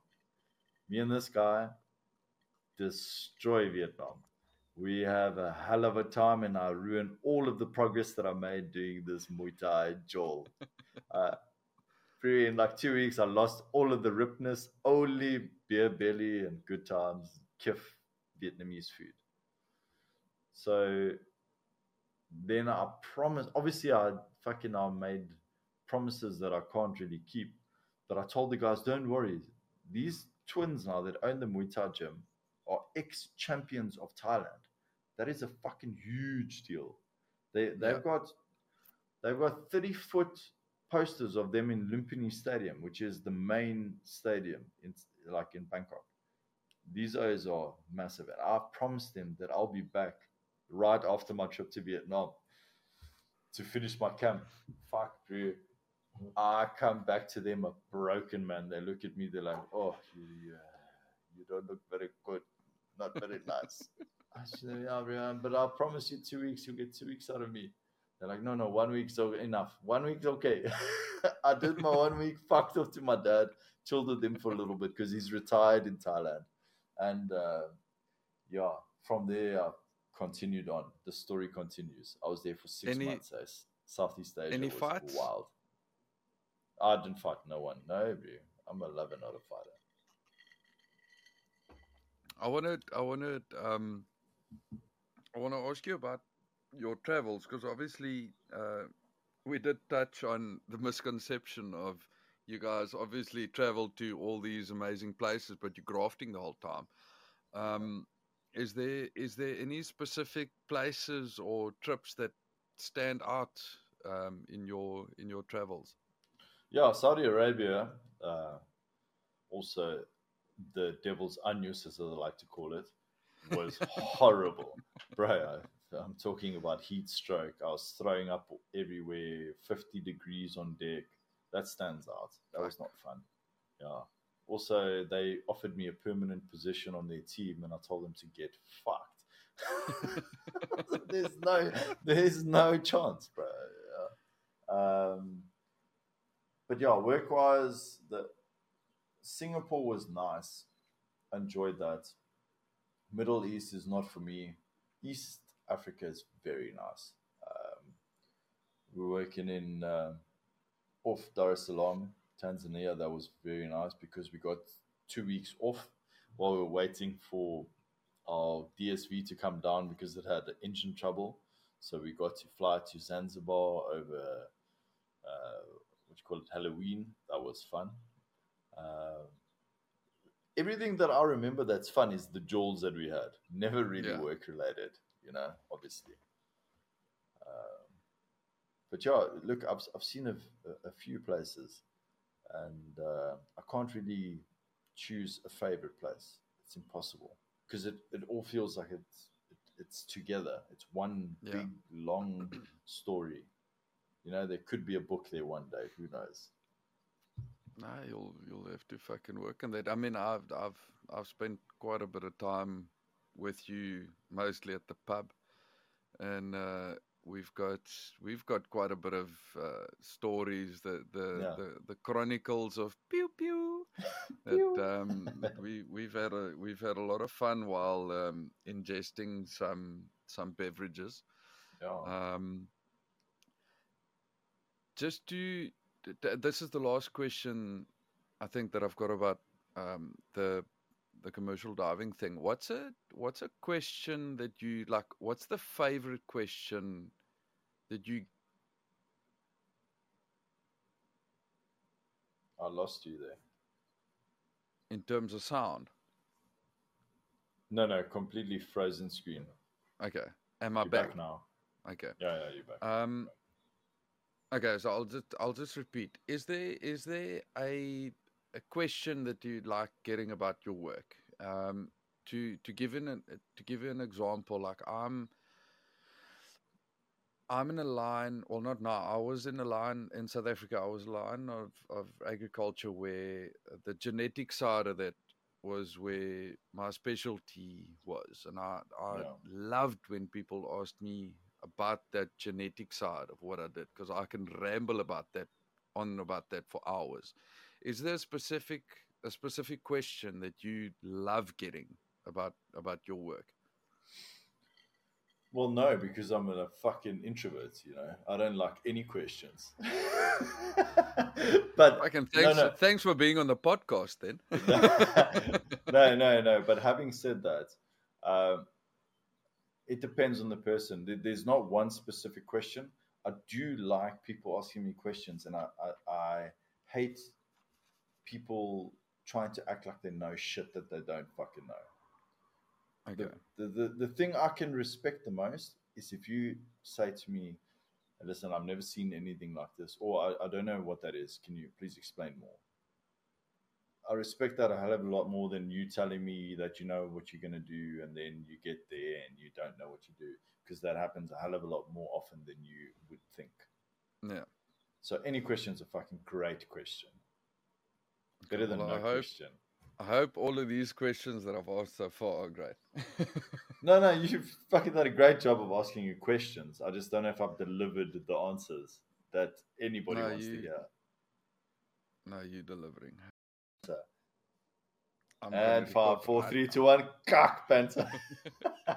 Me and this guy destroy Vietnam. We have a hell of a time, and I ruin all of the progress that I made doing this Muay Thai Joel. uh, in like two weeks, I lost all of the ripness, only beer belly and good times, kiff Vietnamese food. So then I promised, obviously, I fucking I made promises that I can't really keep. But I told the guys, don't worry. These twins now that own the Muay Thai gym are ex champions of Thailand. That is a fucking huge deal. They they've yeah. got they've got 30 foot posters of them in Lumpini Stadium, which is the main stadium in like in Bangkok. These O's are massive. And I promised them that I'll be back right after my trip to Vietnam to finish my camp. Fuck, bro. I come back to them a broken man. They look at me, they're like, oh, you, you don't look very good. Not very nice. I said, yeah, bro, but I promise you two weeks, you'll get two weeks out of me. They're like, no, no, one week's enough. One week's okay. I did my one week, fucked off to my dad, chilled with him for a little bit because he's retired in Thailand. And uh, yeah, from there, I continued on. The story continues. I was there for six Any- months. As Southeast Asia any was fights? wild. I didn't fight no one. No, bro. I'm a lover, not a fighter. I wanted, I wanted, um, I want to ask you about your travels because obviously uh, we did touch on the misconception of you guys obviously traveled to all these amazing places, but you're grafting the whole time. Um, is there is there any specific places or trips that stand out um, in your in your travels? Yeah, Saudi Arabia, uh, also the devil's onions, as I like to call it, was horrible. Bro, I, I'm talking about heat stroke. I was throwing up everywhere, 50 degrees on deck. That stands out. That was not fun. Yeah. Also, they offered me a permanent position on their team, and I told them to get fucked. there's no, there's no chance, bro. Yeah. Um, but yeah, work wise, the Singapore was nice. Enjoyed that. Middle East is not for me. East Africa is very nice. Um, we're working in uh, off Dar es Salaam, Tanzania. That was very nice because we got two weeks off while we were waiting for our DSV to come down because it had engine trouble. So we got to fly to Zanzibar over uh, what you call it Halloween. That was fun. Uh, everything that I remember that's fun is the jewels that we had. Never really Yeah. work related, you know, obviously. Um, but yeah, look, I've, I've seen a, a few places and uh, I can't really choose a favorite place. It's impossible because it, it all feels like it's it, it's together. It's one Yeah. big long story. You know, there could be a book there one day. Who knows? No, you'll you'll have to fucking work on that. I mean, I've I've I've spent quite a bit of time with you, mostly at the pub, and uh, we've got we've got quite a bit of uh, stories. The the, Yeah. the the chronicles of pew pew. That um, we we've had a we've had a lot of fun while um, ingesting some some beverages. Yeah. Um, just to, th- th- this is the last question I think that I've got about um, the the commercial diving thing. What's a what's a question that you like? What's the favorite question that you? I lost you there. in terms of sound? No, no, completely frozen screen. Okay, am I You're back? back now. Okay. Yeah, yeah, you're back. Um. Okay, so I'll just I'll just repeat. Is there is there a a question that you'd like getting about your work? Um, to to give in an, to give you an example, like I'm I'm in a line. Well, not now. I was in a line in South Africa. I was a line of of agriculture where the genetic side of it was where my specialty was, and I I Yeah. loved when people asked me about that genetic side of what I did because I can ramble about that on about that for hours. Is there a specific a specific question that you love getting about about your work? Well, no, because I'm a fucking introvert. You know, I don't like any questions. but I can no, thanks no. thanks for being on the podcast then. no, no, no. But having said that, um, it depends on the person. There's not one specific question. I do like people asking me questions, and I, I, I hate people trying to act like they know shit that they don't fucking know. Okay. The, the, the, the thing I can respect the most is if you say to me, listen, I've never seen anything like this, or I, I don't know what that is. Can you please explain more? I respect that a hell of a lot more than you telling me that you know what you're going to do and then you get there and you don't know what you do because that happens a hell of a lot more often than you would think. Yeah. So any question's a fucking great question. Better than Well, no I hope- question. I hope all of these questions that I've asked so far are great. No, no, you've fucking done a great job of asking your questions. I just don't know if I've delivered the answers that anybody No, wants you- to hear. no, you're delivering. So, I'm and five, four, three, two, one, cock panther.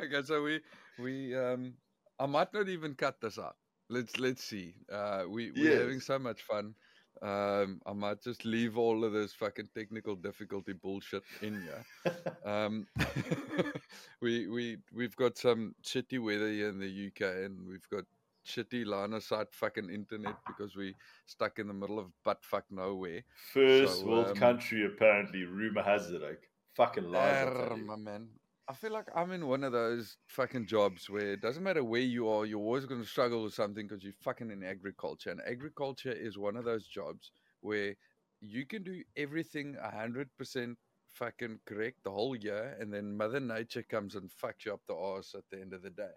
okay, so we we um I might not even cut this out. Let's let's see. Uh we we're having so much fun. Um I might just leave all of this fucking technical difficulty bullshit in here. Um we we we've got some shitty weather here in the UK and we've got shitty line of sight fucking internet because we stuck in the middle of butt fuck nowhere. First So, world um, country, apparently. Rumor has it. Like, fucking lies. Arr, my man. I feel like I'm in one of those fucking jobs where it doesn't matter where you are, you're always going to struggle with something because you're fucking in agriculture. And agriculture is one of those jobs where you can do everything 100% fucking correct the whole year, and then Mother Nature comes and fucks you up the arse at the end of the day.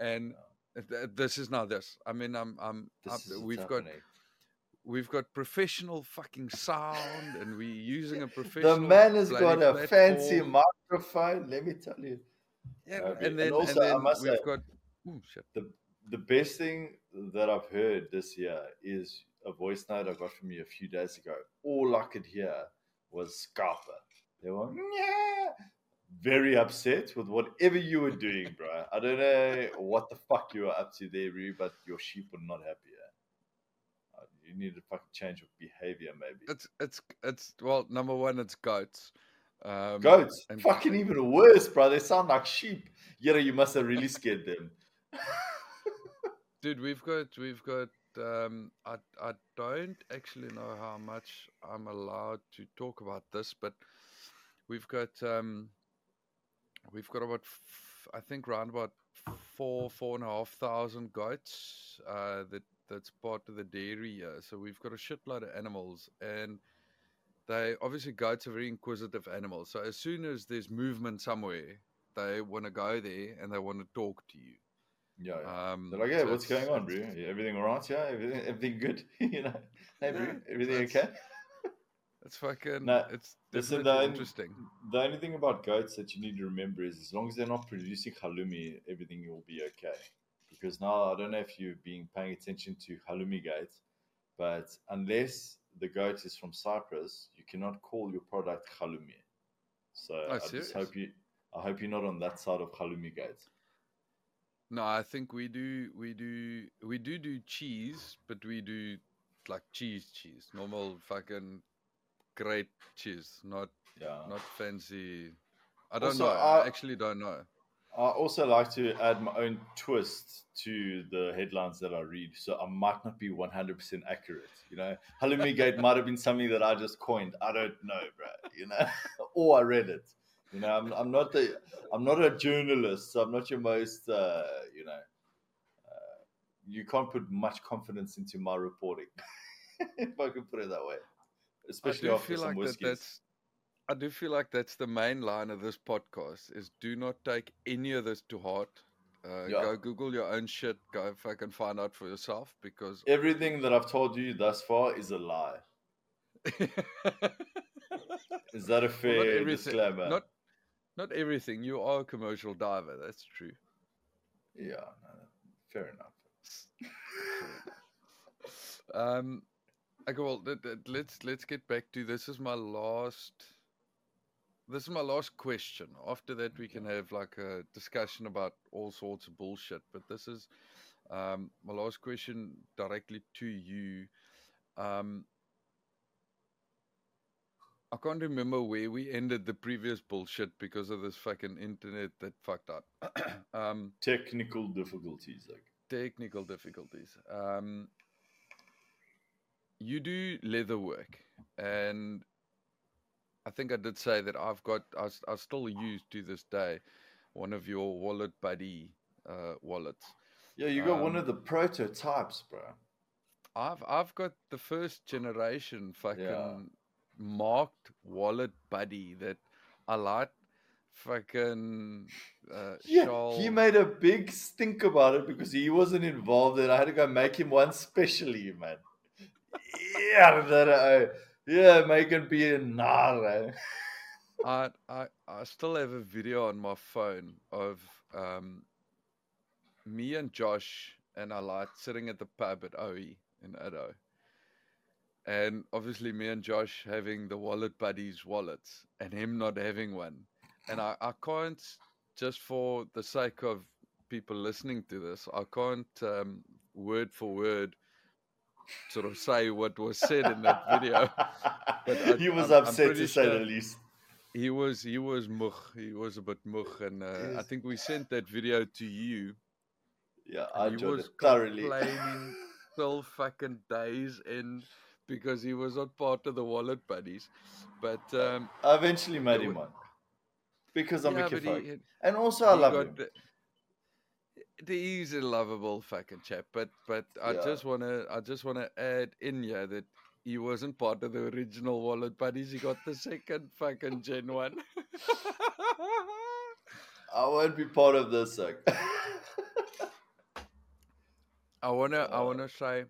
And th- this is now this. I mean, I'm, I'm, This I'm- we've got happening. We've got professional fucking sound, and we're using a professional. The man has got a fancy microphone. Let me tell you. Yeah, Uh, and and then, also, and I must we've say- got. Ooh, shit. the the best thing that I've heard this year is a voice note I got from you a few days ago. All I could hear was Scarpa. They were yeah, very upset with whatever you were doing, bro. I don't know what the fuck you were up to there, Rue, but your sheep were not happy. You need to fucking change your behavior, maybe. It's it's it's well, number one, it's goats. Um, Goats, and- fucking even worse, bro. They sound like sheep. Yeah, you must have really scared them. dude. We've got we've got. Um, I I don't actually know how much I'm allowed to talk about this, but we've got um, we've got about f- I think around about four four and a half thousand goats. Uh, that that's part of the dairy here. So we've got a shitload of animals and. they obviously goats are very inquisitive animals. So as soon as there's movement somewhere, they want to go there and they want to talk to you. Yeah, yeah. Um, They're like, yeah, so what's going on, bro? Yeah, Everything all right? Yeah, everything, everything good? you know, hey, bro, everything okay? It's fucking. No, it's listen, the- interesting. The only thing about goats that you need to remember is as long as they're not producing halloumi, everything will be okay. Because now I don't know if you've been paying attention to halloumi gate, but unless the goat is from Cyprus, you cannot call your product halloumi. So Oh, I just hope you, I hope you're not on that side of halloumi gate. No, I think we do. We do. We do do cheese, but we do like cheese, cheese, normal fucking great cheese, not Yeah. not fancy. I don't Also, know. I I- actually don't know. I also like to add my own twist to the headlines that I read, so I might not be 100% accurate. You know, Halloumi Gate might have been something that I just coined. I don't know, bro. You know, or I read it. You know, I'm, I'm not the I'm not a journalist, so I'm not your most uh, you know. Uh, you can't put much confidence into my reporting, if I can put it that way. Especially I do after feel some like that that's I do feel like that's the main line of this podcast is do not take any of this to heart. Uh, Yeah. Go Google your own shit. Go fucking find out for yourself because Everything that I've told you thus far is a lie. Is that a Well, fair everything- disclaimer? Not not everything. You are a commercial diver. That's true. Yeah, no, fair enough. Um, okay, well, th- th- let's let's get back to this. Is my last. This is my last question. After that, we can have like a discussion about all sorts of bullshit. But this is um, my last question directly to you. Um, I can't remember where we ended the previous bullshit because of this fucking internet that fucked up. um, Technical difficulties, like technical difficulties. Um, you do leather work, and I think I did say that I've got, I, I still use to this day one of your wallet buddy uh, wallets. yeah, you got one Um, of the prototypes, bro. I've I've got the first generation fucking Yeah. marked wallet buddy that I like fucking uh, Yeah, shawl. he made a big stink about it because he wasn't involved, and I had to go make him one specially, man. Yeah, that, uh, Yeah, make it be a. I, I I still have a video on my phone of um, me and Josh and Alat sitting at the pub at OE in Addo. And obviously me and Josh having the wallet buddies wallets and him not having one. And I, I can't just for the sake of people listening to this, I can't um, word for word sort of say what was said in that video. But I, he was I'm- I'm upset pretty to say sure- the least. He was he was much. He was a bit mugh, and uh, I think we sent that video to you. Yeah, I he enjoyed was it thoroughly. complaining till fucking days in because he was not part of the wallet buddies. But um, I eventually made him one because I'm yeah, a kid and also I love him. the- He's a lovable fucking chap, but but I Yeah. just wanna I just wanna add in here that he wasn't part of the original wallet buddies. He got the second fucking gen one. I won't be part of this. Like. I wanna, I Uh, wanna say,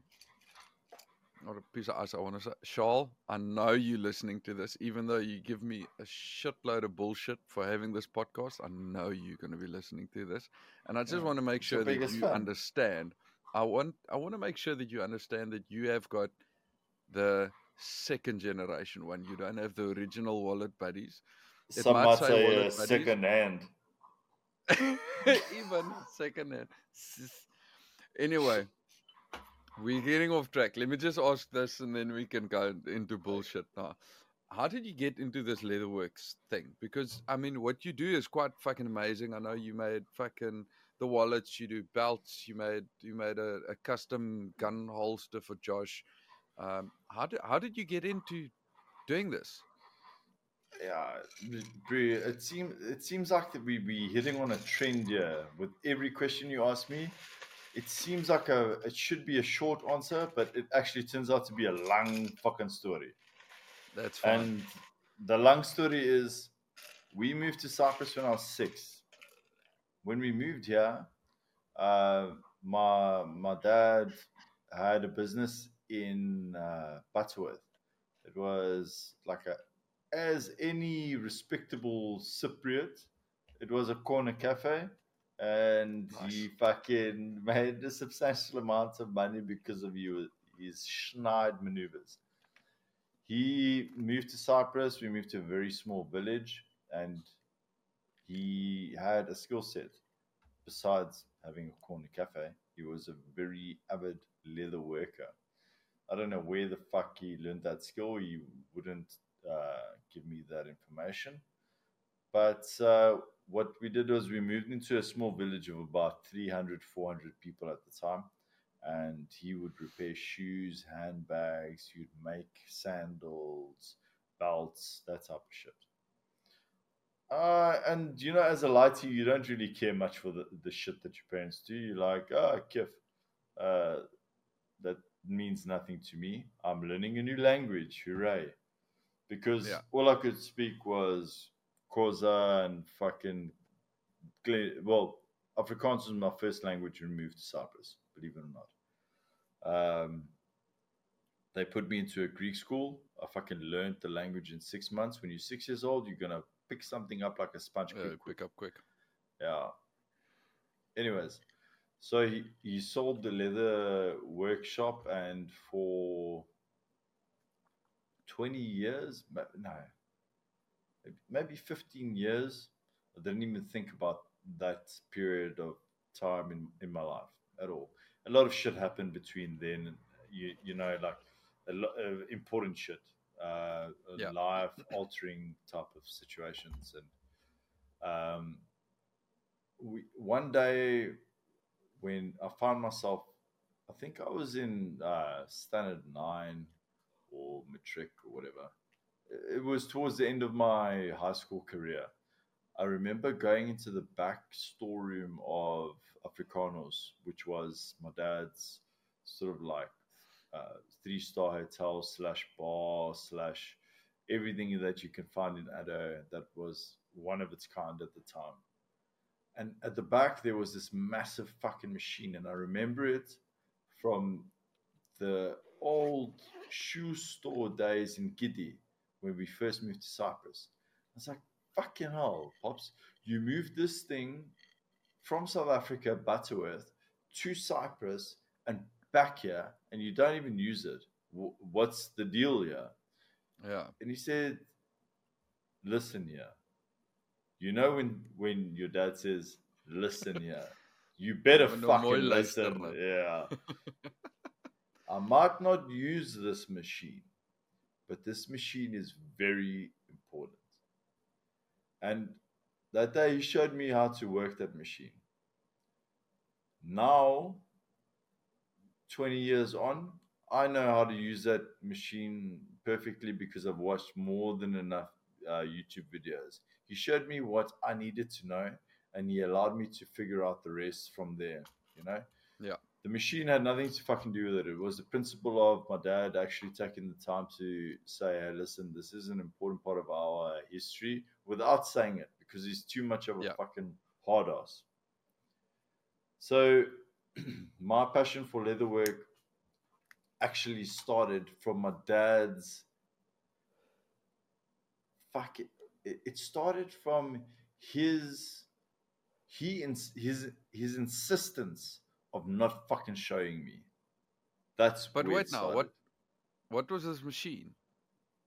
not a piece of ice. I wanna say, Charles, I know you're listening to this, even though you give me a shitload of bullshit for having this podcast. I know you're gonna be listening to this, and I just Yeah, want to make it's sure that you fan. understand. I want, I want to make sure that you understand that you have got the second generation one. You don't have the original wallet buddies. It Some might might say say uh, second hand. even second hand. Anyway, we're getting off track. Let me just ask this and then we can go into bullshit now. How did you get into this leatherworks thing? Because I mean, what you do is quite fucking amazing. I know you made fucking the wallets, you do belts, you made you made a, a custom gun holster for Josh. Um, how did how did you get into doing this? Yeah, it seems it seems like that we we hitting on a trend here. With every question you ask me, it seems like a it should be a short answer, but it actually turns out to be a long fucking story. That's fine. And the long story is, we moved to Cyprus when I was six. When we moved here, uh, my my dad had a business in uh, Butterworth. It was like a as any respectable Cypriot. It was a corner cafe, and he fucking made a substantial amount of money because of you his schneid maneuvers he moved to Cyprus. We moved to a very small village, and he had a skill set. Besides having a corner cafe, he was a very avid leather worker. I don't know where the fuck he learned that skill. He wouldn't uh, give me that information. But uh, what we did was we moved into a small village of about 300, 400 people at the time and he would repair shoes, handbags, he'd make sandals, belts, that type of shit. Uh, and you know, as a lighty, you don't really care much for the, the shit that your parents do. You're like, oh, kif, uh, that means nothing to me. I'm learning a new language, hooray! Because Yeah. all I could speak was Xhosa and fucking, well, Afrikaans was my first language when we moved to Cyprus, believe it or not. Um, they put me into a Greek school. I fucking learned the language in six months. When you're six years old, you're gonna pick something up like a sponge. Uh, quick, quick up, quick. yeah. Anyways, so he, he sold the leather workshop, and for 20 years, no, maybe 15 years, I didn't even think about that period of time in, in my life at all. A lot of shit happened between then, you, you know, like a lot of important shit, uh, Yeah. life altering type of situations. And um, we, one day when I found myself, I think I was in uh, standard nine or matric or whatever. It was towards the end of my high school career. I remember going into the back storeroom of Africanos, which was my dad's sort of like uh, three star hotel slash bar slash everything that you can find in Addo that was one of its kind at the time. And at the back, there was this massive fucking machine. And I remember it from the old shoe store days in Gidi when we first moved to Cyprus. I was like, fucking hell, Pops, you moved this thing from South Africa, Butterworth, to Cyprus and back here, and you don't even use it. What's the deal here? Yeah. And he said, listen here. You know when when your dad says, listen here, you better nou fucking mooi listen. Yeah. I might not use this machine, but this machine is very important. And that day he showed me how to work that machine. Now, 20 years on, I know how to use that machine perfectly because I've watched more than enough uh, YouTube videos. He showed me what I needed to know and he allowed me to figure out the rest from there, you know? Yeah. The machine had nothing to fucking do with it. It was the principle of my dad actually taking the time to say, hey, listen, this is an important part of our history without saying it because he's too much of a Yeah. fucking hard ass. So, my passion for leatherwork actually started from my dad's. Fuck it. It, started from his. He ins- his his insistence of not fucking showing me. That's But wait now, started. what what was this machine?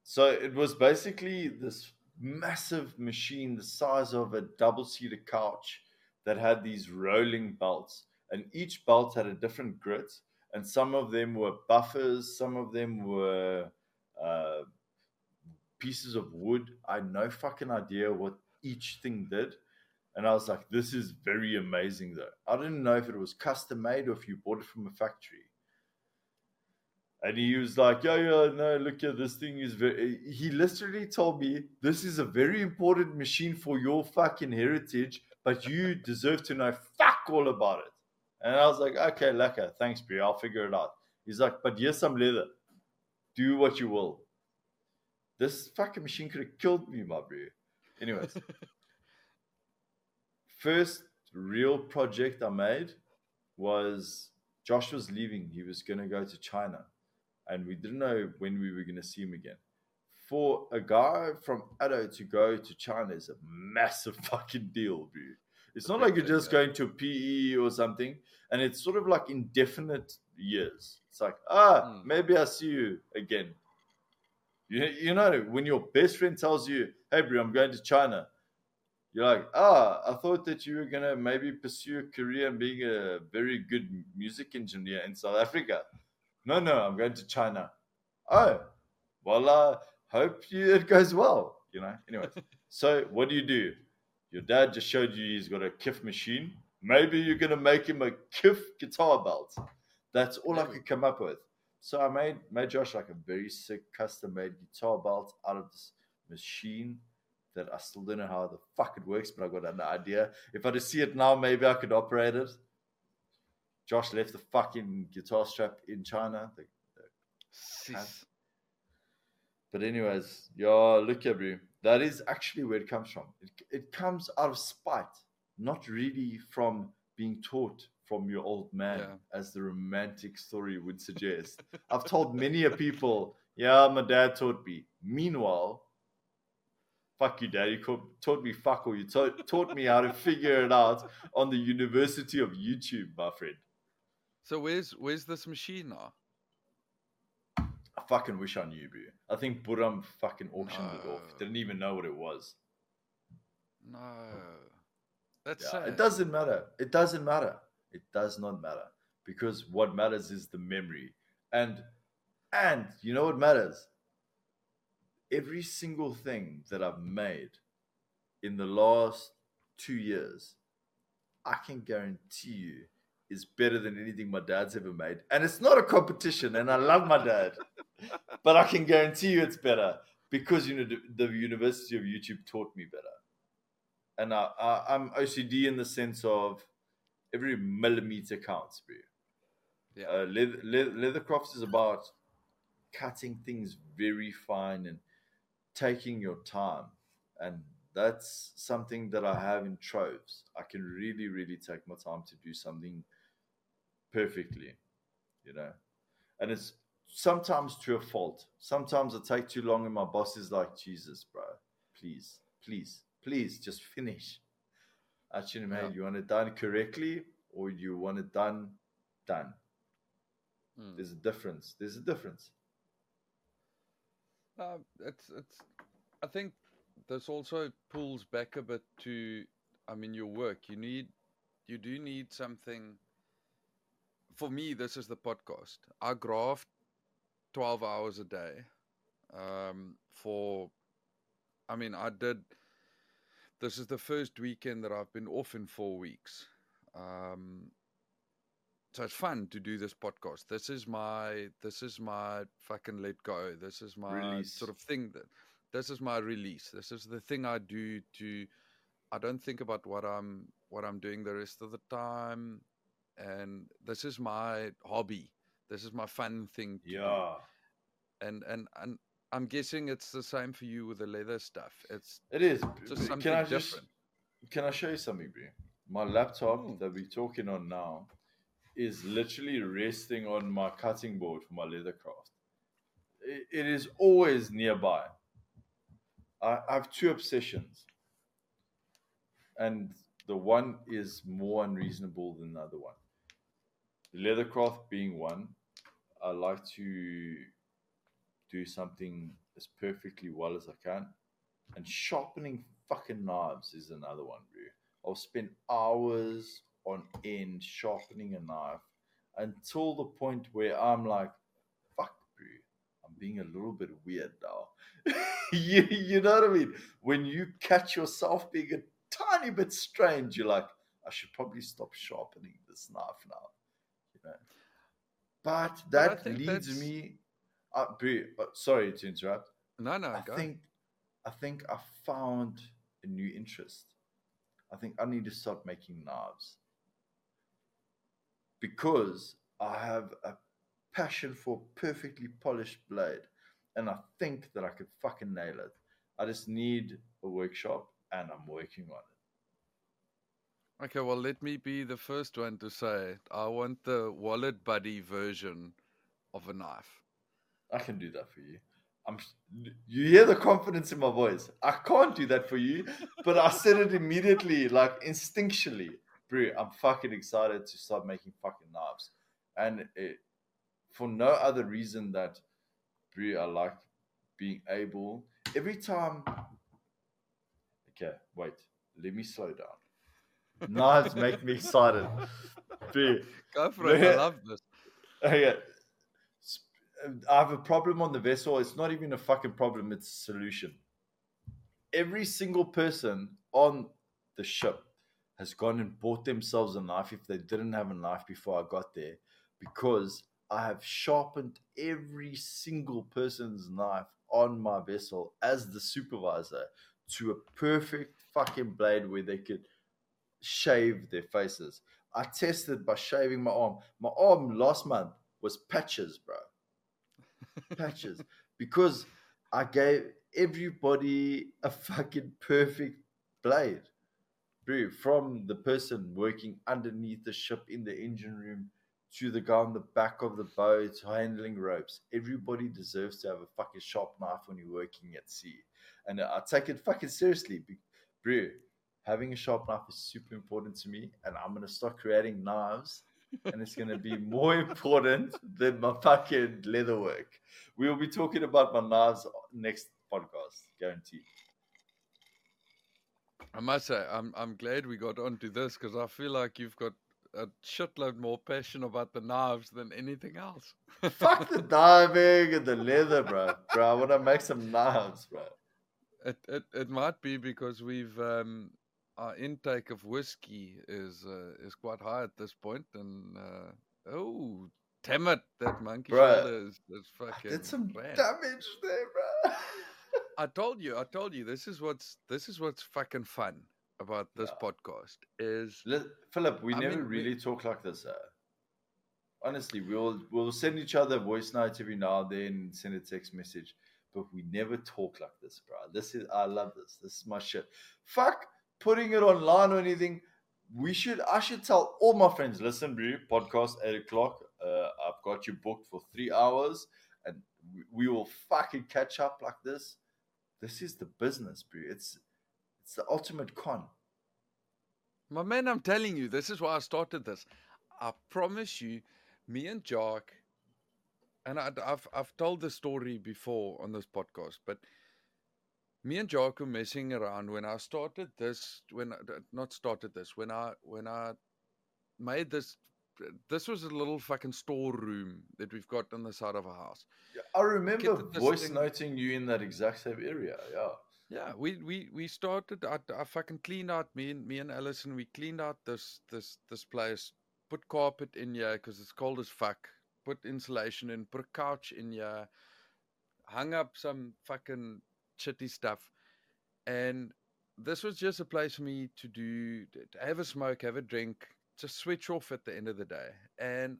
So it was basically this massive machine the size of a double seater couch that had these rolling belts, and each belt had a different grit, and some of them were buffers, some of them were uh, pieces of wood. I had no fucking idea what each thing did. And I was like, this is very amazing though. I didn't know if it was custom made or if you bought it from a factory. And he was like, yeah, yeah, no, look at this thing is very. He literally told me, this is a very important machine for your fucking heritage, but you deserve to know fuck all about it. And I was like, okay, lekker, thanks, bro, I'll figure it out. He's like, but here's some leather. Do what you will. This fucking machine could have killed me, my bro. Anyways, first real project I made was Josh was leaving. He was going to go to China, and we didn't know when we were going to see him again. For a guy from Addo to go to China is a massive fucking deal, bro. It's not like you're just going to a PE or something, and it's sort of like indefinite years. It's like, ah, Mm. maybe I'll see you again. You, you know, when your best friend tells you, hey, bro, I'm going to China, you're like, ah, I thought that you were going to maybe pursue a career in being a very good music engineer in South Africa. No, no, I'm going to China. Oh, well, I hope you, it goes well, you know. Anyway, so what do you do? Your dad just showed you he's got a Kif machine. Maybe you're going to make him a Kif guitar belt. That's all I could come up with. So I made made Josh like a very sick custom made guitar belt out of this machine that I still don't know how the fuck it works, but I got an idea. If I just see it now, maybe I could operate it. Josh left the fucking guitar strap in China. The, Sis. but anyways, yeah, look here, bro. That is actually where it comes from. It, it comes out of spite, not really from being taught from your old man, Yeah. as the romantic story would suggest. I've told many a people, yeah, my dad taught me. Meanwhile, fuck you, dad. You taught me fuck all. You taught taught me how to figure it out on the University of YouTube, my friend. So where's where's this machine now? I fucking wish I knew, bro. I think Buram fucking auctioned it off. Didn't even know what it was. No. That's Yeah, sad. it doesn't matter. It doesn't matter. It does not matter because what matters is the memory. And and you know what matters? Every single thing that I've made in the last 2 years, I can guarantee you is better than anything my dad's ever made. And it's not a competition and I love my dad. but I can guarantee you it's better because you know the, University of YouTube taught me better and I, I, I'm OCD in the sense of every millimeter counts, bro. Yeah. Uh, leather, leather, Leathercrafts is about cutting things very fine and taking your time, and that's something that I have in troves. I can really, really take my time to do something perfectly, you know. And it's sometimes to a fault. Sometimes I take too long, and my boss is like, Jesus, bro, please, please, please, just finish. Actually, man, Yeah. you want it done correctly, or you want it done, done. Mm. There's a difference. There's a difference. Uh, it's it's. I think this also pulls back a bit to, I mean, your work. You need, you do need something. For me, this is the podcast. I graft twelve hours a day. Um, for, I mean, I did. This is the first weekend that I've been off in four weeks. Um, so it's fun to do this podcast. This is my this is my fucking let go. This is my Release. sort of thing that this is my release. This is the thing I do to I don't think about what I'm what I'm doing the rest of the time and this is my hobby. This is my fun thing to do. Yeah, And and and I'm guessing it's the same for you with the leather stuff. It's it is. just Can something I just different. can I show you something, bro? My laptop Mm. that we're talking on now is literally resting on my cutting board for my leather craft. It, it is always nearby. I, I have two obsessions, and the one is more unreasonable than the other one. The leathercraft being one, I like to do something as perfectly well as I can, and sharpening fucking knives is another one, bro. I'll spend hours on end sharpening a knife until the point where I'm like, fuck, bro, I'm being a little bit weird now. you, you know what I mean? When you catch yourself being a tiny bit strange, you're like, I should probably stop sharpening this knife now. You know? But But that think leads that's- me. Uh, bro, uh, sorry to interrupt. No, no, I go. think I think I found a new interest. I think I need to start making knives because I have a passion for perfectly polished blade, and I think that I could fucking nail it. I just need a workshop, and I'm working on it. Okay, well, let me be the first one to say. I want the wallet buddy version of a knife. I can do that for you. I'm. You hear the confidence in my voice. I can't do that for you, but I said it immediately, like instinctually. Bro, I'm fucking excited to start making fucking knives, and it, for no other reason that, bro, I like being able. Every time. Okay, wait. Let me slow down. Knives make me excited. Bro, Go for it. I love this. Okay. I have a problem on the vessel. It's not even a fucking problem, it's a solution. Every single person on the ship has gone and bought themselves a knife if they didn't have a knife before I got there because I have sharpened every single person's knife on my vessel as the supervisor to a perfect fucking blade where they could shave their faces. I tested by shaving my arm. My arm last month was patches, bro. patches. Because I gave everybody a fucking perfect blade. From the person working underneath the ship in the engine room to the guy on the back of the boat handling ropes. Everybody deserves to have a fucking sharp knife when you're working at sea. And I take it fucking seriously. Bro, having a sharp knife is super important to me. And I'm going to start creating knives. and it's going to be more important than my fucking leather work. We'll be talking about my knives next podcast, guaranteed. I must say, I'm I'm glad we got onto this because I feel like you've got a shitload more passion about the knives than anything else. Fuck the diving and the leather, bro. Bro, I want to make some knives, bro. It it it might be because we've um our intake of whiskey is uh, is quite high at this point, and uh, oh, damn it, that monkey Bruh, shoulder is, is I fucking. did some ran. damage there, bro. I told you, I told you, this is what's this is what's fucking fun about this Yeah. podcast is Li- Philip, we I never mean, we- really talk like this. Uh. Honestly, we'll we'll send each other voice notes every now and then, send a text message, but we never talk like this, bro. This is I love this. This is my shit. Fuck putting it online or anything. We should I should tell all my friends, listen, bro, podcast eight o'clock. uh, I've got you booked for three hours, and we, we will fucking catch up like this. This is the business, bro. It's it's the ultimate con. My man, I'm telling you, this is why I started this. I promise you, me and Jock, and I, have I've told the story before on this podcast, but me and Jock were messing around when I started this. When not started this, when I when I made this. This was a little fucking storeroom that we've got on the side of a house. Yeah, I remember voice thing- noting you in that exact same area. Yeah. Yeah, we we we started. I, I fucking cleaned out me and me and Allison. We cleaned out this this this place. Put carpet in here because it's cold as fuck. Put insulation in. Put a couch in here. Hung up some fucking shitty stuff, and this was just a place for me to do to have a smoke, have a drink, just switch off at the end of the day. And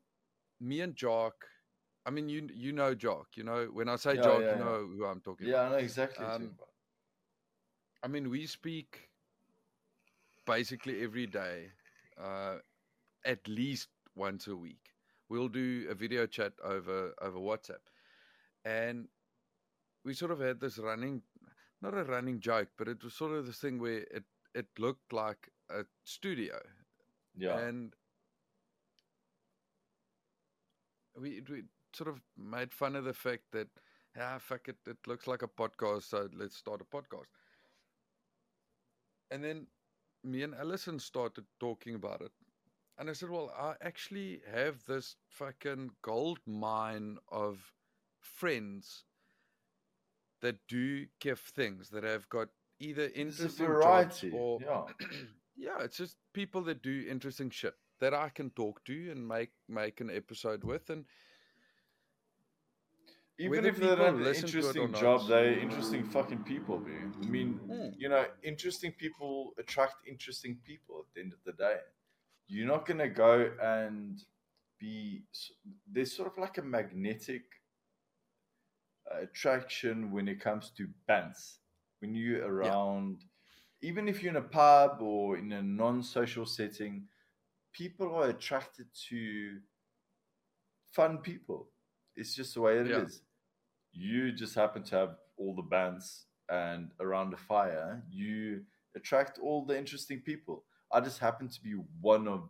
me and Jock, I mean, you you know Jock. You know when I say Yeah, Jock, yeah, you yeah. know who I'm talking Yeah, about. I know exactly. Um. I mean, we speak basically every day, uh, at least once a week. We'll do a video chat over over WhatsApp, and we sort of had this running, not a running joke, but it was sort of this thing where it it looked like a studio, Yeah. and we we sort of made fun of the fact that ah fuck it, it looks like a podcast, so let's start a podcast. And then me and Allison started talking about it. And I said, Well, I actually have this fucking gold mine of friends that do give things that have got either interesting variety. or yeah. yeah, it's just people that do interesting shit that I can talk to and make make an episode with and Even Whether if they're not an listen to it or interesting not. job, they're interesting fucking people, man. I mean, Mm. you know, interesting people attract interesting people at the end of the day. You're not going to go and be, there's sort of like a magnetic attraction when it comes to bands. When you're around, even if you're in a pub or in a non social setting, people are attracted to fun people. It's just the way it is. Yeah. You just happen to have all the bands and around the fire, you attract all the interesting people. I just happen to be one of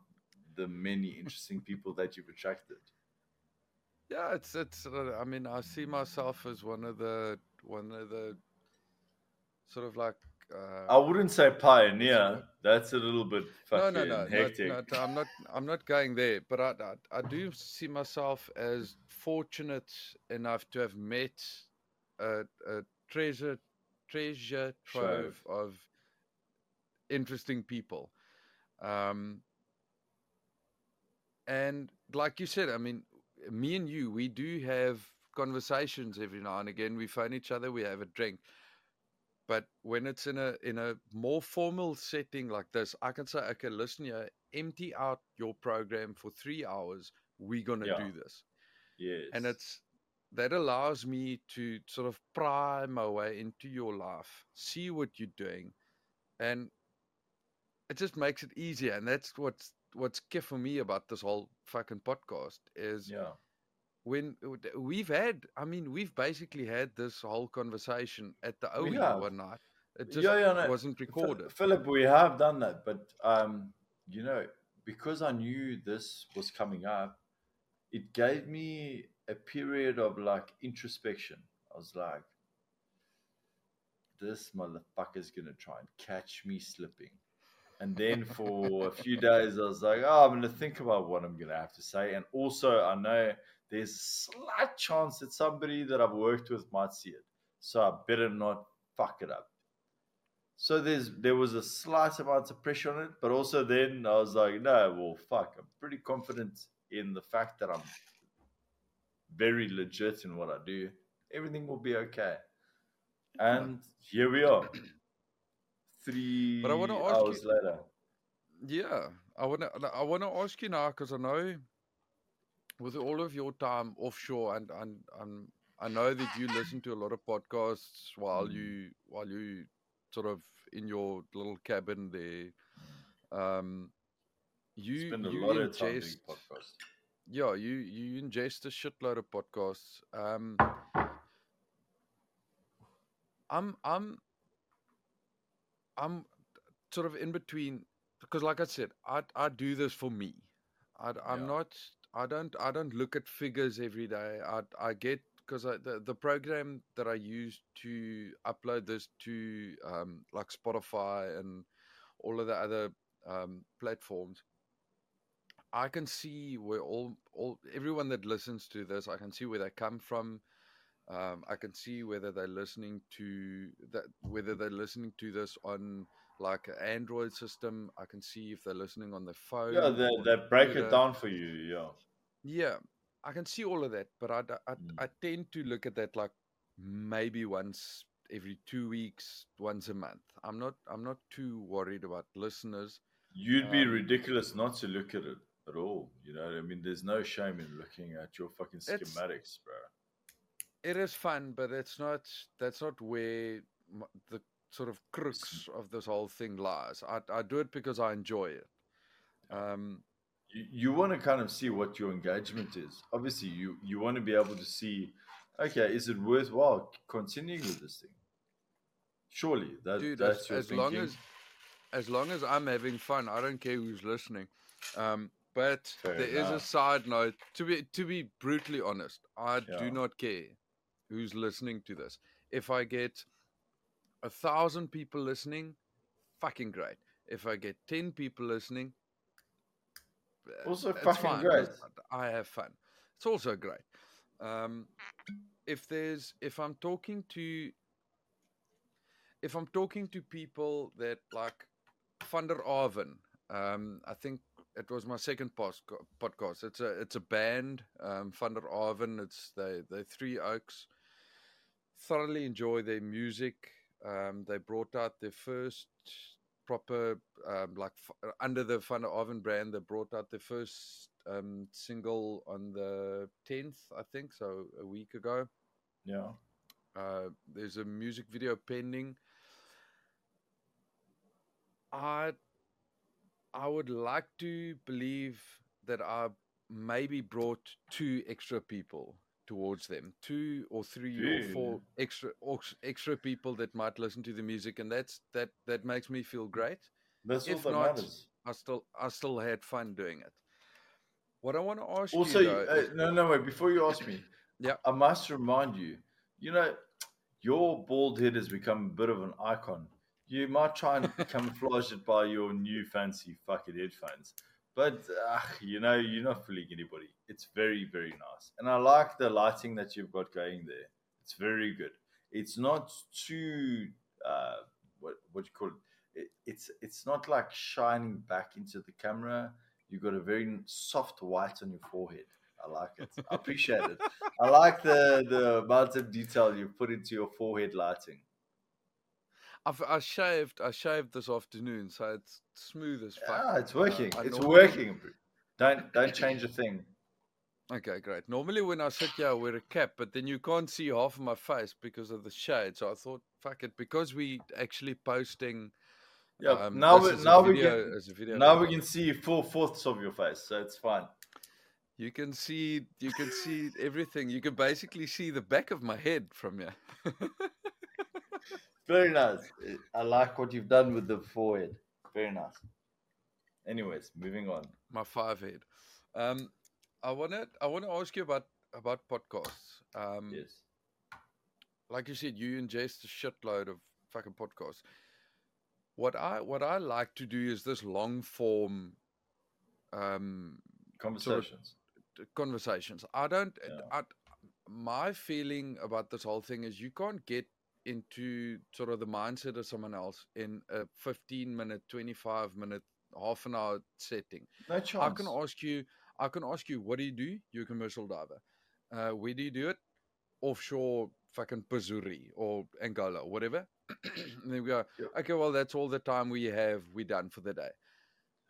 the many interesting people that you've attracted. yeah, it's it's uh, I mean, I see myself as one of the one of the sort of like uh, I wouldn't say pioneer. That's a little bit no, fucking no, no, no, hectic. no, I'm not. I'm not going there. But I, I, I do see myself as fortunate enough to have met a, a treasure, treasure trove of interesting people. Um, and like you said, I mean, me and you, we do have conversations every now and again. We phone each other, we have a drink. But when it's in a in a more formal setting like this, I can say, okay, listen here, empty out your program for three hours. We're gonna Yeah. do this, yes. and it's that allows me to sort of pry my way into your life, see what you're doing, and it just makes it easier. And that's what's what's key for me about this whole fucking podcast is yeah. When we've had i mean we've basically had this whole conversation at the We OE one night it just Yeah, yeah, no, wasn't recorded Philip, we have done that, but um, you know, because I knew this was coming up, it gave me a period of like introspection. I was like, this motherfucker's gonna try and catch me slipping. And then for a few days, I was like, oh, I'm gonna think about what I'm gonna have to say. And also, I know there's a slight chance that somebody that I've worked with might see it. So I better not fuck it up. So there's there was a slight amount of pressure on it, but also then I was like, no, well, fuck. I'm pretty confident in the fact that I'm very legit in what I do. Everything will be okay. And here we are. Three But I ask hours you- later. yeah i want to i want to ask you now because i know with all of your time offshore and and, and i know that you listen to a lot of podcasts while Mm. you while you sort of in your little cabin there um you Spend a you lot of time ingest podcasts. yeah, you you ingest a shitload of podcasts. Um, I'm I'm I'm sort of in between because, like I said, I I do this for me. I, I'm Yeah. not. I don't. I don't look at figures every day. I I get because the the program that I use to upload this to um, like Spotify and all of the other um, platforms. I can see where all all everyone that listens to this, I can see where they come from. Um, I can see whether they're listening to that, whether they're listening to this on like an Android system. I can see if they're listening on their phone. Yeah, they, they break computer. it down for you. Yeah. Yeah, I can see all of that, but I, I, Mm. I tend to look at that like maybe once every two weeks, once a month. I'm not I'm not too worried about listeners. You'd be Um, ridiculous not to look at it at all. You know, I mean, there's no shame in looking at your fucking schematics, bro. It is fun, but it's not. That's not where the sort of crux of this whole thing lies. I I do it because I enjoy it. Um, You, you want to kind of see what your engagement is. Obviously, you you want to be able to see, okay, is it worthwhile continuing with this thing? Surely, that dude, that's as, your as long as as long as I'm having fun, I don't care who's listening. Um, but Fair there is a side note. To be to be brutally honest, I Yeah. do not care who's listening to this. If I get a thousand people listening, fucking great. If I get ten people listening, uh, Also fucking fine, great. I have fun. It's also great. Um, if there's if I'm talking to if I'm talking to people that like Van der Aven, um, I think it was my second podcast. It's a it's a band, um, Van der. It's they they Three Oaks. Thoroughly enjoy their music. Um, they brought out their first proper um, like f- under the Van Aven brand. They brought out their first um, single on the tenth, I think, so a week ago. yeah, Uh, there's a music video pending. I I would like to believe that I maybe brought two extra people towards them, two or three or four extra extra people that might listen to the music, and that's that that makes me feel great. that's all If that not, matters. I still I still had fun doing it. What I want to ask Also, you though, uh, no, no, wait. Before you ask me, Yeah. I must remind you. You know, your bald head has become a bit of an icon. You might try and camouflage it by your new fancy fucking headphones, but uh, you know, you're not fooling anybody. It's very, very nice, and I like the lighting that you've got going there. It's very good. It's not too uh, what what you call it? it? It's it's not like shining back into the camera. You've got a very soft white on your forehead. I like it. I appreciate it. I like the the amount of detail you put into your forehead lighting. I've I shaved I shaved this afternoon, so it's smooth as fuck. Yeah, it's Uh, working. I it's working. Don't don't change a thing. Okay, great. Normally when I sit here, I wear a cap, but then you can't see half of my face because of the shade. So I thought, fuck it, because we actually posting. Yeah. um, now we now we can video now we can see four fourths of your face, so it's fine. You can see you can see everything. You can basically see the back of my head from here. Very nice. I like what you've done with the forehead. Very nice. Anyways, moving on. my five head. Um, I wanna I wanna ask you about about podcasts. Um, Yes. like you said, you ingest a shitload of fucking podcasts. What I what I like to do is this long form um Conversations. t- conversations. I don't Yeah. I, my feeling about this whole thing is you can't get into sort of the mindset of someone else in a 15 minute, 25 minute, half an hour setting. No chance. I can ask you. I can ask you. What do you do? You're a commercial diver. Uh, where do you do it? Offshore, fucking Pissouri or Angola, or whatever. and then we go. Yeah. Okay, well, that's all the time we have. We're done for the day.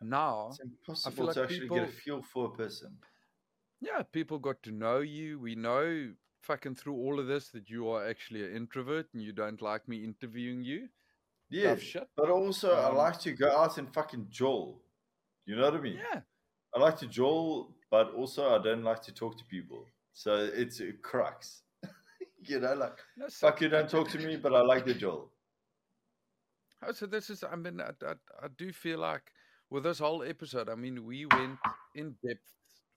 Now, It's impossible like to actually get a people- feel for a person. yeah, people got to know you. We know fucking through all of this that you are actually an introvert and you don't like me interviewing you. Yeah, but also I Um, like to go out and fucking joel. You know what I mean? Yeah, I like to joel but also I don't like to talk to people. So it's a crux. you know, like No, so- fuck you, don't talk to me, but I like the Joel. Oh, so this is, I mean, I, I, I do feel like with this whole episode, I mean, we went in depth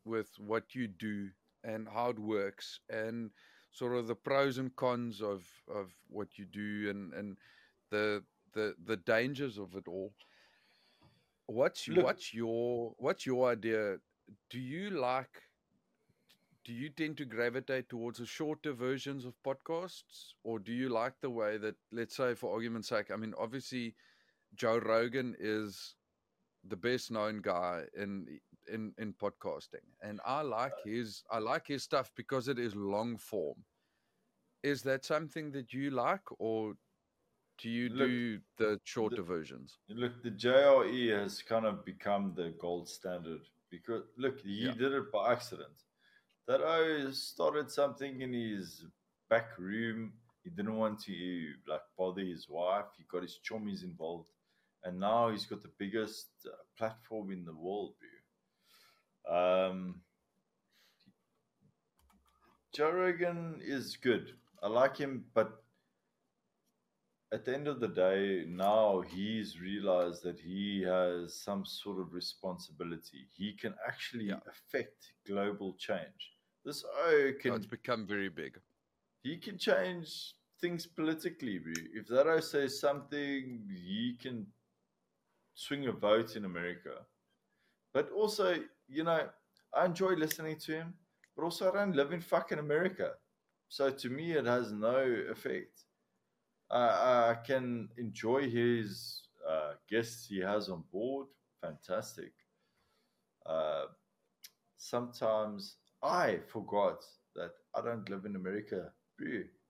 with what you do and how it works and sort of the pros and cons of, of what you do and, and the, the, the dangers of it all. What's, Look- what's your, what's your idea? Do you like, do you tend to gravitate towards the shorter versions of podcasts or do you like the way that let's say for argument's sake i mean obviously joe rogan is the best known guy in in in podcasting and i like his i like his stuff because it is long form is that something that you like or do you Look, do the shorter versions Look, the JRE has kind of become the gold standard because look, he Yeah. did it by accident. That I started something in his back room. He didn't want to like bother his wife. He got his chummies involved, and now he's got the biggest uh, platform in the world, bro. Um, Joe Rogan is good. I like him, but at the end of the day, now he's realized that he has some sort of responsibility. He can actually Yeah. affect global change. This O can it's become very big he can change things politically. If that O says something, he can swing a vote in America. But also, you know, I enjoy listening to him, but also I don't live in fucking America. So to me, it has no effect. I I can enjoy his uh, guests he has on board. Fantastic. Uh, sometimes I forgot that I don't live in America.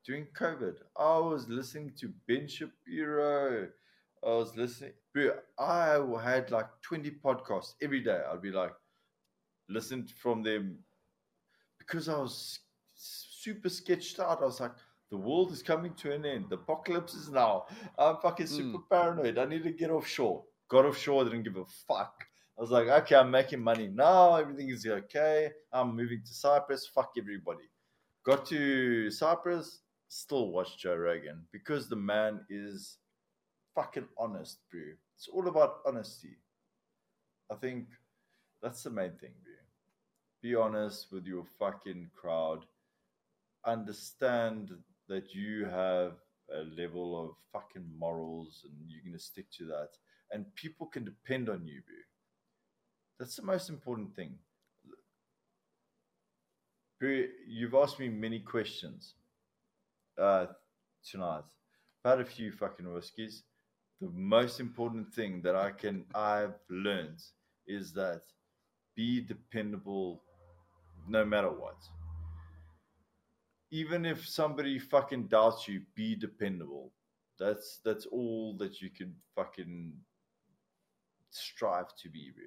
During COVID, I was listening to Ben Shapiro. I was listening. I had like 20 podcasts every day. I'd be like, listened from them because I was super sketched out. I was like, the world is coming to an end. The apocalypse is now. I'm fucking hmm. super paranoid. I need to get offshore. Got offshore, didn't give a fuck. I was like, okay, I'm making money now. Everything is okay. I'm moving to Cyprus. Fuck everybody. Got to Cyprus, still watch Joe Rogan because the man is fucking honest, bro. It's all about honesty. I think that's the main thing, bro. Be honest with your fucking crowd. Understand that you have a level of fucking morals and you're going to stick to that. And people can depend on you, bro. That's the most important thing. Bro, you've asked me many questions uh, tonight. I've had a few fucking whiskeys. The most important thing that I can I've learned is that be dependable no matter what. Even if somebody fucking doubts you, be dependable. That's that's all that you can fucking strive to be. Bro.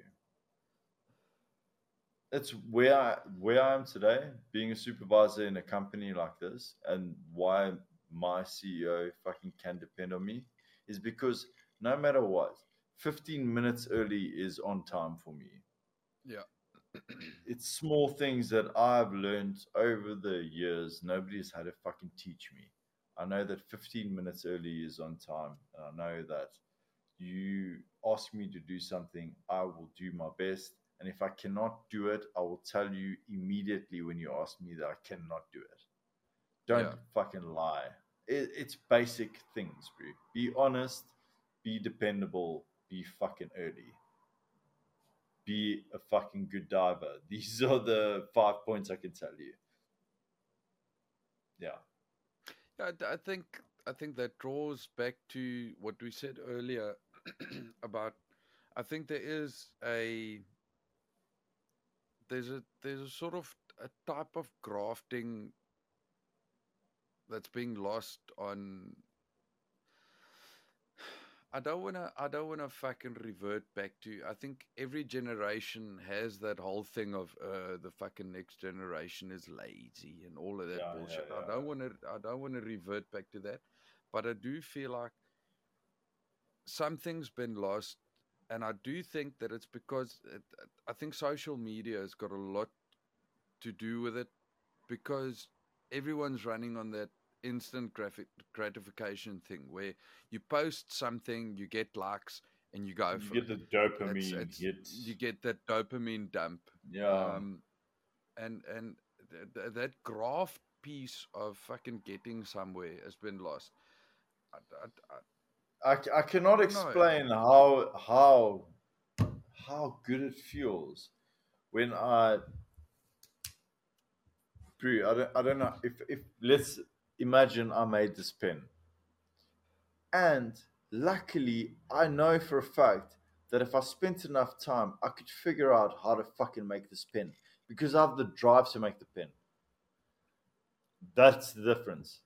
That's where I, where I am today, being a supervisor in a company like this, and why my CEO fucking can depend on me is because no matter what, 15 minutes early is on time for me. yeah It's small things that I've learned over the years. Nobody's had to fucking teach me. I know that 15 minutes early is on time, and I know that you ask me to do something, I will do my best. And if I cannot do it, I will tell you immediately when you ask me that I cannot do it. Don't Yeah. fucking lie. It, it's basic things, bro. Be honest, be dependable, be fucking early. Be a fucking good diver. These are the five points I can tell you. Yeah. I I think I think that draws back to what we said earlier about. I think there is a there's a there's a sort of a type of grafting that's being lost on. I don't wanna I don't wanna fucking revert back to. I think every generation has that whole thing of uh, the fucking next generation is lazy and all of that Yeah, yeah, bullshit. yeah. I don't want to I don't want to revert back to that, but I do feel like something's been lost and I do think that it's because it, I think social media has got a lot to do with it because everyone's running on that instant graphic gratification thing where you post something, you get likes, and you go You for get it. the dopamine It's- it's- hits. You get that dopamine dump, yeah. um, and and th- th- that graph piece of fucking getting somewhere has been lost. I, cannot don't know. explain how how how good it feels when I I don't I don't know if if let's imagine I made this pen. And luckily I know for a fact that if I spent enough time I could figure out how to fucking make this pen because I have the drive to make the pen. That's the difference.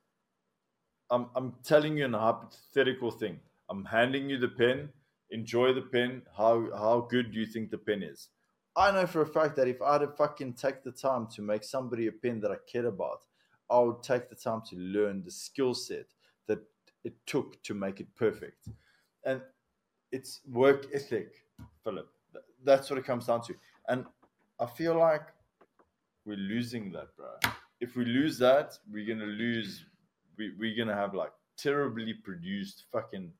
I'm I'm telling you an hypothetical thing. I'm handing you the pen. Enjoy the pen. How how good do you think the pen is? I know for a fact that if I'd fucking take the time to make somebody a pen that I cared about, I would take the time to learn the skill set that it took to make it perfect. And it's work ethic, Philip. That's what it comes down to. And I feel like we're losing that, bro. If we lose that, we're gonna lose. We, we're gonna have like terribly produced fucking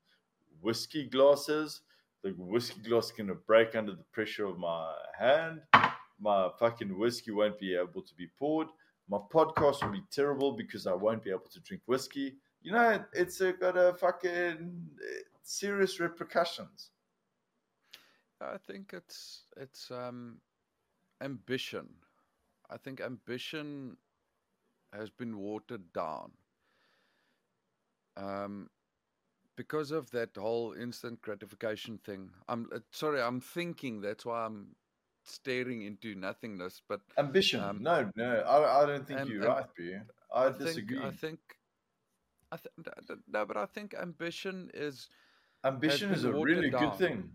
whiskey glasses. The whiskey glass is gonna break under the pressure of my hand. My fucking whiskey won't be able to be poured. My podcast will be terrible because I won't be able to drink whiskey. You know, it's uh, got a fucking uh, serious repercussions. I think it's it's um, ambition. I think ambition has been watered down um, because of that whole instant gratification thing. I'm uh, sorry, I'm thinking. That's why I'm staring into nothingness. But Ambition? Um, no, no, I, I don't think and- you're and right, bro. I, I disagree. think I think I th- no, but I think ambition is Ambition is a really watered good thing.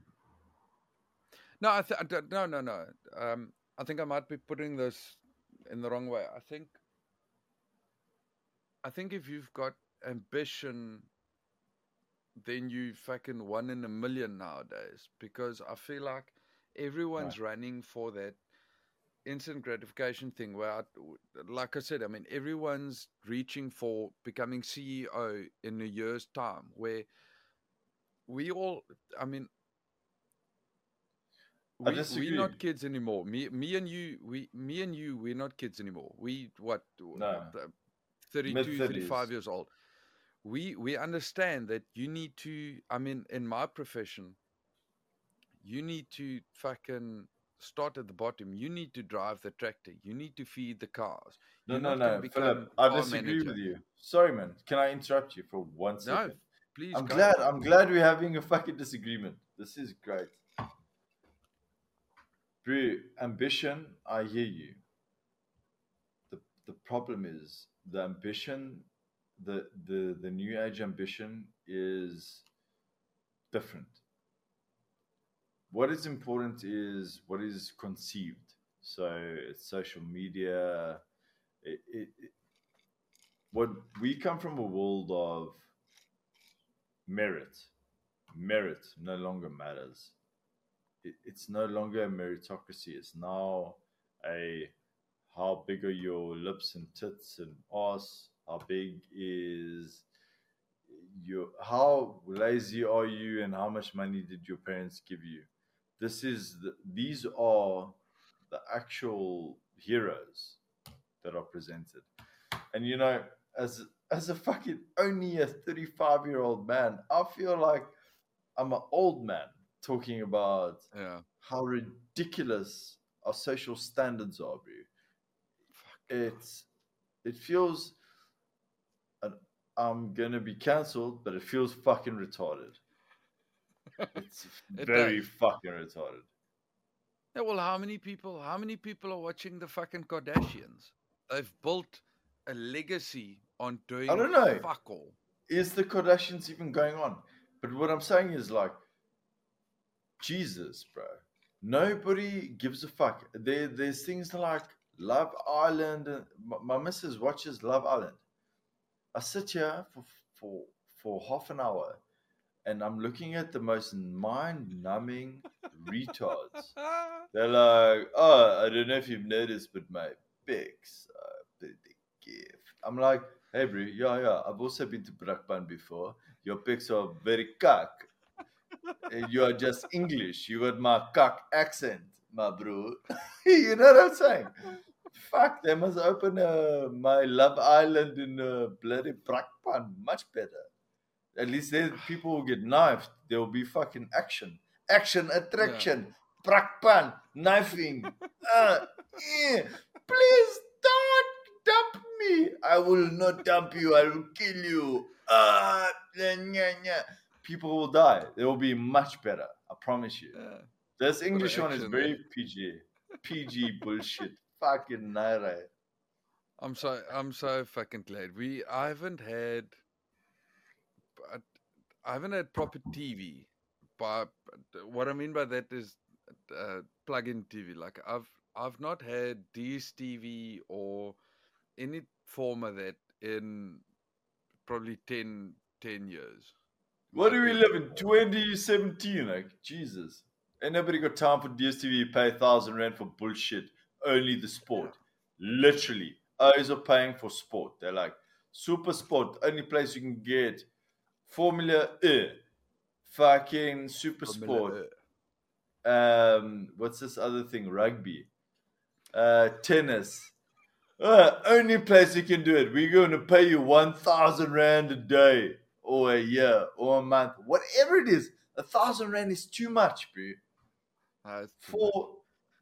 No, I th- I don't- no, no, no. Um, I think I might be putting this in the wrong way. I think, I think if you've got ambition, then you fucking one in a million nowadays. Because I feel like everyone's running for that instant gratification thing. Where, I, like I said, I mean, everyone's reaching for becoming CEO in a year's time. Where we all, I mean, we, we're not kids anymore. Me, me and you, we, me and you, we're not kids anymore. We what? No. uh, 32, Mid-thirties. 35 years old. We we understand that you need to. I mean, in my profession, you need to fucking start at the bottom. You need to drive the tractor. You need to feed the cars. No, You're no, no, Philip. I disagree manager. with you. Sorry, man. Can I interrupt you for one second? No, please. I'm glad. I'm glad we're having a fucking disagreement. This is great. Bro, ambition. I hear you. the The problem is the ambition. The the the new age ambition is different. What is important is what is conceived. So it's social media. It, it, it, what we come from a world of merit. Merit no longer matters. It, it's no longer a meritocracy. It's now a how big are your lips and tits and ass? How big is your how lazy are you and how much money did your parents give you? This is the, these are the actual heroes that are presented. And you know, as as a fucking only a 35 year old man, I feel like I'm an old man talking about Yeah. how ridiculous our social standards are, bro. It's it feels and I'm gonna be cancelled, but it feels fucking retarded. It's It very does. fucking retarded. Yeah, well, how many people? How many people are watching the fucking Kardashians? They've built a legacy on doing I don't know. fuck all. Is the Kardashians even going on? But what I'm saying is like, Jesus, bro. Nobody gives a fuck. There, there's things like Love Island. And my, my missus watches Love Island. I sit here for for for half an hour, and I'm looking at the most mind-numbing retards. They're like, "Oh, I don't know if you've noticed, but my pics are pretty gift." I'm like, "Hey, bro, yeah, yeah. I've also been to Brakpan before. Your pics are very cock. You are just English. You got my cock accent, my bro. you know what I'm saying? Fuck, they must open uh, my Love Island in uh, bloody Brakpan. Much better. At least then people will get knifed. There will be fucking action. Action, attraction. Brakpan, knifing. Uh, eh. Please don't dump me. I will not dump you. I will kill you. Uh, nya, nya, nya. People will die. They will be much better. I promise you. Yeah. This English one is very PG. PG bullshit. Fucking naira. I'm so I'm so fucking glad. We I haven't had I haven't had proper TV. But what I mean by that is uh, plug-in TV. Like I've I've not had DSTV or any form of that in probably 10, 10 years. What do we live in? 2017, like Jesus. Ain't nobody got time for DSTV pay a thousand rand for bullshit. Only the sport. Literally. Eyes are paying for sport. They're like, super sport, only place you can get Formula E. Fucking super sport. um what's this other thing? Rugby. Uh tennis. Uh, only place you can do it. We're going to pay you 1000 rand a day or a year or a month. Whatever it is a thousand rand is too much bro. It's too for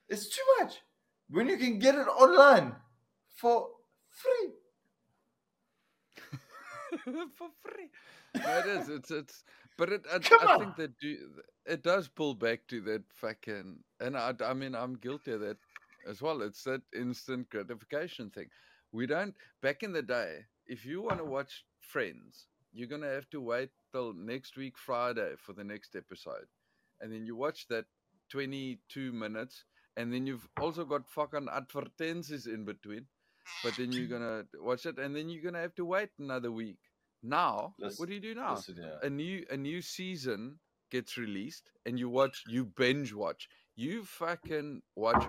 it's too much. When you can get it online for free. For free. It is. It's it's. But it, I, I think that do it does pull back to that fucking. And I, I mean, I'm guilty of that as well. It's that instant gratification thing. We don't. Back in the day, if you want to watch Friends, you're gonna have to wait till next week Friday for the next episode, and then you watch that 22 minutes, and then you've also got fucking advertences in between. But then you're gonna watch it, and then you're gonna have to wait another week. Now, Let's- what do you do now? Listen here. a new a new season gets released and you watch you binge watch you fucking watch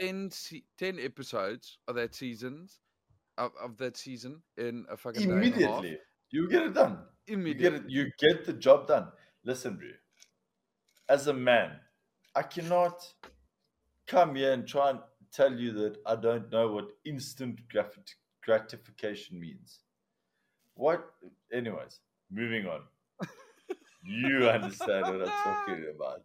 10, se- 10 episodes of that seasons of, of that season in a fucking day and a half. immediately you get it done You get immediately it. You get the job done. Listen, bro. As a man, I cannot come here and try and tell you that I don't know what instant grat- gratification means. What? Anyways, moving on. you understand what I'm talking about.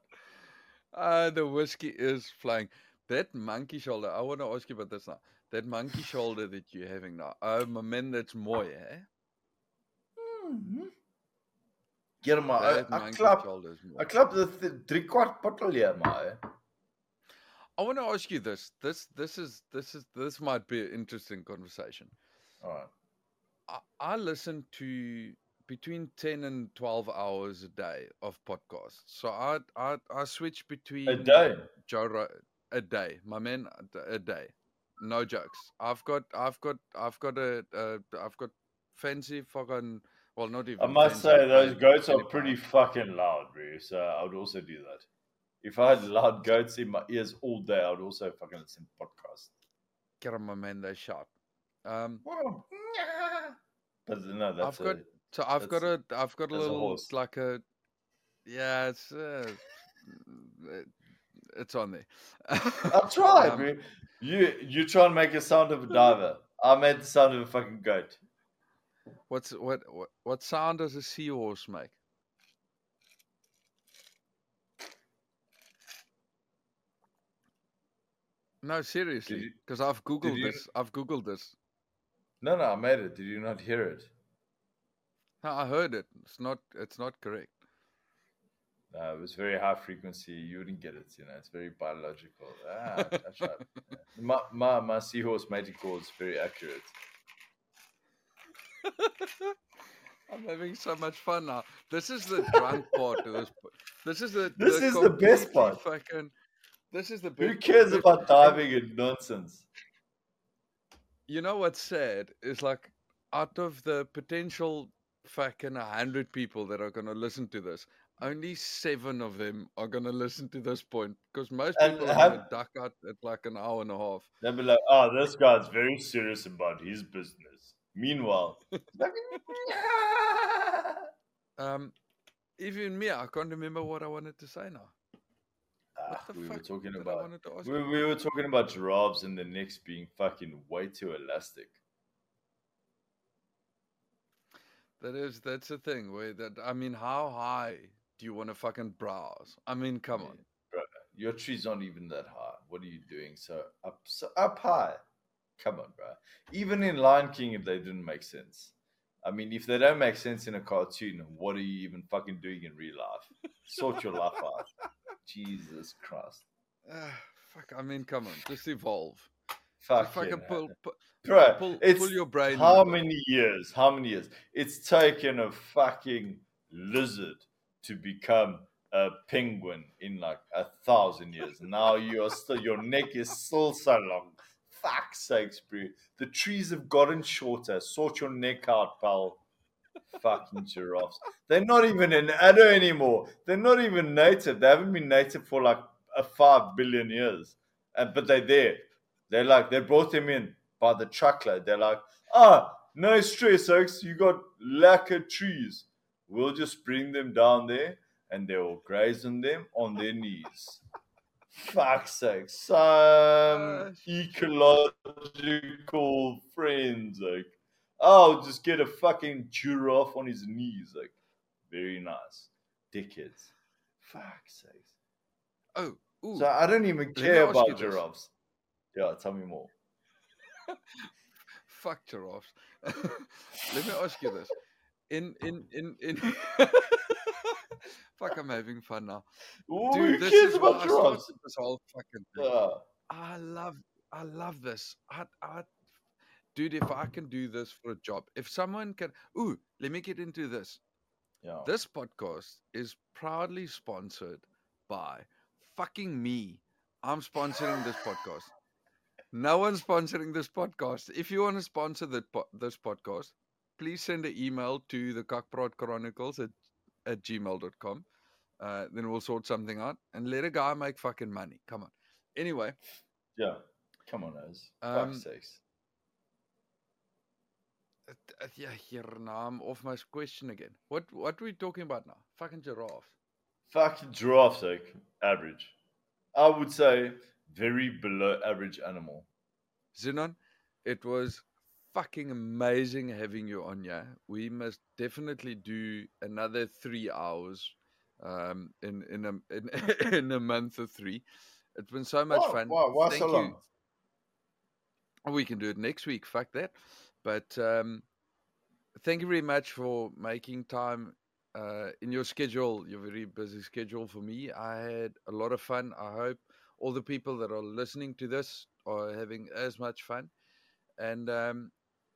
Ah, the whiskey is flying that monkey shoulder i want to ask you about this now that monkey shoulder that you're having now oh my man that's mooi eh? Get him out. I, I monkey shoulder is I the th- drie kwart bottle hier, maar. i want to ask you this this this is this is this might be an interesting conversation Alright. I, I listen to between 10 and 12 hours a day of podcasts. So I I, I switch between A day. Joe Ro- a day. My man a day. No jokes. I've got I've got I've got a uh, I've got fancy fucking well not even I must say those goats are pretty fucking loud, bro. So I would also do that. If I had loud goats in my ears all day, I would also fucking listen to podcasts. Get on my man, they shout. Um But no, that's I've got a, so I've got a I've got a a little horse. like a yeah it's uh, it- it's on there. I'll try, Um, bro. You you try and make a sound of a diver. I made the sound of a fucking goat. What's what what what sound does a seahorse make? No, seriously, because I've googled you- this. I've googled this. No, no, I made it. Did you not hear it? No, I heard it. It's not. It's not correct. No, it was very high frequency. You wouldn't get it. You know, it's very biological. Ah, that's right. My, my my seahorse mating call is very accurate. I'm having so much fun now. This is the drunk part of this. This is the. This is the best part. Fucking. This is the. Who cares best about diving and nonsense? You know what's sad is like out of the potential fucking a hundred people that are gonna listen to this, only seven of them are gonna listen to this point because most And people are have- gonna duck out at like an hour and a half. They'll be like, "Oh, this guy's very serious about his business." Meanwhile, Um, even me, I can't remember what I wanted to say now. Ah, What we were talking about we, we were talking about giraffes and the necks being fucking way too elastic. That is that's the thing. Where that I mean, how high do you want to fucking browse? I mean, come on. Your tree's aren't even that high. What are you doing? So up, so up high. Come on, bro. Even in Lion King, if they didn't make sense. I mean, if they don't make sense in a cartoon, what are you even fucking doing in real life? Sort your life out. Jesus Christ. Ah, fuck. I mean, come on. Just evolve. Fuck Just fucking pull, pu- Bro, pull, it's pull your brain. how many years? How many years? It's taken a fucking lizard to become a penguin in like a thousand years. Now you are still your neck is still so long. Fuck's sakes, bro. The trees have gotten shorter. Sort your neck out, pal. Fucking giraffes. They're not even an adder anymore. They're not even native. They haven't been native for like a five billion years. And but they're there. They're like they brought them in by the truckload. They're like, ah, no stress, folks. You got lacquer trees. We'll just bring them down there and they will graze on them on their knees. Fuck's sake. Some Ah, ecological friends, like, oh, just get a fucking giraffe on his knees. Like, very nice. Dickheads. Fuck's sake. Oh, ooh. So I don't even care about this. giraffes. Yeah, tell me more. fuck giraffes. Let me ask you this. In in in in Fuck, I'm having fun now. Ooh, Dude, this is why about I giraffes? this whole fucking thing. Yeah. I love I love this. I I dude, if I can do this for a job, if someone can ooh, let me get into this. yeah. This podcast is proudly sponsored by fucking me. I'm sponsoring this podcast. No one's sponsoring this podcast. If you want to sponsor the, this podcast, please send an email to the Cockprod Chronicles at, at gmail.com. Uh, then we'll sort something out and let a guy make fucking money. Come on. Anyway, Yeah. Come on, Oz. Um, Fuck's sakes. uh, uh, yeah, here now I'm off my question again. What what are we talking about now? Fucking giraffe. Fucking giraffe, like, average. I would say very below average animal. Zinon, it was fucking amazing having you on yeah We must definitely do another three hours um, in in a in, in a month or three. It's been so much Why- fun. Why, why Thank so you. We can do it next week. Fuck that. But um, thank you very much for making time uh, in your schedule, your very busy schedule for me. I had a lot of fun. I hope all the people that are listening to this are having as much fun. And um,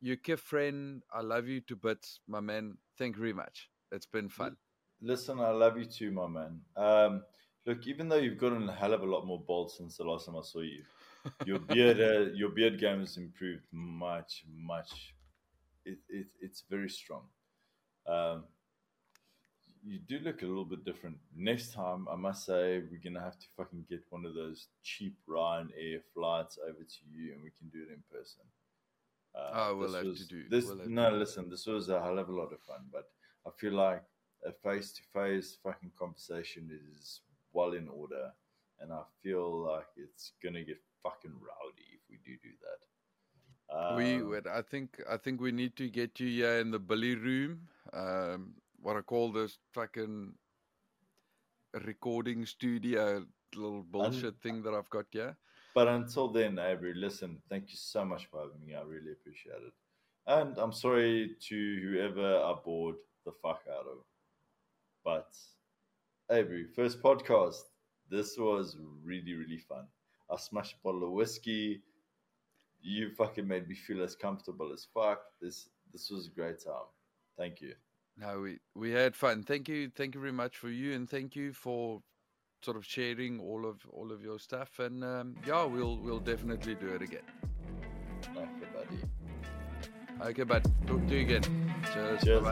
you, Kif friend, I love you to bits, my man. Thank you very much. It's been fun. Listen, I love you too, my man. Um, look, even though you've gotten a hell of a lot more bold since the last time I saw you, your beard, uh, your beard game has improved much, much. It, it it's very strong. Um, you do look a little bit different. Next time, I must say, we're gonna have to fucking get one of those cheap Ryanair flights over to you, and we can do it in person. Uh, Oh, we'll have to do- this. we'll no, listen, this was a hell of a lot of fun, but I feel like a face to face fucking conversation is well in order, and I feel like it's gonna get fucking rowdy if we do do that. we, Um, would- I think, I think we need to get you here in the Billy room. Um, what I call this fucking recording studio little bullshit thing that I've got here. But until then, Avery, listen, thank you so much for having me. I really appreciate it. And I'm sorry to whoever I bored the fuck out of. But Avery, first podcast. This was really, really fun. I smashed a bottle of whiskey. You fucking made me feel as comfortable as fuck. This this was a great time. Thank you. No, we we had fun. Thank you, thank you very much for you, and thank you for sort of sharing all of all of your stuff. And um, yeah, we'll we'll definitely do it again. Okay, buddy. Okay, but talk to you again. Cheers. Cheers.